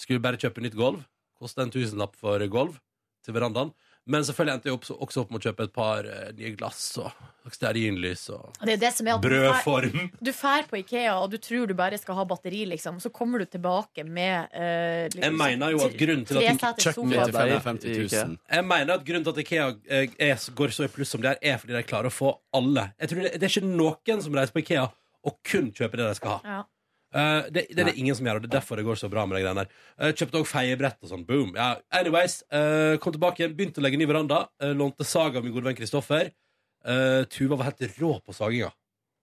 Skulle bare kjøpe nytt gulv. Kosta en tusenlapp for gulv til verandaen. Men selvfølgelig endte jeg opp, også opp med å kjøpe et par eh, nye glass og stearinlys og Det er jo det som er at du fær- brødform. Du drar på Ikea, og du tror du bare skal ha batteri, liksom. Så kommer du tilbake med eh, liksom, Jeg mener jo at grunnen til at treseters Kjøkkenet sofa. til Deg 55 000. Jeg mener at grunnen til at Ikea eh, er, går så i pluss som det er, er fordi de klarer å få alle. Jeg tror det, det er ikke noen som reiser på Ikea og kun kjøper det de skal ha. Ja. Eh, det, det er det ingen som gjør, og det er derfor det går så bra med de greiene der. Uh, kjøpte òg feiebrett og sånn. Boom. Ja, anyways, uh, kom tilbake igjen, begynte å legge ny veranda. lånte sag av min gode venn Kristoffer. Eh, Tuva var helt rå på saginga.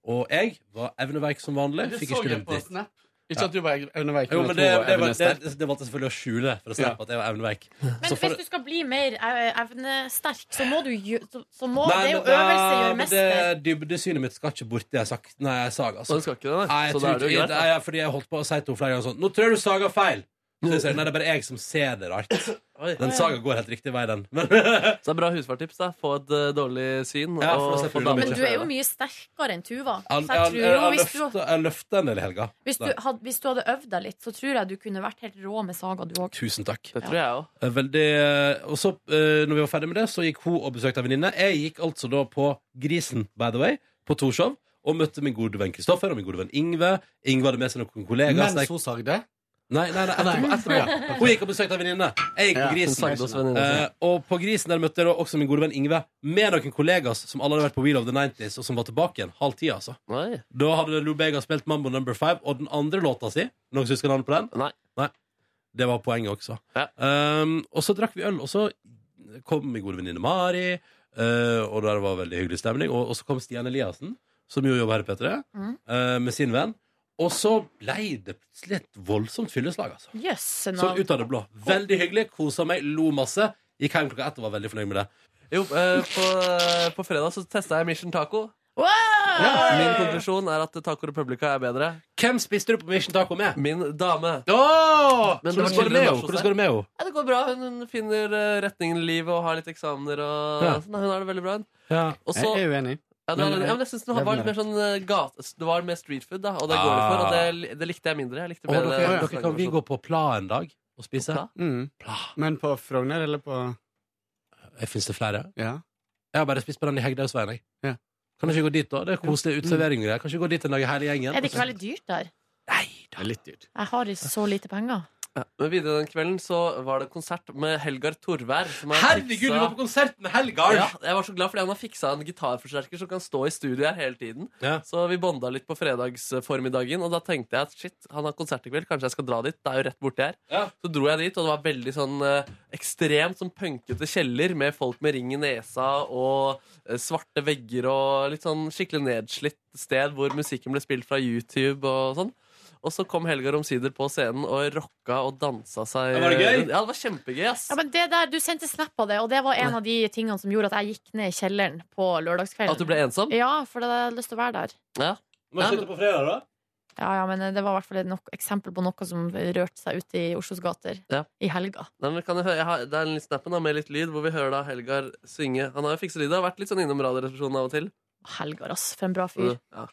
Og jeg var evneveik som vanlig. Fikk ikke levd en Snap. Ikke at du var evneveik, Jo, men det, det, var, det, det valgte jeg selvfølgelig å skjule for å snappe at jeg var evneveik. Men Så for- hvis du skal bli mer evnesterk, så må du så, så må, Nei, Det jo øvelse gjøre mest mester. det Dybdesynet mitt skal ikke borti jeg sagt, nei, jeg sag, Så altså. skal ikke det, nei? Nei, jeg er det greit. nei, fordi jeg holdt på å si til henne flere ganger sånn Nå tror jeg du saga feil. Så jeg sier, nei, det er bare jeg som ser det rart. Oi. Den saga går helt riktig vei, den. Men, Så det er bra husfartips. da Få et eh, dårlig syn. Ja, for å og se få damer Men til du er jo mye sterkere enn Tuva. jeg, Så jeg, jeg jeg, tror jo jeg, hvis du, løfta, jeg løfta en del i helga. hvis, du had, hvis du hadde øvd deg litt, så tror jeg du kunne vært helt rå med saga, du òg. Tusen takk. Det tror jeg òg. Eh, Veldig Og så, eh, når vi var ferdig med det, så gikk hun og besøkte en venninne. Jeg gikk altså da på Grisen, by the way, på Torshov. Og møtte min gode venn Kristoffer og min gode venn Ingve. Ingve hadde med seg noen kollegaer. så Mens jeg- hun sagde? Nei, nei, nei etterpå, etterpå ja. Hun gikk og besøkte en venninne. Jeg gikk på Grisen. Eh, og på Grisen der møtte jeg også min gode venn Ingve med noen kollegaer som alle hadde vært på Wheel of the 90s, og som var tilbake igjen halv ti. altså. Da hadde Lou Bega spilt Mambo Number Five, og den andre låta si Noen som husker navnet på den? Nei. Det var poenget også. Ja. Um, og så drakk vi øl, og så kom min gode venninne Mari, uh, og der var veldig hyggelig stemning. Og, og så kom Stian Eliassen, som jo jobber her i P3, Mm. uh, med sin venn. Og så ble det plutselig et voldsomt fylleslag, altså. Yes, navn. ut av det blå. Veldig hyggelig, kosa meg, lo masse. Gikk hjem klokka ett og var veldig fornøyd med det. Jo, eh, på, på fredag så testa jeg Mission Taco. Wow! Min konklusjon er at Taco Republica er bedre. Hvem spiste du på Mission Taco med? Min dame. Åh! Men det Hvordan var går det med henne? Ja, det går bra. Hun, hun finner eh, retningen i livet og har litt eksamener. Og, Ja. sånn. Hun har det veldig bra. Ja. Så, Jeg er uenig. Ja, det Men, ja, men jeg synes den var litt mer sånn eh, gate... Det var mer street food, da, og det går det for. Og det, det likte jeg mindre. Jeg likte bedre dere, dere restaurantversjon. kan vi gå på Pla en dag og spise? Pla? Mm. Pla. Men på Frogner eller på Fins det flere? Ja. Jeg har bare spist på den i Hegdehaugsveien. jeg. Ja. Kan ikke gå dit, da? Det er koselig uteservering. og greier. Kan ikke gå dit en dag hele gjengen? Er det ikke veldig dyrt der? Nei Det er litt dyrt. Jeg har så lite penger. Men videre den kvelden så var det konsert med Helgar Torvær. Herregud, du var på konsert med Helgar! Ja, jeg var så glad fordi han har fiksa en gitarforsterker som kan stå i studio her hele tiden. Ja. Så vi bonda litt på fredagsformiddagen, og da tenkte jeg at shit, han har konsert i kveld, kanskje jeg skal dra dit. Det er jo rett borti her. Ja. Så dro jeg dit, og det var veldig sånn eh, ekstremt sånn punkete kjeller med folk med ring i nesa og eh, svarte vegger og litt sånn skikkelig nedslitt sted hvor musikken ble spilt fra YouTube og sånn. Og så kom Helgar omsider på scenen og rocka og dansa seg Det var det gøy? Ja, det var kjempegøy, ass. Ja, men det der, Du sendte snap av det, og det var en av de tingene som gjorde at jeg gikk ned i kjelleren på lørdagskvelden. At du ble ensom? Ja, for jeg hadde lyst til å være der. Ja. Må slutte på fredag, da? Ja, ja, men Det var i hvert fall et nok, eksempel på noe som rørte seg ute i Oslos gater Ja. i helga. Nei, men kan jeg, høre, jeg har, det er en snappen da, med litt lyd, hvor vi hører da Helgar synge. Han har jo fikset lyd, har vært litt sånn innom Radioresepsjonen av og til. Helgar, ass. For en bra fyr. Ja.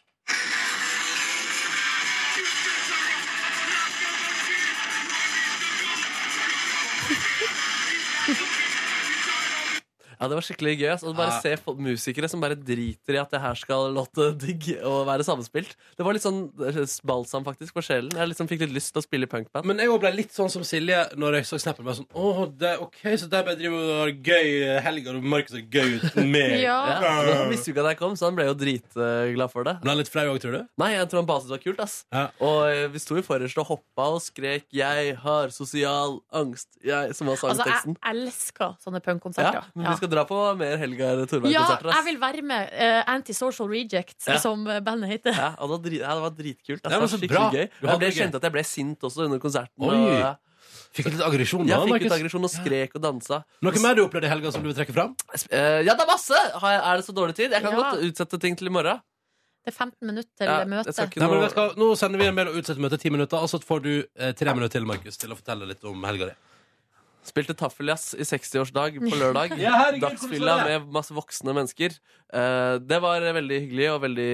Ja, det var skikkelig gøy. Altså. Bare Ja. se musikere som bare driter i at det her skal låte *laughs* digg og være sammenspilt. Det var litt sånn eh, balsam faktisk for sjelen. Jeg liksom fikk litt lyst til å spille i punkband. Men jeg ble litt sånn som Silje når jeg så snappen. Sånn, Åh, det, ok, Så der bare driver og har gøy Helgard og Markus er gøy uten *laughs* meg. Ja. Ja, Han visste jo ikke at jeg kom, så han ble jo dritglad for det. Ble han litt flau òg, tror du? Nei, jeg tror han bare syntes det var kult. ass Ja. Og eh, vi sto jo forrest og hoppa og skrek 'Jeg har sosial angst', jeg, som var Altså, jeg elsker sånne ja, punkkonserter. men Ja. vi skal dra på mer Helgar Thorberg-konserter. Ja, jeg vil være med. Uh, Antisocial Reject, Ja. som bandet heter. Ja, og det, var ja, det var dritkult. ass. det var så bra. gøy. Jeg ble, det kjente at jeg ble sint også under konserten. Oi. Og, ja. Fikk du litt aggresjon da, Jeg fikk litt aggresjon og skrek og dansa. Noe mer du opplevde i helga som du vil trekke fram? Eh, ja, det er masse! Har jeg, er det så dårlig tid? Jeg kan Ja. godt utsette ting til i morgen. Det er 15 minutter til Ja, møtet. Nei, hva? Nå sender vi en mail og utsetter møtet 10 minutter, og så får du eh, 3 minutter til, Markus, til å fortelle litt om helga di. Spilte taffeljazz i 60-årsdag på lørdag. *laughs* Ja, herregud, Dagsfylla med masse voksne mennesker. Eh, det var veldig hyggelig og veldig,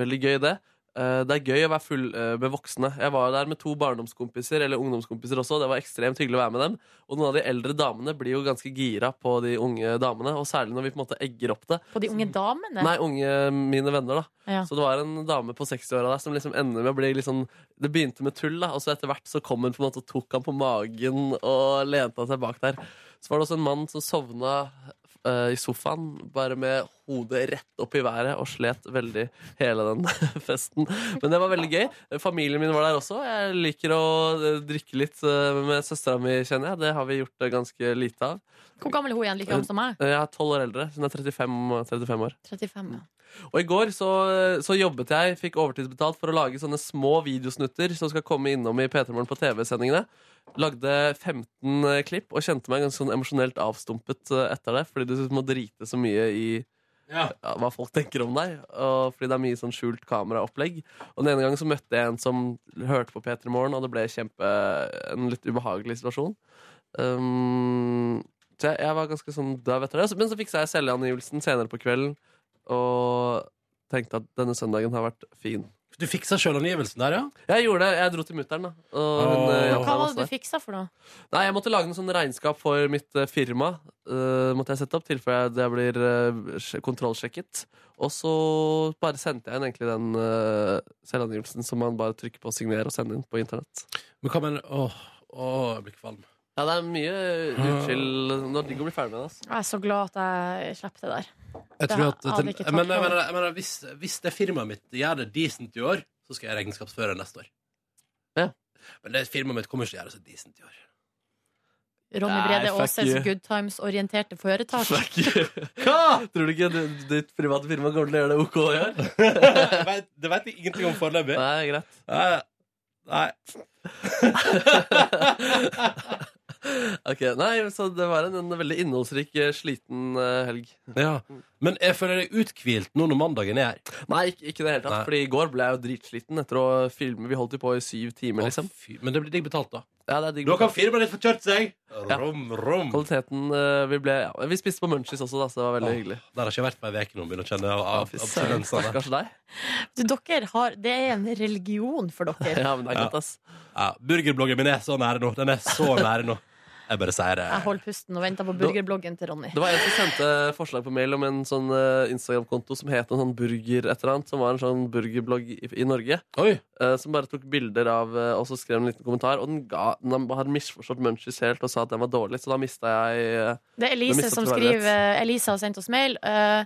veldig gøy, det. Eh, det er gøy å være full eh, med voksne. Jeg var der med to barndomskompiser eller ungdomskompiser også. Det var ekstremt hyggelig å være med dem. Og noen av de eldre damene blir jo ganske gira på de unge damene. Og særlig når vi på en måte egger opp det. På de unge damene. Nei, unge mine venner, da. Ja. Så det var en dame på 60-åra der som liksom ender med å bli litt sånn Det begynte med tull, da, og så etter hvert så kom hun på en måte og tok han på magen og lente han seg bak der. Så var det også en mann som sovna i sofaen, bare med hodet rett opp i været, og slet veldig hele den *laughs* festen. Men det var veldig gøy. Familien min var der også. Jeg liker å eh, drikke litt eh, med søstera mi, kjenner jeg. Det har vi gjort eh, ganske lite av. Hvor gammel er hun igjen? Like gammel som meg? Jeg er tolv år eldre, så hun er 35, 35 år. 35, ja. Og i går så, så jobbet jeg, fikk overtidsbetalt for å lage sånne små videosnutter som skal komme innom i P3 Morgen på TV-sendingene. Lagde 15 klipp og kjente meg ganske sånn emosjonelt avstumpet eh, etter det. Fordi du må drite så mye i ja, hva folk tenker om deg. Og fordi det er mye sånn skjult kameraopplegg. Og den ene gangen så møtte jeg en som hørte på P3 Morgen, og det ble kjempe, en litt ubehagelig situasjon. Um, så jeg, jeg var ganske sånn døv etter det. Men så fiksa jeg selvangivelsen senere på kvelden. Og tenkte at denne søndagen har vært fin. Du fiksa sjølangivelsen der, ja? Jeg gjorde det. Jeg dro til mutter'n. da. Og hun, Åh. eh, Hva meg var masse det du fiksa for noe? Nei, Jeg måtte lage noen sånn regnskap for mitt eh, firma. Uh, måtte jeg sette opp tilfelle jeg- jeg blir eh, sj- kontrollsjekket. Og så bare sendte jeg inn egentlig den uh, selvangivelsen som man bare trykker på å signere og sender inn på internett. Men hva mener Åh, åh, jeg blir kvalm. Ja, det er mye utskill når digg å bli ferdig med det. Altså. Jeg er så glad at jeg slapp det der. Jeg Det tror at, hadde men, jeg mener, jeg mener, hvis, hvis det firmaet mitt gjør det decent i år, så skal jeg regnskapsføre neste år. Ja. Men det firmaet mitt kommer ikke til å gjøre det så decent i år. Ronny Nei, Brede fuck Aases you. Good Times-orienterte foretak. Fuck you. *laughs* Tror du ikke du- ditt private firma kommer til å gjøre det OK i år? det, vet, det vet jeg ingenting om foreløpig. Nei, greit. Nei. Nei. *laughs* Ok, nei, så Det var en, en veldig innholdsrik, eh, sliten eh, helg. Ja. Men jeg føler deg uthvilt nå når mandagen er her. Nei, ikke, ikke det hele tatt. Nei. Fordi i går ble jeg jo dritsliten etter å filme. Vi holdt jo på i syv timer, liksom. Å, fy, men det blir digg betalt, da. Ja, det er digg Da kan firmaet ditt få kjørt seg. Ja. Rom, rom. Kvaliteten eh, Vi ble ja, Vi spiste på Munchies også, da, så det var veldig hyggelig. Der har ikke jeg vært på ei uke nå. Begynner å kjenne av, Ja, av, fy søren, abstinensene. Stakkars deg. Du, dere har, det er en religion for dere. *laughs* Ja, men det er Ja. godt, ass. Ja, Burgerbloggen min er så nære nå. Den er så *laughs* nære nå. Jeg bare sier det. Jeg holder pusten og venter på burgerbloggen til Ronny. Det var en som sendte forslag på mail om en sånn eh, Instagram-konto som het en sånn burger et eller annet, som var en sånn burgerblogg i, i Norge. Oi. eh, som bare tok bilder av eh, Og så skrev en liten kommentar. Og den, ga, den hadde misforstått Munchies helt og sa at den var dårlig, så da mista jeg eh, Det er Elise som skriver Elise har sendt oss mail eh,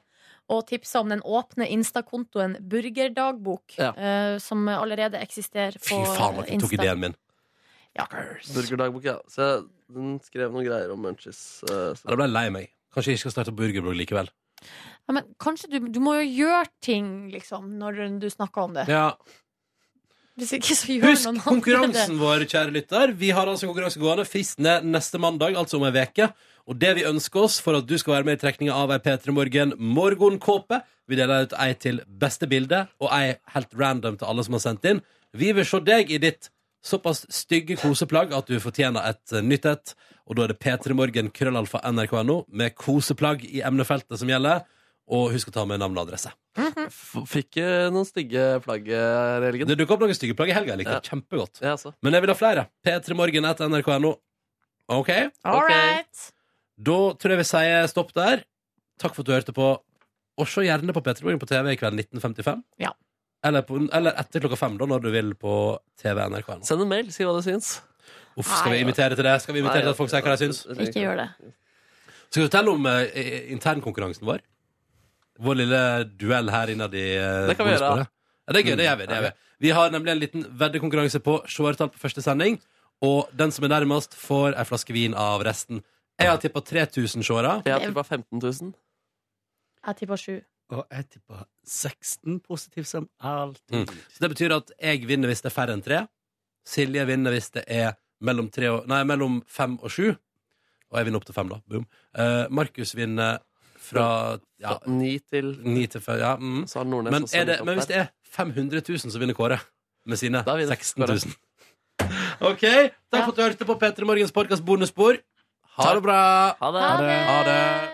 og tipsa om den åpne Insta-kontoen Burgerdagbok, Ja. eh, som allerede eksisterer Fy på faen, dere tok ideen min. Ja. burgerdagbok. Ja. Så den skrev noen greier om Munchies. Uh, så- Da ble jeg lei meg. Kanskje jeg ikke skal starte burgerblogg likevel. Ja, men kanskje du, du må jo gjøre ting, liksom, når du snakker om det. Ja. Hvis ikke, så gjør Husk noen konkurransen vår, kjære lytter. Vi har altså konkurranse gående. Fristen er neste mandag, altså om ei veke. Og det vi ønsker oss for at du skal være med i trekninga av ei P3 Morgen morgenkåpe Vi deler ut ei til beste bilde, og ei helt random til alle som har sendt inn. Vi vil se deg i ditt såpass stygge koseplagg at du fortjener et eh, nytt et. Og da er det P3 Morgen krøllalfa nrk.no med koseplagg i emnefeltet som gjelder. Og husk å ta med navn og adresse. F- Fikk eh, noen stygge plagg eh, her i helgen. Det dukker opp noen stygge plagg i helga. Jeg likte Ja. det kjempegodt. Ja. Men jeg vil ha flere. P3morgen etter nrk.no. OK? All right. Da tror jeg vi sier stopp der. Takk for at du hørte på. Og se gjerne på P3 Morgen på TV i kveld 1955. Ja. Eller, på, eller etter klokka fem, da, når du vil på TV NRK.no. Send en mail, si hva du syns. Uff, skal vi invitere til det? Skal vi invitere til at folk sier hva de syns? Ikke gjør det. Skal vi fortelle om uh, internkonkurransen vår? Vår lille duell her innad i uh, Det kan vi gjøre. Ja, det er gøy. Det gjør vi. Det gjør vi. vi har nemlig en liten veddekonkurranse på seertall på første sending. Og den som er nærmest, får ei flaske vin av resten. Jeg har tippa 3000 seere. Jeg har tippa 15 000. Jeg tippa sju. Og jeg tipper 16 positivt som alltid. Mm. Så det betyr at jeg vinner hvis det er færre enn tre. Silje vinner hvis det er mellom, tre og, nei, mellom fem og sju. Og jeg vinner opp til fem, da. Boom. Uh, Markus vinner fra ja, ni 9 til ni til fem. Ja, mm. Så har Nordnes men, er det, men hvis det er 500 000, så vinner Kåre. Med sine Da vinner 16 Kåre. 000. *laughs* OK. Takk for at du hørte på P3 Morgens podkast bonusspor. Ha det bra. Ha det! Ha det! Ha det.